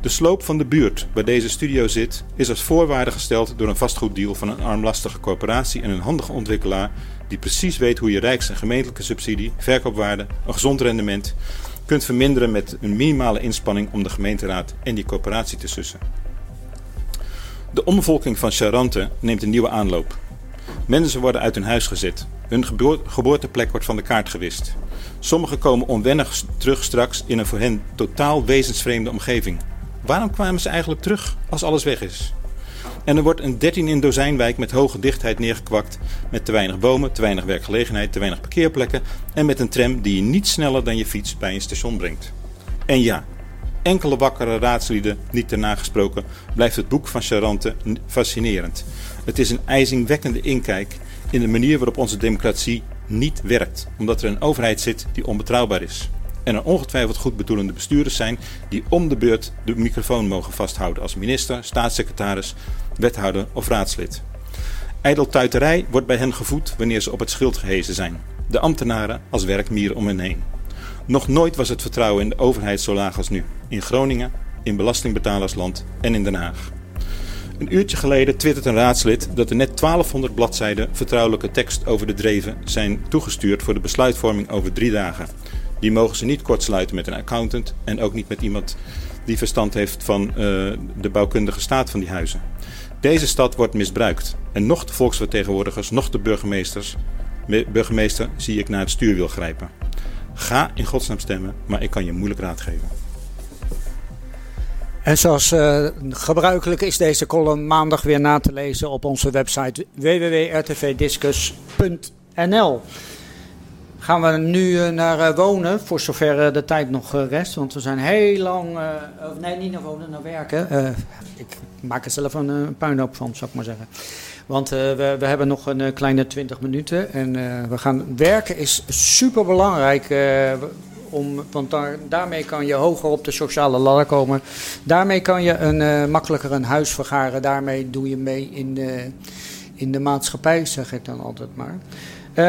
De sloop van de buurt waar deze studio zit is als voorwaarde gesteld door een vastgoeddeal van een armlastige corporatie en een handige ontwikkelaar die precies weet hoe je rijks- en gemeentelijke subsidie, verkoopwaarde, een gezond rendement kunt verminderen met een minimale inspanning om de gemeenteraad en die corporatie te sussen. De omvolking van Charante neemt een nieuwe aanloop. Mensen worden uit hun huis gezet. Hun geboor- geboorteplek wordt van de kaart gewist. Sommigen komen onwennig terug straks in een voor hen totaal wezensvreemde omgeving. Waarom kwamen ze eigenlijk terug als alles weg is? En er wordt een 13 in dozijnwijk met hoge dichtheid neergekwakt. Met te weinig bomen, te weinig werkgelegenheid, te weinig parkeerplekken. En met een tram die je niet sneller dan je fiets bij een station brengt. En ja, enkele wakkere raadslieden, niet te nagesproken, blijft het boek van Charante fascinerend. Het is een ijzingwekkende inkijk in de manier waarop onze democratie niet werkt. Omdat er een overheid zit die onbetrouwbaar is. En er ongetwijfeld goed bedoelende bestuurders zijn die om de beurt de microfoon mogen vasthouden als minister, staatssecretaris, wethouder of raadslid. Ijdeltuiterij wordt bij hen gevoed wanneer ze op het schild gehezen zijn. De ambtenaren als werkmieren om hen heen. Nog nooit was het vertrouwen in de overheid zo laag als nu. In Groningen, in belastingbetalersland en in Den Haag. Een uurtje geleden twittert een raadslid dat er net 1200 bladzijden vertrouwelijke tekst over de dreven zijn toegestuurd voor de besluitvorming over drie dagen. Die mogen ze niet kortsluiten met een accountant en ook niet met iemand die verstand heeft van eh, de bouwkundige staat van die huizen. Deze stad wordt misbruikt en nog de volksvertegenwoordigers, nog de burgemeesters, me- burgemeester zie ik naar het stuur wil grijpen. Ga in godsnaam stemmen, maar ik kan je moeilijk raad geven. En zoals eh, gebruikelijk is deze column maandag weer na te lezen op onze website www.rtvdiscus.nl. Gaan we nu eh, naar eh, wonen, voor zover eh, de tijd nog rest. Want we zijn heel lang, nee, niet naar wonen, naar werken. Ik maak er zelf een, puinhoop van, zou ik maar zeggen. Want we, we hebben nog een kleine 20 minuten. En we gaan werken is super belangrijk. om, want daar, daarmee kan je hoger op de sociale ladder komen. Daarmee kan je een, makkelijker een huis vergaren. Daarmee doe je mee in de, in de maatschappij, zeg ik dan altijd maar. Eh,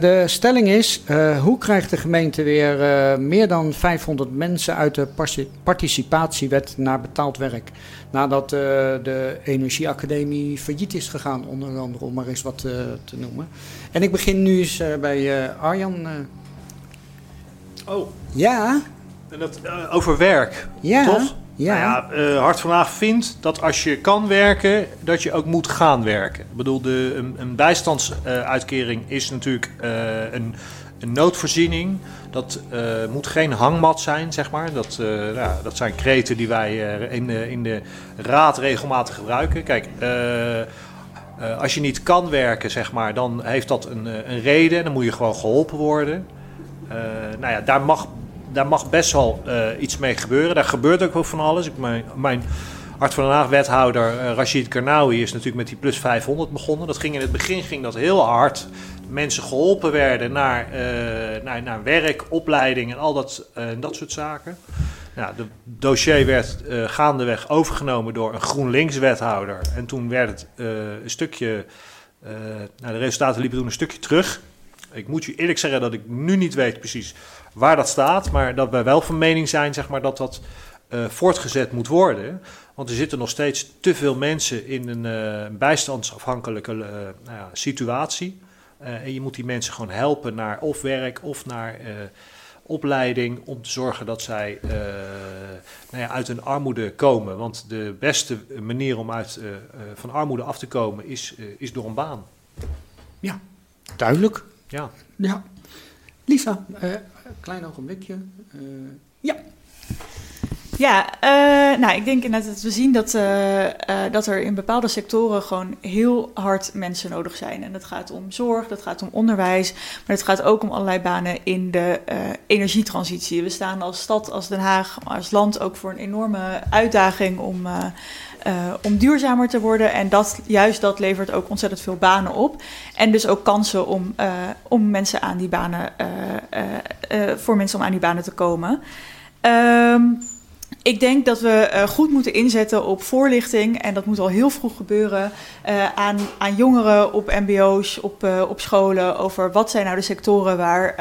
de stelling is: eh, hoe krijgt de gemeente weer eh, meer dan 500 mensen uit de parti- participatiewet naar betaald werk? Nadat de Energieacademie failliet is gegaan, onder andere, om maar eens wat te noemen. En ik begin nu eens bij Arjan. Oh. Ja, En dat, over werk, Ja, toch? Ja. Nou eh, Hart vandaag vindt dat als je kan werken, dat je ook moet gaan werken. Ik bedoel, de, een, bijstandsuitkering is natuurlijk eh, een, een noodvoorziening. Dat eh, moet geen hangmat zijn, zeg maar. Dat, ja, dat zijn kreten die wij in, de, in de raad regelmatig gebruiken. Kijk, als je niet kan werken, zeg maar, dan heeft dat een, een reden. Dan moet je gewoon geholpen worden. Nou ja, daar mag, daar mag best wel eh, iets mee gebeuren. Daar gebeurt ook wel van alles. Ik, mijn, mijn Hart van Den Haag wethouder eh, Rashid Karnawi is natuurlijk met die plus 500 begonnen. Dat ging in het begin ging dat heel hard. Mensen geholpen werden naar, eh, naar, werk, opleiding en al dat, dat soort zaken. Ja, de dossier werd gaandeweg overgenomen door een GroenLinks-wethouder. En toen werd het een stukje... nou, de resultaten liepen toen een stukje terug. Ik moet je eerlijk zeggen dat ik nu niet weet precies waar dat staat. Maar dat wij wel van mening zijn zeg maar, dat dat eh, voortgezet moet worden. Want er zitten nog steeds te veel mensen in een eh, bijstandsafhankelijke eh, nou ja, situatie. En je moet die mensen gewoon helpen naar of werk of naar opleiding. Om te zorgen dat zij nou ja, uit een armoede komen. Want de beste manier om uit, van armoede af te komen is, is door een baan. Ja, duidelijk. Ja. Ja. Lisa, klein ogenblikje. Eh, ja. Ja, eh, nou, ik denk inderdaad dat we zien dat, eh, dat er in bepaalde sectoren gewoon heel hard mensen nodig zijn. En dat gaat om zorg, dat gaat om onderwijs, maar het gaat ook om allerlei banen in de energietransitie. We staan als stad, als Den Haag, als land ook voor een enorme uitdaging om, eh, om duurzamer te worden. En dat, juist dat levert ook ontzettend veel banen op. En dus ook kansen om, eh, om mensen aan die banen, eh, voor mensen om aan die banen te komen. Ehm ik denk dat we goed moeten inzetten op voorlichting. En dat moet al heel vroeg gebeuren. aan, aan jongeren op MBO's, op, op scholen. Over wat zijn nou de sectoren waar,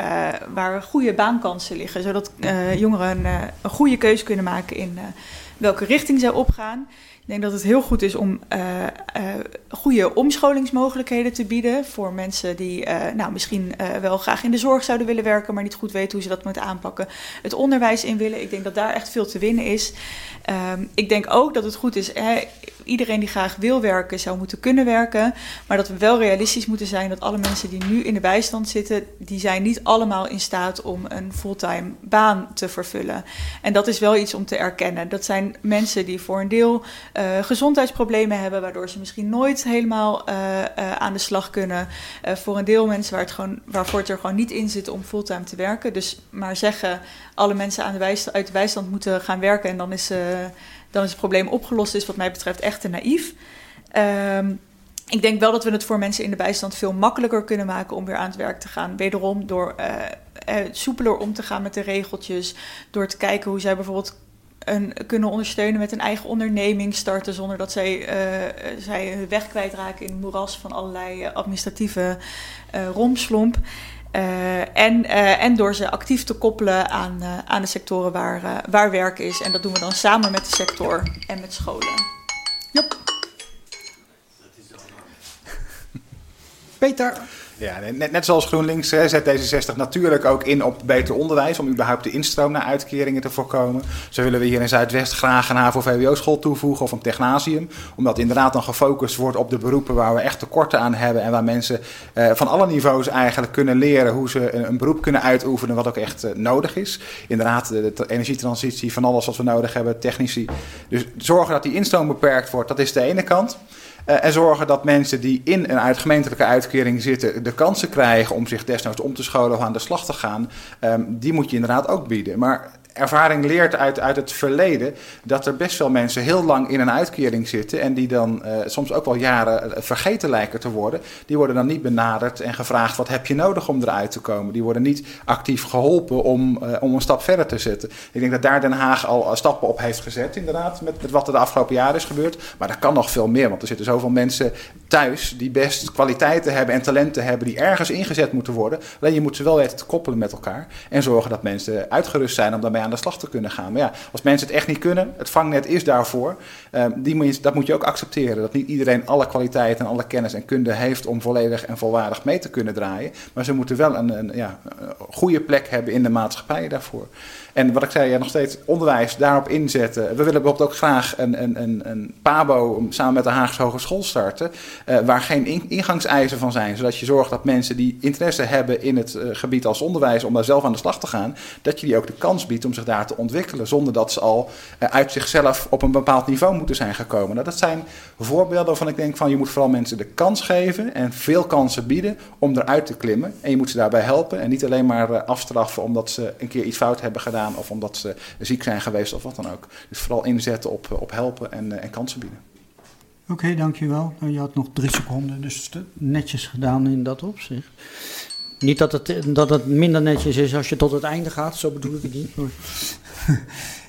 waar goede baankansen liggen. Zodat jongeren een, een goede keuze kunnen maken in, welke richting zij opgaan. Ik denk dat het heel goed is om eh, goede omscholingsmogelijkheden te bieden voor mensen die eh, nou, misschien wel graag in de zorg zouden willen werken, maar niet goed weten hoe ze dat moeten aanpakken. Het onderwijs in willen. Ik denk dat daar echt veel te winnen is. Ehm, ik denk ook dat het goed is. Hè, iedereen die graag wil werken, zou moeten kunnen werken. Maar dat we wel realistisch moeten zijn dat alle mensen die nu in de bijstand zitten, die zijn niet allemaal in staat om een fulltime baan te vervullen. En dat is wel iets om te erkennen. Dat zijn mensen die voor een deel eh, gezondheidsproblemen hebben, waardoor ze misschien nooit helemaal eh, eh, aan de slag kunnen. Voor een deel mensen waar het gewoon, waarvoor het er gewoon niet in zit om fulltime te werken. Dus maar zeggen, alle mensen aan de bijstand, uit de bijstand moeten gaan werken en dan is, eh, dan is het probleem opgelost, is wat mij betreft echt te naïef. Ehm, ik denk wel dat we het voor mensen in de bijstand veel makkelijker kunnen maken om weer aan het werk te gaan. Wederom door eh, eh, soepeler om te gaan met de regeltjes. Door te kijken hoe zij bijvoorbeeld een, kunnen ondersteunen met een eigen onderneming starten. zonder dat zij, eh, zij hun weg kwijtraken in het moeras van allerlei administratieve romslomp. Eh, en, eh, en door ze actief te koppelen aan, eh, aan de sectoren waar, waar werk is. En dat doen we dan samen met de sector en met scholen. Peter. Ja, net, zoals GroenLinks hè, zet D66 natuurlijk ook in op beter onderwijs om überhaupt de instroom naar uitkeringen te voorkomen. Zo willen we hier in Zuidwest graag een HAVO-VWO-school toevoegen of een technasium. Omdat inderdaad dan gefocust wordt op de beroepen waar we echt tekorten aan hebben en waar mensen eh, van alle niveaus eigenlijk kunnen leren hoe ze een, beroep kunnen uitoefenen wat ook echt eh, nodig is. Inderdaad, de, de energietransitie, van alles wat we nodig hebben, technici. Dus zorgen dat die instroom beperkt wordt, dat is de ene kant. Uh, en zorgen dat mensen die in een uit gemeentelijke uitkering zitten de kansen krijgen om zich desnoods om te scholen of aan de slag te gaan. Um, die moet je inderdaad ook bieden. Maar ervaring leert uit, uit het verleden dat er best wel mensen heel lang in een uitkering zitten en die dan uh, soms ook wel jaren vergeten lijken te worden. Die worden dan niet benaderd en gevraagd wat heb je nodig om eruit te komen. Die worden niet actief geholpen om, uh, om een stap verder te zetten. Ik denk dat daar Den Haag al stappen op heeft gezet inderdaad met, met wat er de afgelopen jaren is gebeurd. Maar er kan nog veel meer, want er zitten zoveel mensen thuis die best kwaliteiten hebben en talenten hebben die ergens ingezet moeten worden. Alleen je moet ze wel weten te koppelen met elkaar en zorgen dat mensen uitgerust zijn om daarmee aan de slag te kunnen gaan. Maar ja, als mensen het echt niet kunnen, het vangnet is daarvoor. Um, die moet je, dat moet je ook accepteren. Dat niet iedereen alle kwaliteiten en alle kennis en kunde heeft om volledig en volwaardig mee te kunnen draaien. Maar ze moeten wel een, een, ja, een goede plek hebben in de maatschappij daarvoor. En wat ik zei, ja, nog steeds onderwijs daarop inzetten. We willen bijvoorbeeld ook graag een, een, een, een PABO samen met de Haagse Hogeschool starten. Uh, waar geen in, ingangseisen van zijn. Zodat je zorgt dat mensen die interesse hebben in het uh, gebied als onderwijs. om daar zelf aan de slag te gaan. dat je die ook de kans biedt om zich daar te ontwikkelen. Zonder dat ze al uh, uit zichzelf op een bepaald niveau moeten zijn gekomen. Nou, dat zijn voorbeelden waarvan ik denk van je moet vooral mensen de kans geven. en veel kansen bieden om eruit te klimmen. En je moet ze daarbij helpen. En niet alleen maar afstraffen omdat ze een keer iets fout hebben gedaan of omdat ze ziek zijn geweest of wat dan ook. Dus vooral inzetten op, op helpen en, en kansen bieden. Oké, dankjewel. Nou, je had nog drie seconden, dus netjes gedaan in dat opzicht. Niet dat het, dat het minder netjes is als je tot het einde gaat, zo bedoel ik het niet.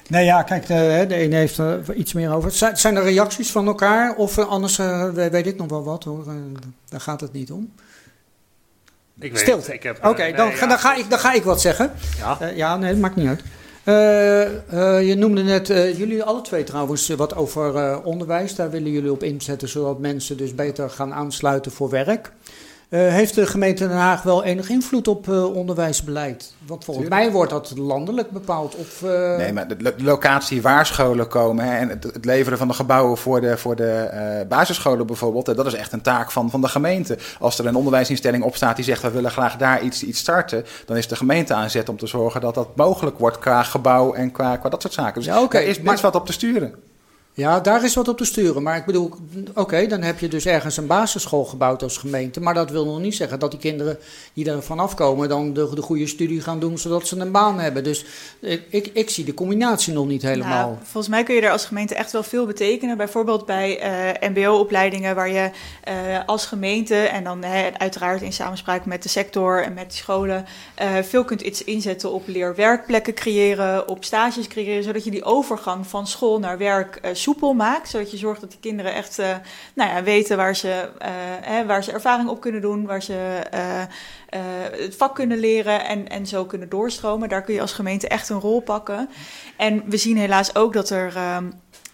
Nee, ja, kijk, de, de ene heeft er iets meer over. Zijn er reacties van elkaar? Of anders weet ik nog wel wat hoor. Daar gaat het niet om. Ik weet Stilte. Ik heb, Oké, okay, nee, dan, ja. dan, ga ik, dan ga ik wat zeggen. Ja. Uh, ja, nee, dat maakt niet uit. Uh, je noemde net, jullie alle twee trouwens, wat over onderwijs. Daar willen jullie op inzetten, zodat mensen dus beter gaan aansluiten voor werk. Heeft de gemeente Den Haag wel enig invloed op onderwijsbeleid? Want volgens mij wordt dat landelijk bepaald. Of, Nee, maar de, de, locatie waar scholen komen hè, en het, het, leveren van de gebouwen voor de, voor de basisscholen bijvoorbeeld, dat is echt een taak van, van de gemeente. Als er een onderwijsinstelling opstaat die zegt we willen graag daar iets, iets starten, dan is de gemeente aan zet om te zorgen dat dat mogelijk wordt qua gebouw en qua, qua dat soort zaken. Dus ja, okay. er is best maar... wat op te sturen. Ja, daar is wat op te sturen. Maar ik bedoel, oké, dan heb je dus ergens een basisschool gebouwd als gemeente. Maar dat wil nog niet zeggen dat die kinderen die er vanaf komen dan de, de goede studie gaan doen, zodat ze een baan hebben. Dus ik, ik, ik zie de combinatie nog niet helemaal. Nou, volgens mij kun je er als gemeente echt wel veel betekenen. Bijvoorbeeld bij uh, MBO-opleidingen waar je uh, als gemeente en dan uiteraard in samenspraak met de sector en met de scholen veel kunt iets inzetten op leerwerkplekken creëren, op stages creëren, zodat je die overgang van school naar werk soepel maakt. Zodat je zorgt dat die kinderen echt uh, nou ja, weten waar ze, uh, hè, waar ze ervaring op kunnen doen. Waar ze eh, het vak kunnen leren en, en zo kunnen doorstromen. Daar kun je als gemeente echt een rol pakken. En we zien helaas ook dat er. ehm,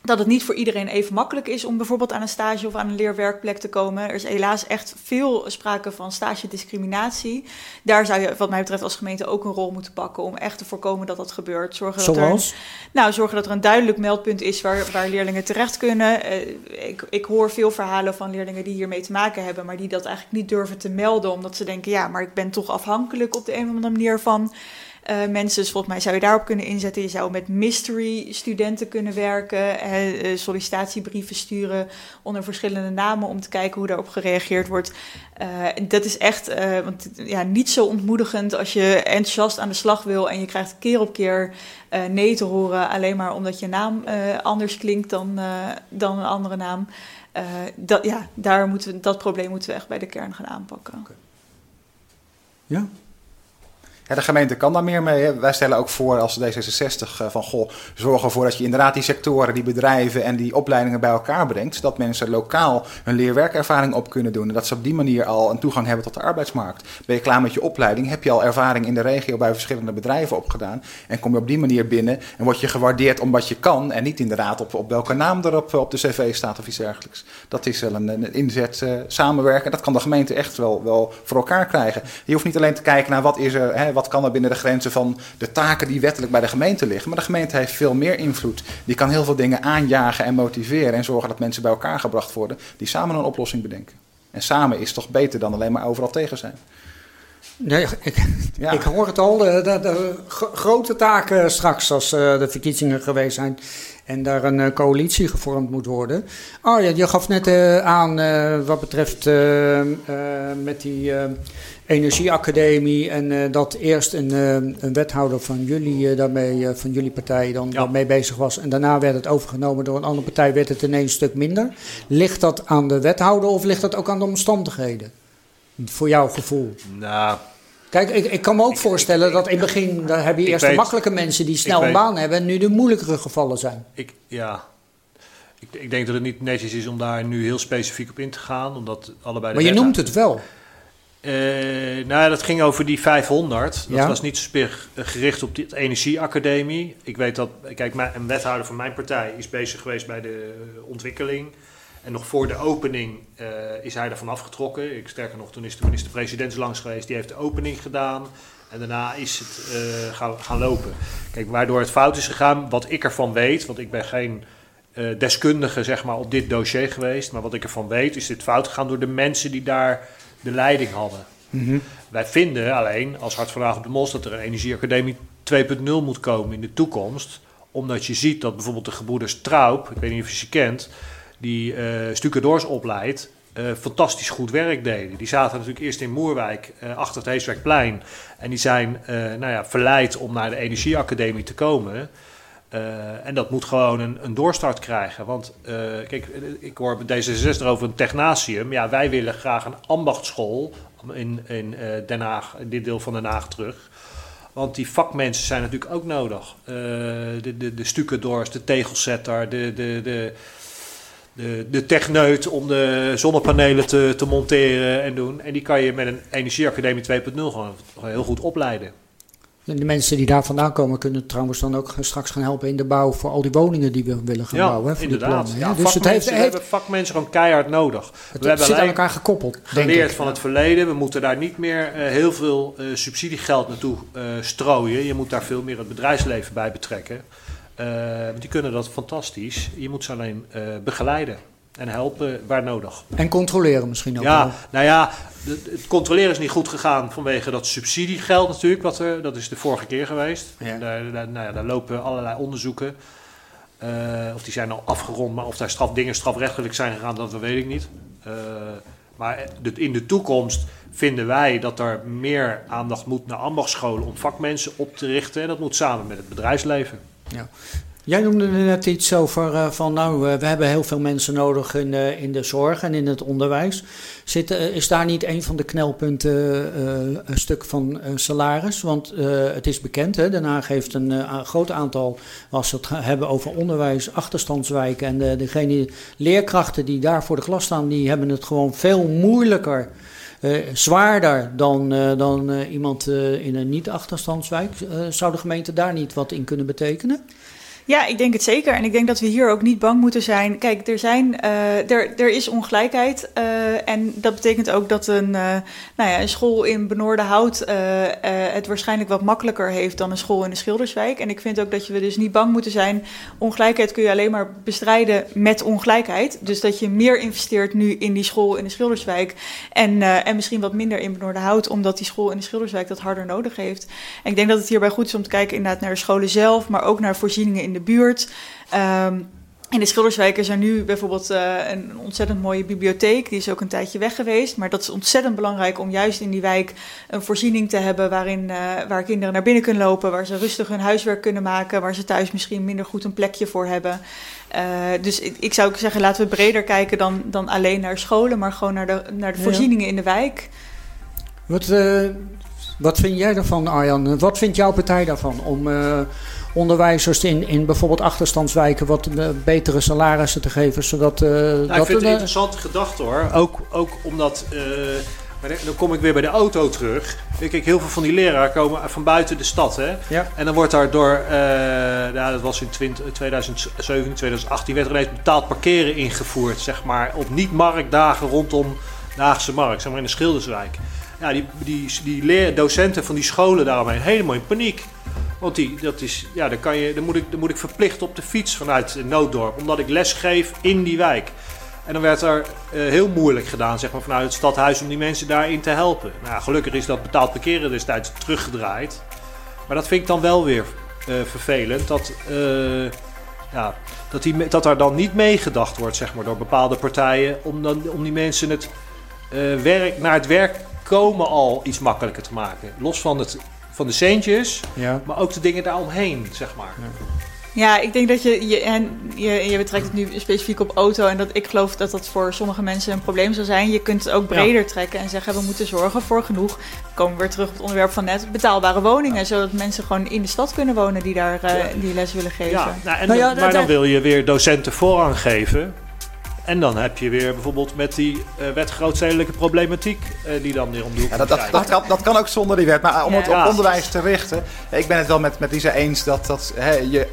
dat het niet voor iedereen even makkelijk is om bijvoorbeeld aan een stage of aan een leerwerkplek te komen. Er is helaas echt veel sprake van stage-discriminatie. Daar zou je, wat mij betreft, als gemeente ook een rol moeten pakken om echt te voorkomen dat dat gebeurt. Zorgen dat Zoals? Er, nou, zorgen dat er een duidelijk meldpunt is waar, waar leerlingen terecht kunnen. Eh, ik, ik hoor veel verhalen van leerlingen die hiermee te maken hebben, maar die dat eigenlijk niet durven te melden, omdat ze denken, ja, maar ik ben toch afhankelijk op de een of andere manier van eh, mensen. Dus volgens mij zou je daarop kunnen inzetten. Je zou met mystery studenten kunnen werken, eh, sollicitatiebrieven sturen onder verschillende namen om te kijken hoe daarop gereageerd wordt. Eh, dat is echt want, ja, niet zo ontmoedigend als je enthousiast aan de slag wil en je krijgt keer op keer nee te horen, alleen maar omdat je naam anders klinkt dan, dan een andere naam. Dat, ja, daar moeten we, dat probleem moeten we echt bij de kern gaan aanpakken. Ja. De gemeente kan daar meer mee. Wij stellen ook voor als D66 eh, van goh, zorg ervoor dat je inderdaad die sectoren, die bedrijven en die opleidingen bij elkaar brengt. Dat mensen lokaal hun leerwerkervaring op kunnen doen. En dat ze op die manier al een toegang hebben tot de arbeidsmarkt. Ben je klaar met je opleiding? Heb je al ervaring in de regio bij verschillende bedrijven opgedaan? En kom je op die manier binnen en word je gewaardeerd om wat je kan. En niet inderdaad op, op welke naam er op, de cv staat of iets dergelijks. Dat is wel een, een inzet eh, samenwerken. Dat kan de gemeente echt wel, wel voor elkaar krijgen. Je hoeft niet alleen te kijken naar wat is er, hè, kan er binnen de grenzen van de taken die wettelijk bij de gemeente liggen. Maar de gemeente heeft veel meer invloed. Die kan heel veel dingen aanjagen en motiveren en zorgen dat mensen bij elkaar gebracht worden die samen een oplossing bedenken. En samen is toch beter dan alleen maar overal tegen zijn. Nee, ik, ik hoor het al, de, de, de gro- grote taken straks als eh, de verkiezingen geweest zijn en daar een eh, coalitie gevormd moet worden. Oh ja, je gaf net eh, aan eh, wat betreft eh, eh, met die eh, energieacademie en eh, dat eerst een, eh, een wethouder van jullie eh, daarmee, van jullie partij dan daarmee bezig was en daarna werd het overgenomen door een andere partij, werd het ineens een stuk minder. Ligt dat aan de wethouder of ligt dat ook aan de omstandigheden? Voor jouw gevoel? Nou, Kijk, ik, ik kan me ook voorstellen dat in het begin daar heb je eerst de makkelijke mensen die snel een weet- baan hebben en nu de moeilijkere gevallen zijn. Ik, ja. Ik, ik denk dat het niet netjes is om daar nu heel specifiek op in te gaan, omdat allebei de Maar je noemt het wel. Eh, nou, ja, dat ging over die 500. Dat Ja. was niet zo speer gericht op die energieacademie. Ik weet dat, kijk, mijn- een wethouder van mijn partij is bezig geweest bij de ontwikkeling. En nog voor de opening eh, is hij ervan afgetrokken. Ik, sterker nog, toen is de minister-president langs geweest. Die heeft de opening gedaan. En daarna is het eh, gaan, gaan lopen. Kijk, waardoor het fout is gegaan, wat ik ervan weet, want ik ben geen deskundige zeg maar, op dit dossier geweest. Maar wat ik ervan weet, is dit fout gegaan door de mensen die daar de leiding hadden. Wij vinden alleen als Hart van op de Mos dat er een energieacademie 2.0 moet komen in de toekomst. Omdat je ziet dat bijvoorbeeld de gebroeders Traub, ik weet niet of je ze kent, die eh stucadoors opleidt, eh, fantastisch goed werk deden. Die zaten natuurlijk eerst in Moerwijk eh, achter het Heeswerkplein. En die zijn nou ja, verleid om naar de energieacademie te komen. Eh, en dat moet gewoon een, een doorstart krijgen. Want eh, kijk, ik hoor bij D66 over een technatium. Ja, wij willen graag een ambachtschool in, in eh, Den Haag, in dit deel van Den Haag terug. Want die vakmensen zijn natuurlijk ook nodig. De, de, de stucadoors, de tegelzetter, de, de, de, de, de techneut om de zonnepanelen te, te monteren en doen. En die kan je met een energieacademie 2.0 gewoon heel goed opleiden. En de mensen die daar vandaan komen kunnen trouwens dan ook straks gaan helpen in de bouw voor al die woningen die we willen gaan ja, bouwen. Voor die inderdaad. plannen, Ja. Dus het heeft, we heeft hebben vakmensen gewoon keihard nodig. het we hebben zit aan elkaar gekoppeld, denk geleerd ik. van het verleden. We moeten daar niet meer eh, heel veel eh, subsidiegeld naartoe eh, strooien. Je moet daar veel meer het bedrijfsleven bij betrekken. Die kunnen dat fantastisch. Je moet ze alleen begeleiden en helpen waar nodig. En controleren misschien ook Ja, wel. nou ja, het controleren is niet goed gegaan vanwege dat subsidiegeld natuurlijk. Wat er, dat is de vorige keer geweest. Ja. Daar, daar, nou ja, daar lopen allerlei onderzoeken. Eh, of die zijn al afgerond, maar of daar straf, dingen strafrechtelijk zijn gegaan, dat weet ik niet. Eh, maar in de toekomst vinden wij dat er meer aandacht moet naar ambachtsscholen om vakmensen op te richten. En dat moet samen met het bedrijfsleven. Ja. Jij noemde net iets over eh, van, nou, eh, we hebben heel veel mensen nodig in, eh, in de zorg en in het onderwijs. Zit, is daar niet een van de knelpunten een stuk van salaris? Want het is bekend, hè, Den heeft een groot aantal, als we het hebben over onderwijs, achterstandswijken. En de, degene, leerkrachten die daar voor de klas staan, die hebben het gewoon veel moeilijker zwaarder dan, dan iemand in een niet-achterstandswijk. Zou de gemeente daar niet wat in kunnen betekenen? Ja, ik denk het zeker. En ik denk dat we hier ook niet bang moeten zijn. Kijk, er, zijn, eh, er, er is ongelijkheid. eh, en dat betekent ook dat een, eh, nou ja, een school in Benoordenhout eh, eh, het waarschijnlijk wat makkelijker heeft dan een school in de Schilderswijk. En ik vind ook dat je we dus niet bang moeten zijn. Ongelijkheid kun je alleen maar bestrijden met ongelijkheid. Dus dat je meer investeert nu in die school in de Schilderswijk. En, en misschien wat minder in Benoordenhout, omdat die school in de Schilderswijk dat harder nodig heeft. En ik denk dat het hierbij goed is om te kijken inderdaad naar de scholen zelf, maar ook naar voorzieningen in de buurt. Ehm, in de Schilderswijk is er nu bijvoorbeeld eh, een ontzettend mooie bibliotheek. Die is ook een tijdje weg geweest. Maar dat is ontzettend belangrijk om juist in die wijk een voorziening te hebben waarin, eh, waar kinderen naar binnen kunnen lopen, waar ze rustig hun huiswerk kunnen maken, waar ze thuis misschien minder goed een plekje voor hebben. Eh, dus ik, ik zou ook zeggen, laten we breder kijken dan, dan alleen naar scholen, maar gewoon naar de, naar de voorzieningen in de wijk. Wat, wat vind jij daarvan, Arjan? Wat vindt jouw partij daarvan om onderwijzers in, in bijvoorbeeld achterstandswijken wat eh, betere salarissen te geven, zodat... eh, Nou, dat ik vind het een interessante gedachte hoor. Ook, ook omdat, eh, maar dan- kom ik weer bij de auto terug. Kijk, heel veel van die leraren komen van buiten de stad. Hè? Ja. En dan wordt daar door, eh, nou, dat was in 20, 2017, 2018, werd er ineens betaald parkeren ingevoerd. Zeg maar, op niet-marktdagen rondom de Haagse Markt, zeg maar in de Schilderswijk. Ja, die, die, die leer, docenten van die scholen daaromheen helemaal in paniek. Want die, dat is, ja, dan, kan je, dan, moet ik, dan moet ik verplicht op de fiets vanuit Nooddorp, omdat ik les geef in die wijk. En dan werd er eh, heel moeilijk gedaan, zeg maar, vanuit het stadhuis om die mensen daarin te helpen. Nou, gelukkig is dat betaald parkeren destijds teruggedraaid. Maar dat vind ik dan wel weer eh, vervelend. Dat, eh, ja, dat, die, dat daar dan niet meegedacht wordt, zeg maar, door bepaalde partijen. Om, dan, om die mensen het werk, naar het werk komen al iets makkelijker te maken. Los van, het, van de centjes, Ja. maar ook de dingen daaromheen, zeg maar. Ja, ik denk dat je, je, en je, je betrekt het nu specifiek op auto. En dat ik geloof dat dat voor sommige mensen een probleem zal zijn. Je kunt het ook breder trekken en zeggen: we moeten zorgen voor genoeg. Dan komen we weer terug op het onderwerp van net: betaalbare woningen. Zodat mensen gewoon in de stad kunnen wonen die daar eh, die les willen geven. Ja, nou, en Nou ja, maar dan wil je weer docenten voorrang geven. En dan heb je weer bijvoorbeeld met die eh, wet grootstedelijke problematiek eh, die dan weer om de hoek Ja, dat, dat, kan, dat kan ook zonder die wet. Maar om Ja. het op onderwijs te richten. Ik ben het wel met, met Lisa eens dat, dat hè, je.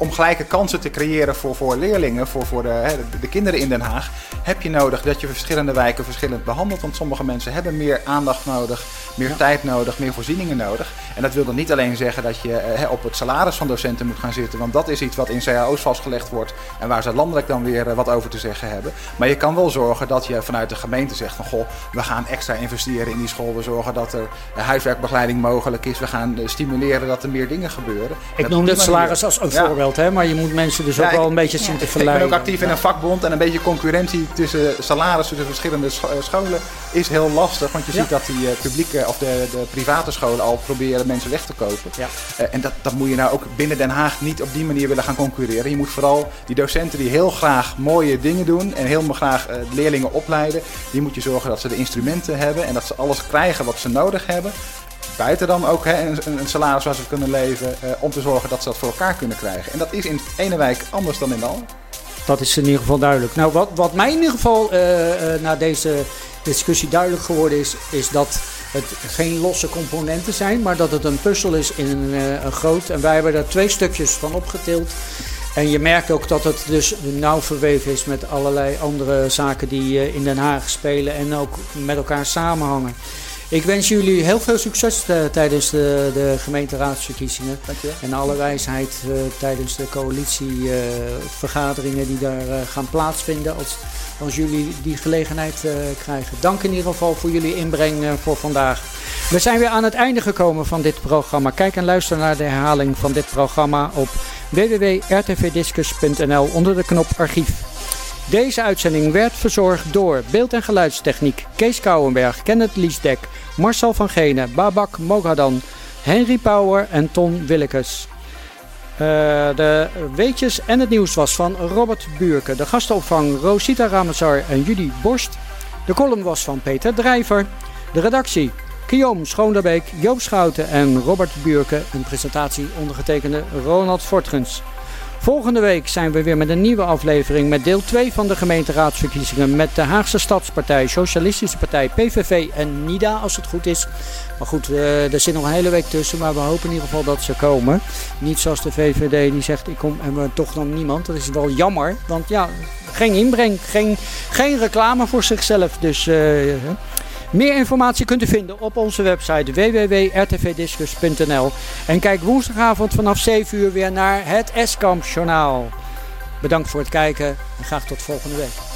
Om gelijke kansen te creëren voor, voor leerlingen, voor, voor de, de, de kinderen in Den Haag, heb je nodig dat je verschillende wijken verschillend behandelt. Want sommige mensen hebben meer aandacht nodig, meer tijd nodig, meer voorzieningen nodig. En dat wil dan niet alleen zeggen dat je eh, op het salaris van docenten moet gaan zitten, want dat is iets wat in cao's vastgelegd wordt en waar ze landelijk dan weer eh, wat over te zeggen hebben. Maar je kan wel zorgen dat je vanuit de gemeente zegt van goh, we gaan extra investeren in die school. We zorgen dat er eh, huiswerkbegeleiding mogelijk is. We gaan stimuleren dat er meer dingen gebeuren. ik noem die salaris als een Ja. voorbeeld, hè, maar je moet mensen dus Ja, ook ik- wel een beetje zien te Ik ben verleiden. ook actief in een vakbond en een beetje concurrentie tussen salarissen tussen verschillende eh, scholen is heel lastig. Want je ziet dat die eh, publieke of de, de private scholen al proberen mensen weg te kopen. Ja. Eh, en dat, dat moet je nou ook binnen Den Haag niet op die manier willen gaan concurreren. Je moet vooral die docenten die heel graag mooie dingen doen en heel graag leerlingen opleiden, die moet je zorgen dat ze de instrumenten hebben en dat ze alles krijgen wat ze nodig hebben. Buiten dan ook hè, een, een- salaris waar ze kunnen leven, eh, om te zorgen dat ze dat voor elkaar kunnen krijgen. En dat is in de ene wijk anders dan in de andere. Dat is in ieder geval duidelijk. Nou, wat, wat mij in ieder geval eh, eh, na deze discussie duidelijk geworden is, is dat het geen losse componenten zijn, maar dat het een puzzel is in een, een groot. En wij hebben er twee stukjes van opgetild. En je merkt ook dat het dus nauw verweven is met allerlei andere zaken die in Den Haag spelen en ook met elkaar samenhangen. Ik wens jullie heel veel succes eh, tijdens de, de gemeenteraadsverkiezingen. Dankjewel. En alle wijsheid eh, tijdens de coalitievergaderingen die daar eh, gaan plaatsvinden. Als, als jullie die gelegenheid eh, krijgen. Dank in ieder geval voor jullie inbreng eh, voor vandaag. We zijn weer aan het einde gekomen van dit programma. Kijk en luister naar de herhaling van dit programma op www.rtvdiscus.nl onder de knop archief. Deze uitzending werd verzorgd door beeld- en geluidstechniek Kees Kouwenberg, Kenneth Liesdek, Marcel van Genen, Babak Mogadan, Henry Power en Ton Willekes. Eh, de weetjes en het nieuws was van Robert Buurke. De gastenopvang Rosita Ramazar en Judy Borst. De column was van Peter Drijver. De redactie Guillaume Schoonderbeek, Joop Schouten en Robert Buurke. Een presentatie ondergetekende Ronald Fortgens. Volgende week zijn we weer met een nieuwe aflevering met deel 2 van de gemeenteraadsverkiezingen met de Haagse Stadspartij, Socialistische Partij, PVV en NIDA als het goed is. Maar goed, eh, er zit nog een hele week tussen, maar we hopen in ieder geval dat ze komen. Niet zoals de VVD die zegt ik kom en we toch dan niemand. Dat is wel jammer, want ja, geen inbreng, geen, geen reclame voor zichzelf. Dus eh, meer informatie kunt u vinden op onze website www.rtvdiscus.nl. En kijk woensdagavond vanaf 7 uur weer naar het Eskamp Journaal. Bedankt voor het kijken en graag tot volgende week.